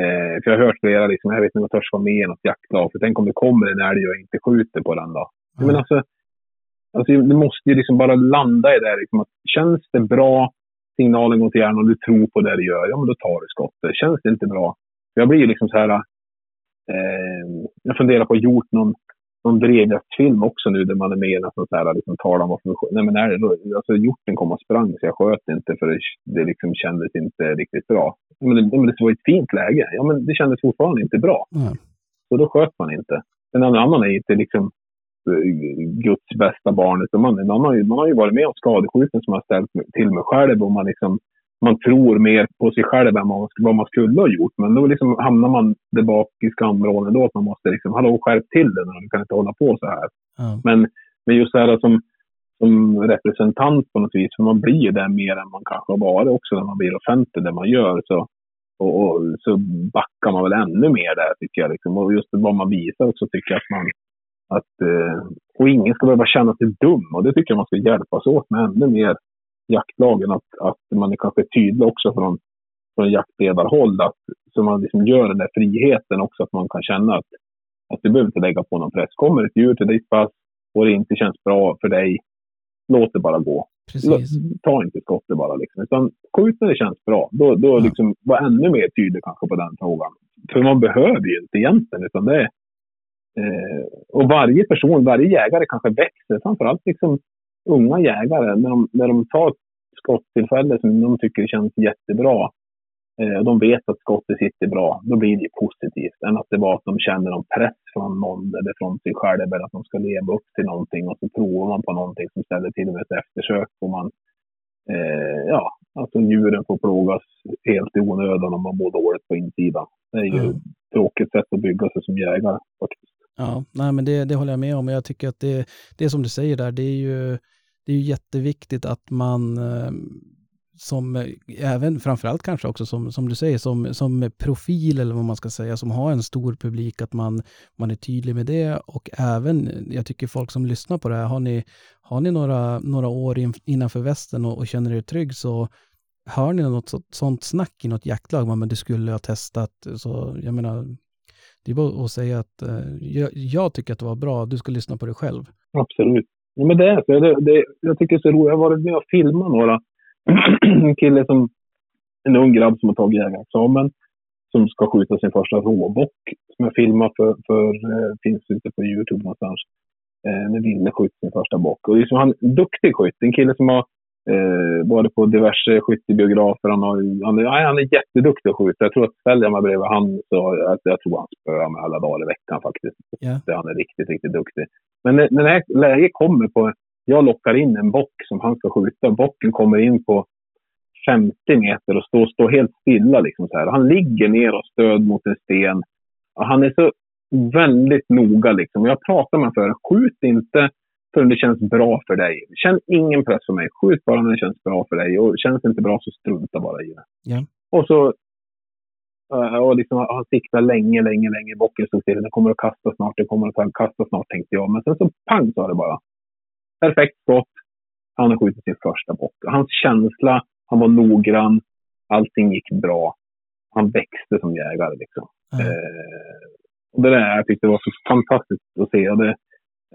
Eh, för jag har hört flera, liksom, jag vet inte om jag törs vara med i något jaktlag. För tänk om det kommer en älg och jag inte skjuter på den då. Mm. Men alltså, alltså, det måste ju liksom bara landa i det där. Liksom, att känns det bra, signalen går till hjärnan och du tror på det du gör, ja men då tar du skottet. Känns det inte bra, jag blir ju liksom så här... Eh, jag funderar på att gjort någon, någon drevjaktfilm också nu där man är med i något här, liksom talar om varför Nej men är det då, alltså hjorten kom och sprang så jag sköt inte för det, det liksom kändes inte riktigt bra. Men det, men det var ett fint läge. Ja men det kändes fortfarande inte bra. Nej. Så då sköt man inte. En annan är inte liksom Guds bästa barn. Utan man, man, har ju, man har ju varit med om skadeskjutning som har ställt till mig själv och man liksom man tror mer på sig själv än vad man, vad man skulle ha gjort. Men då liksom hamnar man där bak i skamvrån då att man måste liksom, hallå skärp till det nu, du kan inte hålla på så här. Ja. Men, men just det här som, som representant på något vis, för man blir ju det mer än man kanske har varit också när man blir offentlig, det man gör. Så, och, och, så backar man väl ännu mer där tycker jag. Liksom. Och just vad man visar också tycker jag att man att, eh, och ingen ska behöva känna sig dum. Och det tycker jag man ska hjälpas åt med ännu mer jaktlagen. Att, att man är kanske tydlig också från, från jaktledarhåll. Att, så man liksom gör den där friheten också. Att man kan känna att, att du behöver inte lägga på någon press. Kommer ett djur till ditt pass och det inte känns bra för dig, låt det bara gå. Precis. Ta inte skottet bara. Liksom. Utan skjut när det känns bra. Då, då Ja. liksom, var ännu mer tydlig kanske på den frågan. För man behöver ju inte egentligen. Utan det är, och varje person, varje jägare kanske växer. Framförallt liksom unga jägare. När de, när de tar ett skottillfälle som de tycker känns jättebra. Eh, och de vet att skottet sitter bra. Då blir det ju positivt. Än att det var att de känner någon press från någon eller från sig själv. Eller att de ska leva upp till någonting. Och så provar man på någonting som ställer till med ett eftersök. Och man, eh, ja, alltså djuren får plågas helt i onödan om man mår dåligt på insidan. Det är ju Ja. ett tråkigt sätt att bygga sig som jägare. faktiskt. Ja, nej men det, det håller jag med om. Jag tycker att det, det är som du säger där, det är ju, det är ju jätteviktigt att man eh, som, eh, även framförallt kanske också som, som du säger, som, som profil eller vad man ska säga, som har en stor publik, att man, man är tydlig med det och även, jag tycker folk som lyssnar på det här, har ni, har ni några, några år in, innanför västen och, och känner er trygg så hör ni något så, sånt snack i något jaktlag, men du skulle ha testat, så jag menar, det är bara att säga att eh, jag, jag tycker att det var bra, du ska lyssna på dig själv. Absolut. Ja, men det är så. Det, det, jag tycker det är så roligt. Jag har varit med och filmat några. en kille som, en ung grabb som har tagit jägarexamen. Som ska skjuta sin första råbock. Som jag filmar för, för eh, finns ute på Youtube någonstans. Eh, när Ville skjuter sin första bock. Och liksom han är en duktig skytt. En kille som har eh, varit på diverse skyttebiografer. Han, har, han, han är jätteduktig att skjuta. Jag tror att ställer jag mig bredvid han så jag, jag tror han spöar mig alla dagar i veckan faktiskt. Ja. Han är riktigt, riktigt duktig. Men när, när det här läget kommer på, jag lockar in en bock som han ska skjuta. Bocken kommer in på 50 meter och står, står helt stilla. Liksom så här. Han ligger ner och stöd mot en sten. Och han är så väldigt noga. Liksom. Jag pratar med honom för skjut inte förrän det känns bra för dig. Känn ingen press på mig. Skjut bara när det känns bra för dig. Och känns det inte bra så strunta bara i det. Ja. Och så eh, och liksom, han siktade länge, länge, länge. Bocken stod still. Den kommer att kasta snart. Den kommer att kasta snart, tänkte jag. Men sen så pang sa det bara. Perfekt skott. Han har skjutit sin första bock. Hans känsla, han var noggrann. Allting gick bra. Han växte som jägare liksom. Ja. Eh, och det där jag tyckte var så fantastiskt att se. Det,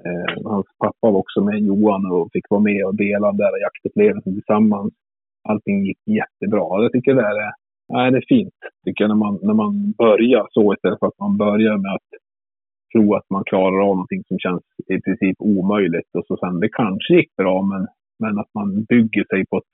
Eh, hans pappa var också med, Johan, och fick vara med och dela den där jaktupplevelsen tillsammans. Allting gick jättebra. Jag tycker det är, nej, det är fint, tycker jag, när man, när man börjar så istället för att man börjar med att tro att man klarar av någonting som känns i princip omöjligt. Och så sen, det kanske gick bra, men, men att man bygger sig på ett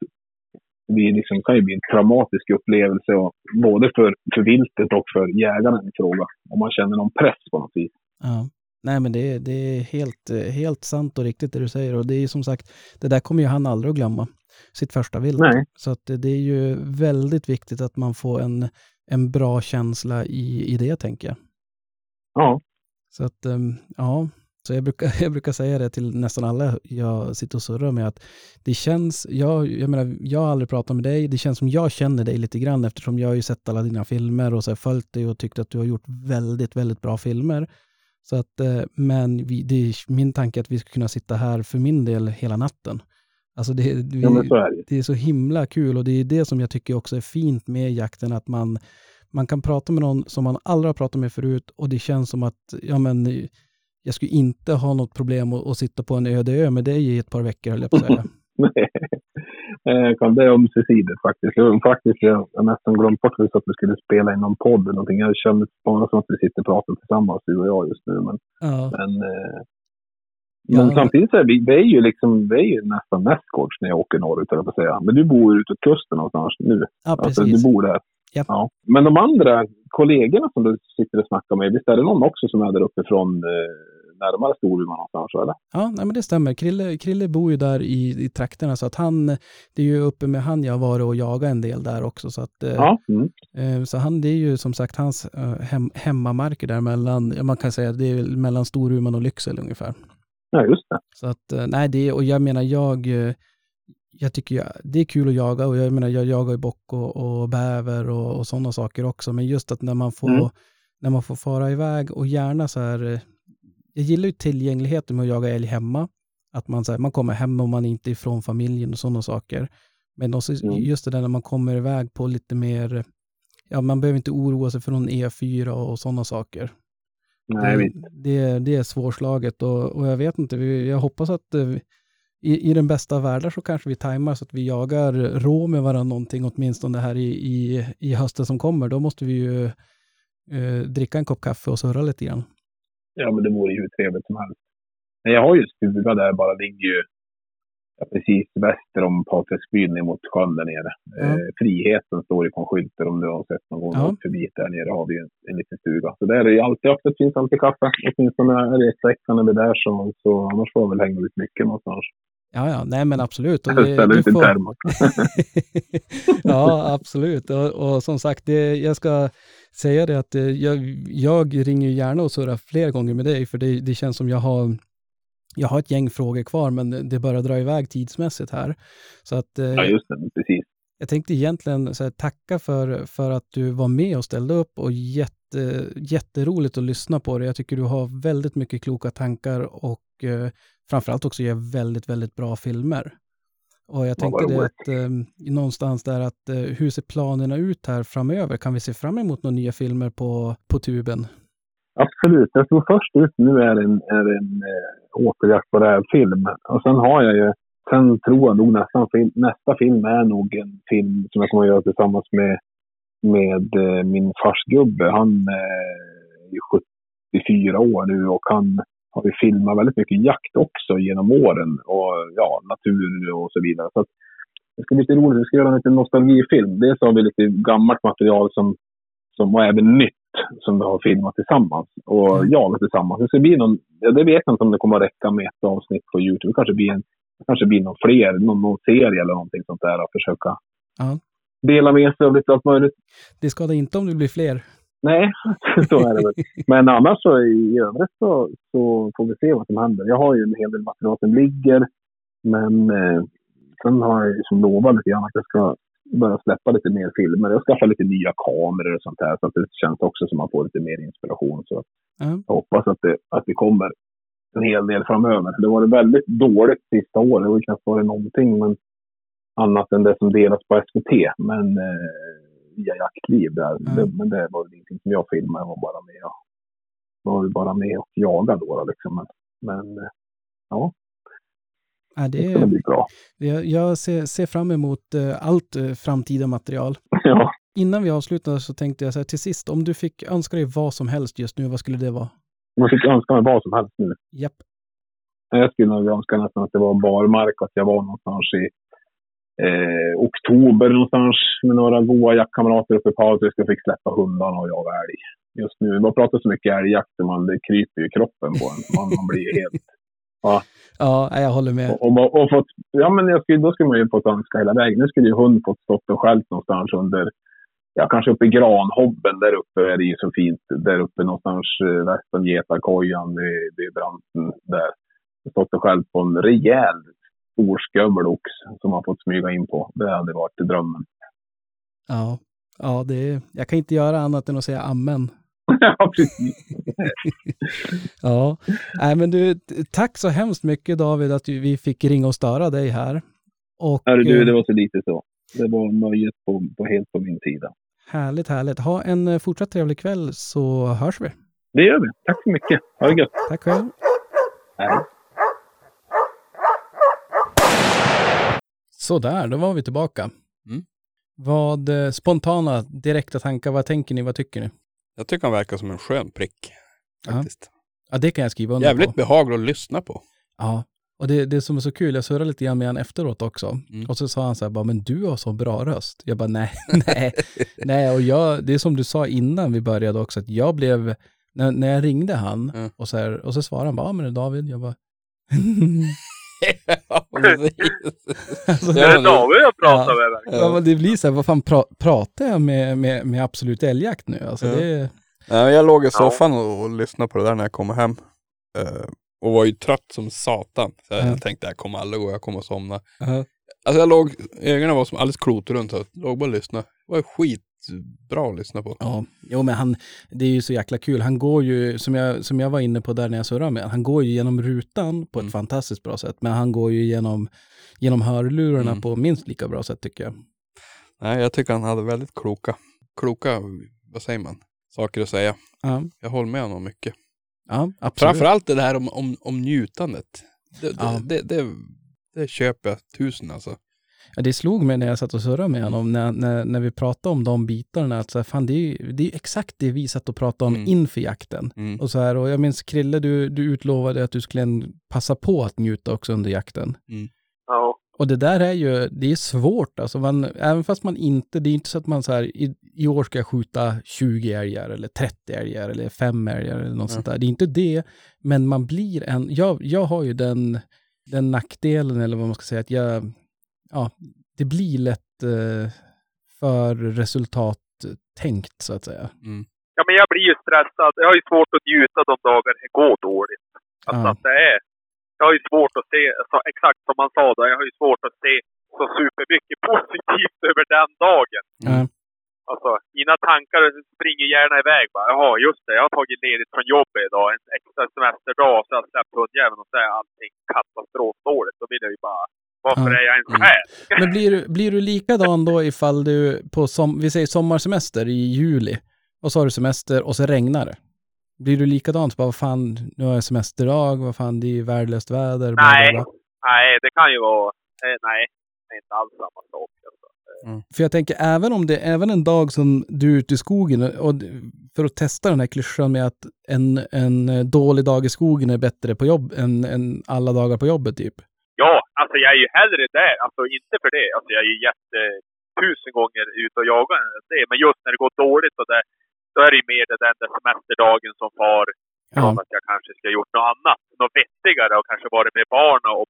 det liksom, kan ju bli en traumatisk upplevelse, och, både för, för viltet och för jägaren i fråga. Om man känner någon press på något vis. Ja. Nej, men det, det är helt, helt sant och riktigt det du säger. Och det är som sagt, det där kommer ju han aldrig att glömma, sitt första vilt. Så att det, är ju väldigt viktigt att man får en, en bra känsla i, i det, tänker jag. Ja, Så att, ehm, ja, så jag brukar, jag brukar säga det till nästan alla jag sitter och surrar med, att det känns, jag, jag menar, jag har aldrig pratat med dig, det känns som jag känner dig lite grann, eftersom jag har ju sett alla dina filmer och så följt dig och tyckt att du har gjort väldigt, väldigt bra filmer. Så att, eh, men vi, det är min tanke att vi ska kunna sitta här för min del hela natten. Alltså det, vi, ja så är det det är så himla kul och det är det som jag tycker också är fint med jakten, att man, man kan prata med någon som man aldrig har pratat med förut och det känns som att, ja men, jag skulle inte ha något problem att, att sitta på en öde ö med dig i ett par veckor, höll jag på att säga. Nej. Eh, kan det är ömsesidigt faktiskt. Jag, faktiskt jag har nästan glömt bort att vi skulle spela in någon podd eller någonting. Jag känner bara som att vi sitter och pratar tillsammans, du och jag just nu. Men, Ja, men, eh, Ja. men samtidigt så är vi, vi är ju liksom, vi är ju nästan nästgårds när jag åker norrut, jag på säga. Men du bor ute åt kusten någonstans nu. ja Alltså, precis. du bor där. Ja. Men de andra kollegorna som du sitter och snackar med, visst är det någon också som är där uppifrån eh, närmare Storuman någonstans, eller? Ja, nej, men det stämmer. Krille, Krille bor ju där i, i trakterna, så att han, det är ju uppe med han jag har varit och jagat en del där också. Så, att, eh, Ja. Mm. eh, så han, det är ju som sagt hans eh, hem, hemmamarker där mellan, man kan säga det är mellan Storuman och Lycksele ungefär. ja, just det. Så att, nej, det, och jag menar, jag, jag tycker ju, det är kul att jaga och jag menar, jag jagar ju bock och, och bäver och, och sådana saker också, men just att när man får, Mm. när man får fara iväg och gärna så här, jag gillar ju tillgängligheten med att jaga älg hemma. Att man, så här, man kommer hem och man är inte ifrån familjen och sådana saker. Men också Mm. just det där när man kommer iväg på lite mer, ja man behöver inte oroa sig för någon E4 och sådana saker. Nej, det, det, det är svårslaget och, och jag vet inte, vi- jag hoppas att eh, i, i den bästa av världar så kanske vi tajmar så att vi jagar rå med varandra någonting åtminstone här i, i, i hösten som kommer. Då måste vi ju eh, dricka en kopp kaffe och surra lite grann. Ja, men det vore ju hur trevligt som helst. Men jag har ju stuga där, bara ligger ju precis väster om Paträsksbyn ner mot sjön där nere. Ja. Eh, Friheten står ju på en skylt där om du har sett någon gång. Ja. Ja. Förbi där nere har vi ju en, en liten stuga. Så där är det ju alltid öppet, finns alltid kaffe. Åtminstone är veckan när vi är där så, så annars får jag väl hänga ut mycket någonstans. Ja, ja, nej men absolut. Och det- ställer du ut en termos. ja, absolut. Och, och som sagt, det, jag ska säga det att eh, jag, jag ringer gärna och surrar fler gånger med dig, för det, det känns som jag har, jag har ett gäng frågor kvar, men det börjar dra iväg tidsmässigt här. Så att eh, Ja, just det. Precis. jag tänkte egentligen så här, tacka för, för att du var med och ställde upp och jätte, jätteroligt att lyssna på det. Jag tycker du har väldigt mycket kloka tankar och eh, framförallt också gör väldigt, väldigt bra filmer. Och jag Ja, tänkte det att eh, någonstans där att eh, hur ser planerna ut här framöver? Kan vi se fram emot några nya filmer på, på tuben? Absolut. Jag tror först ut nu är en, är en eh, återjakt på rävfilm. Och sen har jag ju, sen tror jag nog nästan film, nästa film är nog en film som jag kommer att göra tillsammans med, med eh, min farsgubbe. Han eh, är 74 år nu och han har ju filmat väldigt mycket jakt också genom åren. Och ja, natur och så vidare. Så att, det ska bli lite roligt. Vi ska göra en liten nostalgifilm. Dels har vi lite gammalt material som, som och även nytt som vi har filmat tillsammans och Mm. jagat tillsammans. Det ska bli någon, ja, det vet jag inte om det kommer att räcka med ett avsnitt på Youtube. Det kanske blir, en, det kanske blir någon fler, någon, någon serie eller någonting sånt där. Att försöka Ja. dela med sig av lite allt möjligt. Det skadar inte om det blir fler. Nej, så är det väl. Men annars så i övrigt så, så får vi se vad som händer. Jag har ju en hel del material som ligger. Men eh, sen har jag som lovat lite grann att jag ska börja släppa lite mer filmer. Jag skaffar lite nya kameror och sånt här. Så att det känns också som att man får lite mer inspiration. Så Ja. jag hoppas att det, att det kommer en hel del framöver. Det var väldigt dåligt sista året. Det har knappt varit någonting. Men annat än det som delas på SVT. Men eh, via jaktliv där. Mm. Men det var ingenting som jag filmade. Jag var bara med och, var bara med och jagade då. Liksom. Men, men ja, Ja, det är, jag jag ser, ser fram emot eh, allt eh, framtida material. ja. Innan vi avslutar så tänkte jag så här till sist, om du fick önska dig vad som helst just nu, vad skulle det vara? Man fick önska mig vad som helst nu. Japp. Jag skulle nog önska nästan att det var barmark, att jag var någonstans i eh, oktober någonstans med några goa jaktkamrater uppe på Patrik och fick släppa hundarna och jaga älg. Just nu, man pratar så mycket älgjakt och man, det kryper ju i kroppen på en. Man, man blir helt... Ja, nej, jag håller med. Och, och, och fått, ja, men jag skulle, då skulle man ju fått önska hela vägen. Nu skulle ju hund fått stått och skällt någonstans under, ja kanske uppe i Granhobben. Där uppe är det ju så fint. Där uppe någonstans eh, väst om Getarkojan vid, vid branten där. Stått och skällt på en rejäl stor skövelox som man fått smyga in på. Det hade varit drömmen. Ja, ja det är, jag kan inte göra annat än att säga amen. ja, precis. Ja, nej men du, tack så hemskt mycket David att vi fick ringa och störa dig här. Och Hörru du, det eh, var så lite så. Det var nöjet på, på helt på min sida. härligt, härligt. Ha en eh, fortsatt trevlig kväll så hörs vi. Det gör vi. Tack så mycket. Ha det gött. Tack själv. Hej. Sådär, då var vi tillbaka. Mm. Vad eh, spontana, direkta tankar, vad tänker ni, vad tycker ni? Jag tycker han verkar som en skön prick. Faktiskt. Ja, det kan jag skriva under Jävligt på. behaglig att lyssna på. Ja, och det, det som är så kul, jag surrade lite grann med han efteråt också. Mm. Och så sa han så här, bara, men du har så bra röst. Jag bara, nej, nej, nej. Och jag, det är som du sa innan vi började också, att jag blev, när, när jag ringde han, Mm. och, så här, och så svarade han bara, ja men det är David. Jag bara, ja, alltså, Det är David jag pratar Ja. med verkligen. ja, men det blir så här, vad fan pra, pratar jag med, med, med absolut älgjakt nu? Alltså Ja. det, Ja, jag låg i soffan och, och lyssnade på det där när jag kom hem. Eh, och var ju trött som satan. Så jag Ja. tänkte jag kommer aldrig gå, jag kommer att somna. Alltså jag låg, ögonen var som alldeles klotrunt. Jag låg bara och lyssnade. Det var skit skitbra att lyssna på. Ja, jo men han, det är ju så jäkla kul. Han går ju, som jag, som jag var inne på där när jag surrade med han går ju genom rutan på ett Mm. fantastiskt bra sätt. Men han går ju genom, genom hörlurarna Mm. på minst lika bra sätt tycker jag. Nej, jag tycker han hade väldigt kloka, kloka, vad säger man, saker att säga. Ja, Jag håller med honom mycket. ja absolut. Framförallt det här om, om, om njutandet. Det, Ja. det, det, det, det köper jag tusen alltså. Ja, det slog mig när jag satt och surrade med honom, när, när, när vi pratade om de bitarna, att så här, fan, det, är, ju- det är ju exakt det vi satt och pratade om Mm. inför jakten. Mm. Och, så här, och jag minns Krille, du, du utlovade att du skulle passa på att njuta också under jakten. Ja. Och det där är ju, det är svårt alltså. Man, även fast man inte, det är inte så att man så här, i, i år ska jag skjuta 20 älgar eller 30 älgar eller 5 älgar eller något Ja. sånt där. Det är inte det, men man blir en, jag, jag har ju den, den nackdelen eller vad man ska säga, att jag, ja, det blir lätt eh, för resultattänkt så att säga. Mm. ja, men jag blir ju stressad. Jag har ju svårt att njuta de dagar det går dåligt. Alltså Ja. att det är... Jag har ju svårt att se, så, exakt som man sa då, jag har ju svårt att se så supermycket positivt över den dagen. Ja. Alltså, mina tankar springer gärna iväg bara. Jaha, just det. Jag har tagit ledigt från jobbet idag. En extra semesterdag. Så jag har släppt hundjäveln och så är allting katastrofdåligt. Då vill jag ju bara... Varför Ja. är jag ens Mm. här? Men blir du, blir du likadan då ifall du på, som, vi säger sommarsemester i juli, och så har du semester och så regnar det? Blir du likadan? Bara, vad fan, nu har jag semesterdag, vad fan, det är ju värdelöst väder. bla, bla, Nej. bla. Nej, det kan ju vara... eh, Nej, det är inte alls samma sak. Alltså. För jag tänker, även om det även en dag som du är ute i skogen, och för att testa den här klyschan med att en, en dålig dag i skogen är bättre på jobb än, än alla dagar på jobbet typ. Ja, alltså jag är ju hellre där. Alltså inte för det. Alltså jag är ju jätte tusen gånger ute och jagar än det. Men just när det går dåligt och det, då är det ju mer den där semesterdagen som far Ja, att jag kanske ska ha gjort något annat. Något vettigare och kanske varit med barnen och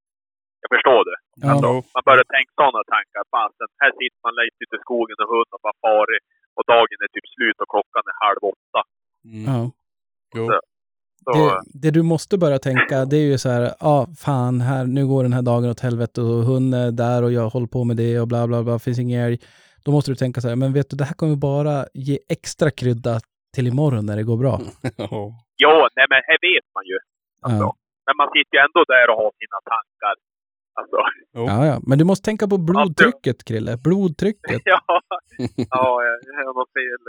jag förstår det. ja, Jo. Man börjar tänka sådana tankar. Fasen, här sitter man längst ute i skogen och hund och bara farit. Och dagen är typ slut och klockan är halv åtta. Mm. ja. Jo. Så, Det, det du måste börja tänka, det är ju så här, ja, ah, fan, här, nu går den här dagen åt helvete och hunden är där och jag håller på med det och bla bla bla, finns ingen älg. Då måste du tänka så här, men vet du, det här kommer bara ge extra krydda till imorgon när det går bra. Ja. nej men här vet man ju. Alltså. Ja. Men man sitter ju ändå där och har sina tankar. Alltså, Jo. Ja, ja, men du måste tänka på blodtrycket, Krille. Blodtrycket. ja. ja, jag har fel.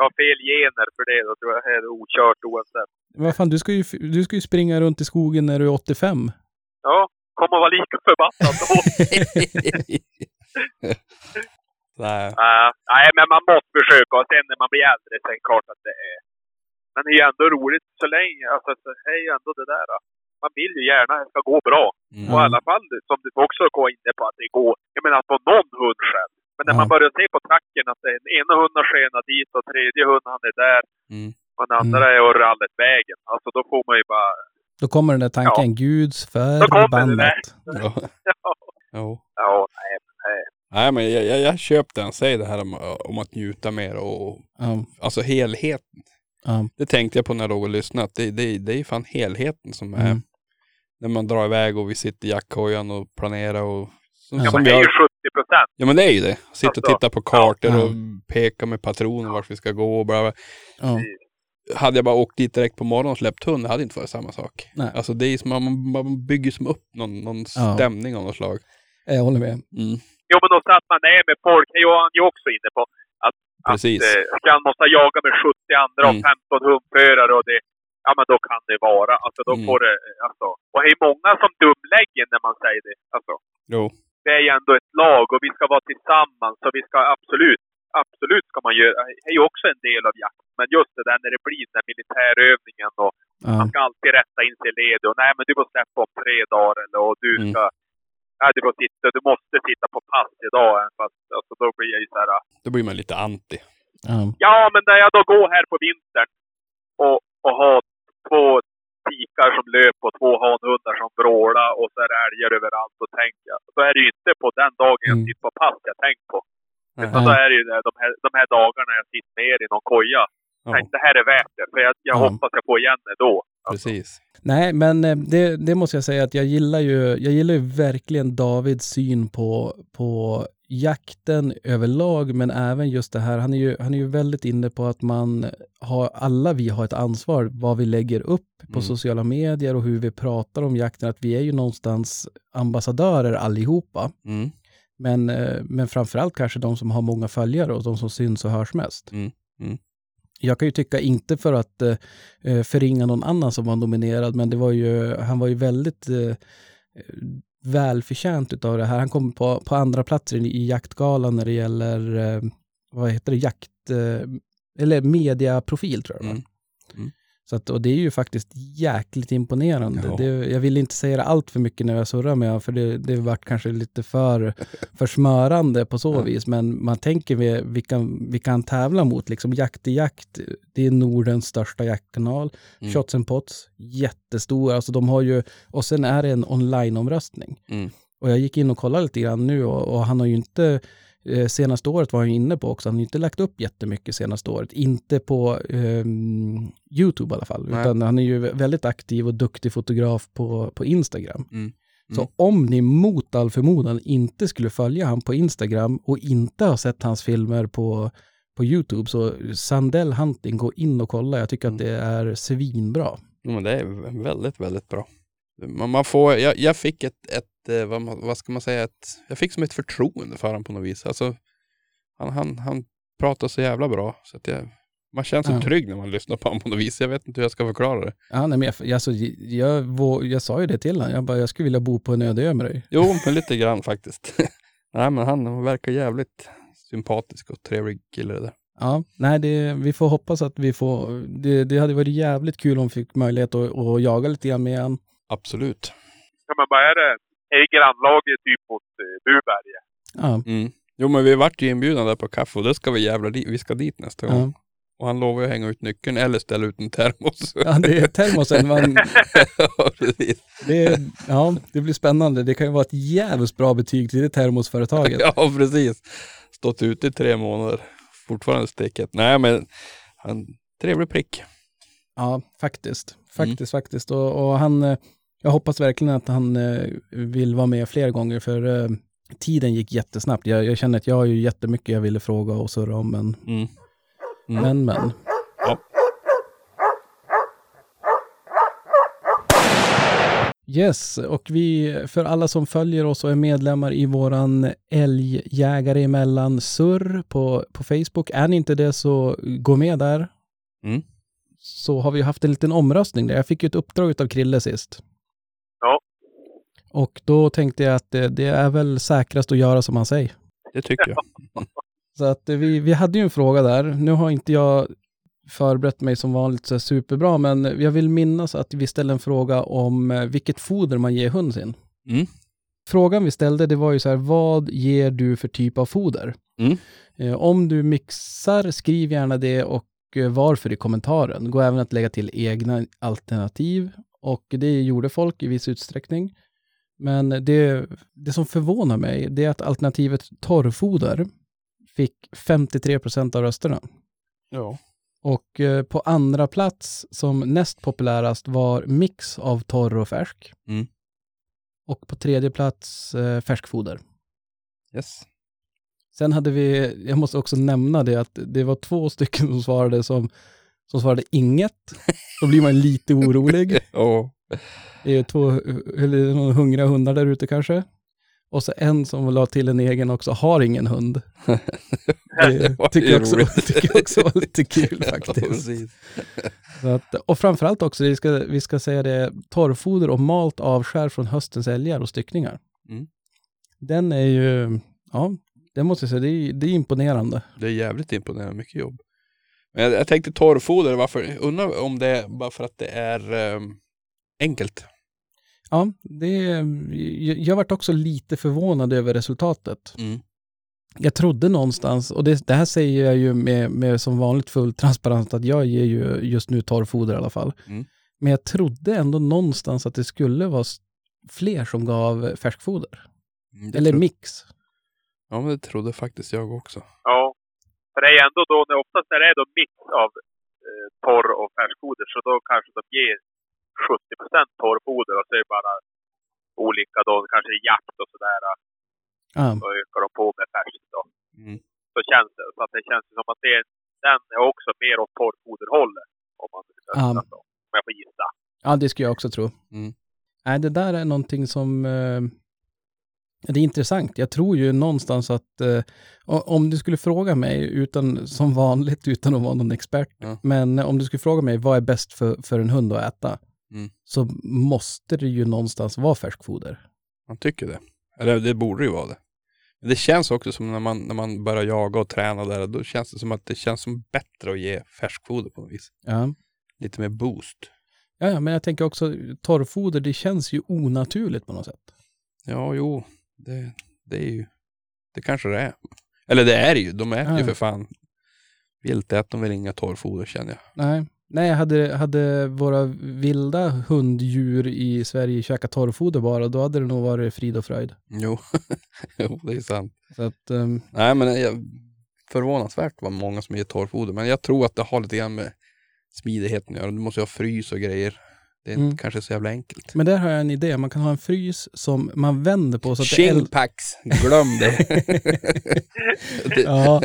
Jag har fel gener för det. Då tror jag det är okört oavsett. Vad fan, du ska, ju, du ska ju springa runt i skogen när du är 85. Ja, kommer vara lika förbannad då. Nej. Äh, nej, men man måste försöka. Och sen när man blir äldre så är det klart att det är... Men det är ju ändå roligt så länge. Alltså, så det är ju ändå det där. då. Man vill ju gärna att det ska gå bra. Mm. Och i alla fall, som du också går inne på, att det går... Jag menar, på någon hund själv. Men när Ja. man börjar se på tracken att den ena hunden skenar dit och tredje hunden han är där. Mm. Och den andra är och rallet vägen. Alltså då får man ju bara... Då kommer den där tanken, Guds det där. förbannat. Ja. Ja, Jo. ja nej, men nej. Nej, men jag, jag, jag köpte den. Säg det här om, om att njuta mer och Ja, alltså helheten. ja, Det tänkte jag på när jag låg och lyssnade. Att det, det, det är fan helheten som är Mm. när man drar iväg och vi sitter i jackkojan och planerar och som, Ja, Ja, som men vi det är ju har, 70 procent. Ja men det är ju det. Sitta och Alltså, titta på kartor ja. och peka med patroner vart vi ska gå och bla bla. ja. Hade jag bara åkt dit direkt på morgonen och släppt hund, det hade inte varit samma sak. Nej. Alltså det är som man, man bygger som upp någon, någon Ja. stämning av något slag. Jag håller med. Mm. Jo, men också att man är med folk, det är ju han ju också inne på. Att, Precis. Att, eh, ska han måste jaga med 70 andra och Mm. 15 hundförare och det, ja men då kan det vara. Alltså då Mm. får det, alltså. Och det är många som dumlägger när man säger det. Alltså, Jo. Det är ju ändå ett lag och vi ska vara tillsammans och vi ska absolut, absolut ska man göra. Det är ju också en del av jakten. Men just det där när det blir den där militärövningen och Ja, man ska alltid rätta in sig i led och nej men du får släppa om tre dagar eller och du Mm. ska Ja, du, får sitta, du måste sitta på pass idag. även Fast, alltså, då blir jag ju så här. Då blir man lite anti. ja, Ja, men när jag då går här på vintern och, och har två tikar som löper och två hanhundar som vrålar och så är det älgar överallt. Och tänker då är det ju inte på den dagen jag Mm. sitter på pass jag tänker på. Utan då är det ju de, här, de här dagarna jag sitter ner i någon koja. Ja, Tänk, det här är värt det. För jag, jag Ja. hoppas jag får igen det då. Alltså, precis. Nej, men eh, det, det måste jag säga att jag gillar ju, jag gillar ju verkligen Davids syn på, på jakten överlag, men även just det här, han är ju, han är ju väldigt inne på att man har, alla vi har ett ansvar vad vi lägger upp på Mm. sociala medier och hur vi pratar om jakten, att vi är ju någonstans ambassadörer allihopa. Mm. Men, eh, men framförallt kanske de som har många följare och de som syns och hörs mest. Mm, mm. Jag kan ju tycka, inte för att eh, eh, förringa någon annan som var nominerad, men det var ju, han var ju väldigt eh, välförtjänt av det här. Han kom på, på andra platser i, jaktgalan när det gäller, eh, vad heter det, jakt, eh, eller mediaprofil tror jag. Mm. Så att, och det är ju faktiskt jäkligt imponerande. Ja. Det, jag vill inte säga det allt för mycket när jag surrar med honom, för det, det vart kanske lite för, för smörande på så Ja. vis. Men man tänker vi, vi, kan, vi kan tävla mot, liksom Jakt i jakt, det är Nordens största jaktkanal. Mm. Shots and Pots, jättestor. Alltså de har ju, och sen är det en online-omröstning. Mm. Och jag gick in och kollade lite grann nu och, och han har ju inte, eh, senaste året var han inne på också, han har inte lagt upp jättemycket senaste året. Inte på ehm, YouTube i alla fall, Nej. utan han är ju väldigt aktiv och duktig fotograf på, på Instagram. Mm. Så Mm. om ni mot all förmodan inte skulle följa han på Instagram och inte har sett hans filmer på, på YouTube, så Sandell Hunting, gå in och kolla. Jag tycker att Mm. det är svinbra. Jo, men det är väldigt, väldigt bra. Man, man får, jag, jag fick ett, ett eh, vad, vad ska man säga, ett, jag fick som ett förtroende för honom på något vis. Alltså, han, han, han pratar så jävla bra. Så att jag, man känns så Ja. trygg när man lyssnar på honom på något vis. Jag vet inte hur jag ska förklara det. Ja, nej, men jag, alltså, jag, vå- jag sa ju det till honom. Jag bara, jag skulle vilja bo på en öde ö med dig. Jo, men lite grann faktiskt. Nej, men han verkar jävligt sympatisk och trevlig kille det där. Ja, nej, det, vi får hoppas att vi får... Det, det hade varit jävligt kul om vi fick möjlighet att, att jaga lite grann med han. Absolut. Ja, men vad är det? Är det grannlaget typ mot eh, Buberget? Ja, Mm. Jo, men vi vart ju inbjudna där på kaffe och det ska vi jävla. Vi ska dit nästa gång. ja. Och han lovar ju att hänga ut nyckeln eller ställa ut en termos. ja det är termosen. Man, Ja, precis. det, ja, det blir spännande. Det kan ju vara ett jävligt bra betyg till det termosföretaget. Ja, precis. Stått ute i tre månader. Fortfarande sticket. Nej, men han, trevlig prick. Ja, faktiskt. Faktiskt, faktiskt. Och, och han, eh, jag hoppas verkligen att han eh, vill vara med fler gånger, för eh, tiden gick jättesnabbt. Jag, jag känner att jag har ju jättemycket jag ville fråga och surra om, men, Mm. Mm. men, men. Ja. Yes, och vi, för alla som följer oss och är medlemmar i våran älgjägare emellan surr på, på Facebook, är ni inte det så gå med där. Mm. Så har vi haft en liten omröstning där. Jag fick ju ett uppdrag av Krille sist. Och då tänkte jag att det, det är väl säkrast att göra som han säger. Det tycker jag. Så att vi, vi hade ju en fråga där. Nu har inte jag förberett mig som vanligt så superbra, men jag vill minnas att vi ställde en fråga om eh, vilket foder man ger hund sin. Mm. Frågan vi ställde, det var ju så här, vad ger du för typ av foder? Mm. Eh, om du mixar, skriv gärna det och eh, varför i kommentaren. Gå även att lägga till egna alternativ och det gjorde folk i viss utsträckning. Men det, det som förvånar mig, det är att alternativet torrfoder fick 53 procent av rösterna. Ja. Och eh, på andra plats som näst populärast var mix av torr och färsk. Mm. Och på tredje plats eh, färskfoder. Yes. Sen hade vi, jag måste också nämna det, att det var två stycken som svarade som, som svarade inget. Då blir man lite orolig. Ja. Det är två, eller hungriga hundar där ute kanske. Och så en som la till en egen också, har ingen hund. Det tycker jag, också, tycker jag också var lite kul Ja, faktiskt. Så att, och framförallt också, vi ska, vi ska säga det, torrfoder och malt avskär från höstens älgar och styckningar. Mm. Den är ju, ja, det måste jag säga, det är, det är imponerande. Det är jävligt imponerande, mycket jobb. Men jag, jag tänkte torrfoder, varför? Undrar om det är bara för att det är ehm, enkelt. Ja, det, jag, varit också lite förvånad över resultatet. Mm. Jag trodde någonstans, och det, det här säger jag ju med, med som vanligt full transparens, att jag ger ju just nu torrfoder i alla fall. Mm. Men jag trodde ändå någonstans att det skulle vara fler som gav färskfoder. Mm, det Eller tro- mix. Ja, men det trodde faktiskt jag också. Ja. För det är ändå då, när oftast när det är då mix av eh, torr och färskfoder, så då kanske de ger 70% torrfoder och så är det bara olika då, kanske jakt och sådär. Ja, så ökar de på med färskt då. Mm. Så känns det. Så att det känns som att det, den är också mer åt torrfoderhållet. Om man testa så. Om jag får gissa. ja det skulle jag också tro. Mm. Nej, det där är någonting som... Eh, det är intressant. Jag tror ju någonstans att eh, om du skulle fråga mig, utan, som vanligt utan att vara någon expert, Ja. men om du skulle fråga mig vad är bäst för, för en hund att äta, Mm. så måste det ju någonstans vara färskfoder. Man tycker det. Eller det borde ju vara det. Men det känns också som när man, när man börjar jaga och träna där, då känns det som att det känns som bättre att ge färskfoder på något vis. Ja. Lite mer boost. Ja, men jag tänker också torrfoder, det känns ju onaturligt på något sätt. Ja, jo, det, det är ju, det kanske det är. Eller det är det ju, de äter ju Ja. för fan. Vilt äter de väl inga torrfoder känner jag. Nej, Nej hade, hade våra vilda hunddjur i Sverige käkat torrfoder bara, då hade det nog varit frid och fröjd. Jo, jo det är sant. Så att, ehm, Nej men jag, förvånansvärt vad många som ger torrfoder. Men jag tror att det har lite grann med smidigheten att göra. Du måste ju ha frys och grejer. Det är Mm. inte kanske så jävla enkelt. men där har jag en idé, man kan ha en frys som man vänder på så att det glöm det. det Ja,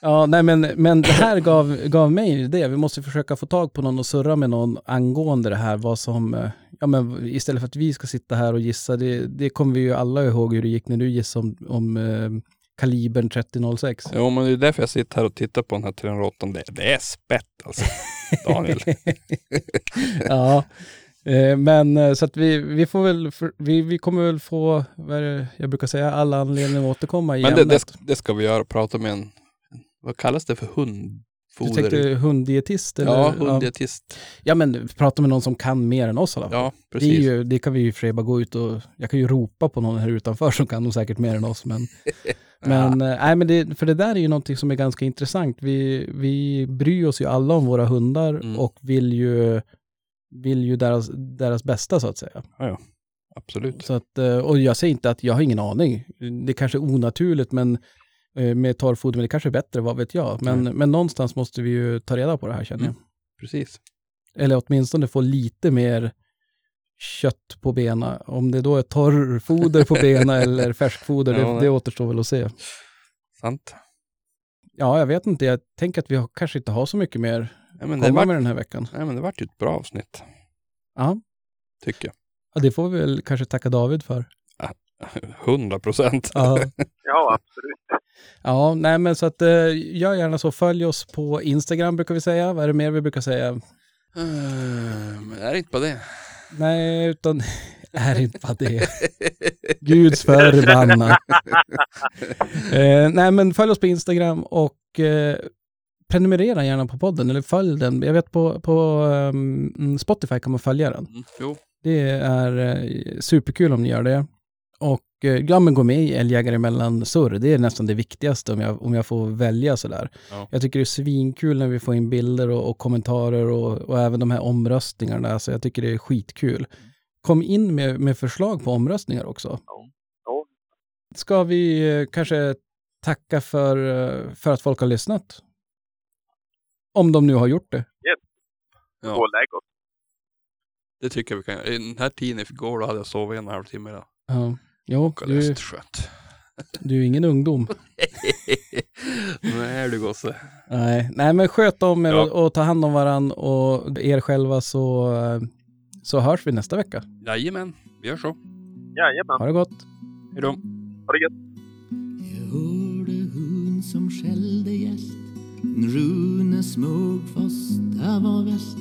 ja nej men, men det här gav, gav mig en idé. Vi måste försöka få tag på någon och surra med någon angående det här. Vad som, eh, ja men istället för att vi ska sitta här och gissa, det, det kommer vi ju alla ihåg hur det gick när du gissade om, om eh, kalibern 3006. Jo men det är därför jag sitter här och tittar på den här 308. Det, det är spett alltså. Daniel. ja, eh, men eh, så att vi, vi får väl, vi, vi kommer väl få, vad är det jag brukar säga, alla anledningar att återkomma i Men det, det, det ska vi göra. Prata med en, vad kallas det för Du hundfoder? tänkte hunddietist? Eller? ja, hunddietist. Ja, men prata med någon som kan mer än oss i alla fall. Ja, Det, är precis. ju, det kan vi ju för bara gå ut och, jag kan ju ropa på någon här utanför som kan nog säkert mer än oss. Men, men, eh, nej, men det, för det där är ju någonting som är ganska intressant. Vi, vi bryr oss ju alla om våra hundar Mm. och vill ju, vill ju deras, deras bästa så att säga. Absolut. Så att, eh, och jag säger inte att jag har ingen aning. Det kanske är onaturligt men med torrfoder, men det kanske är bättre, vad vet jag. Men, men någonstans måste vi ju ta reda på det här känner jag. Mm. Precis. Eller åtminstone få lite mer kött på bena. Om det då är torrfoder på bena eller färskfoder, Ja, det, det återstår väl att se. Sant. Ja, jag vet inte. Jag tänker att vi har, kanske inte har så mycket mer Ja, det komma var, med den här veckan. nej, men det vart ju ett bra avsnitt. Ja. Tycker jag. ja, det får vi väl kanske tacka David för. 100 procent. Ja, Ja, absolut. ja nej men så att eh, gör gärna så. Följ oss på Instagram brukar vi säga. Vad är det mer vi brukar säga? Men är det inte bara det? Nej, utan är inte bara det. Guds förbannat. eh, nej, men följ oss på Instagram och eh, prenumerera gärna på podden, eller följ den. Jag vet på, på ehm, Spotify kan man följa den. Mm. Jo. Det är eh, superkul om ni gör det. Och eh, ja, men gå med i Älgjägare mellan surr. Det är nästan det viktigaste om jag, om jag får välja sådär. Ja. Jag tycker det är svinkul när vi får in bilder och, och kommentarer och, och även de här omröstningarna. Så jag tycker det är skitkul. Kom in med, med förslag på omröstningar också. Ja. Ska vi eh, kanske tacka för, eh, för att folk har lyssnat? Om de nu har gjort det. Ja, det tycker jag vi kan göra. I den här tiden igår då hade jag sovit en och en halv timme idag. Ja. Jo, du, du är ingen ungdom. Nej du gosse. Nej, nej men sköt om er Ja. och, och ta hand om varann och er själva så, så hörs vi nästa vecka. Jajamän, vi gör så. Jajamän. Ha det gott. Hej då. Ha det gött. Jag hörde hon som skällde gäst Rune smög fast det var väst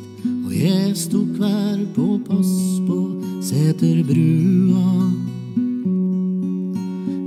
Och jag stod kvar på post på Säterbrua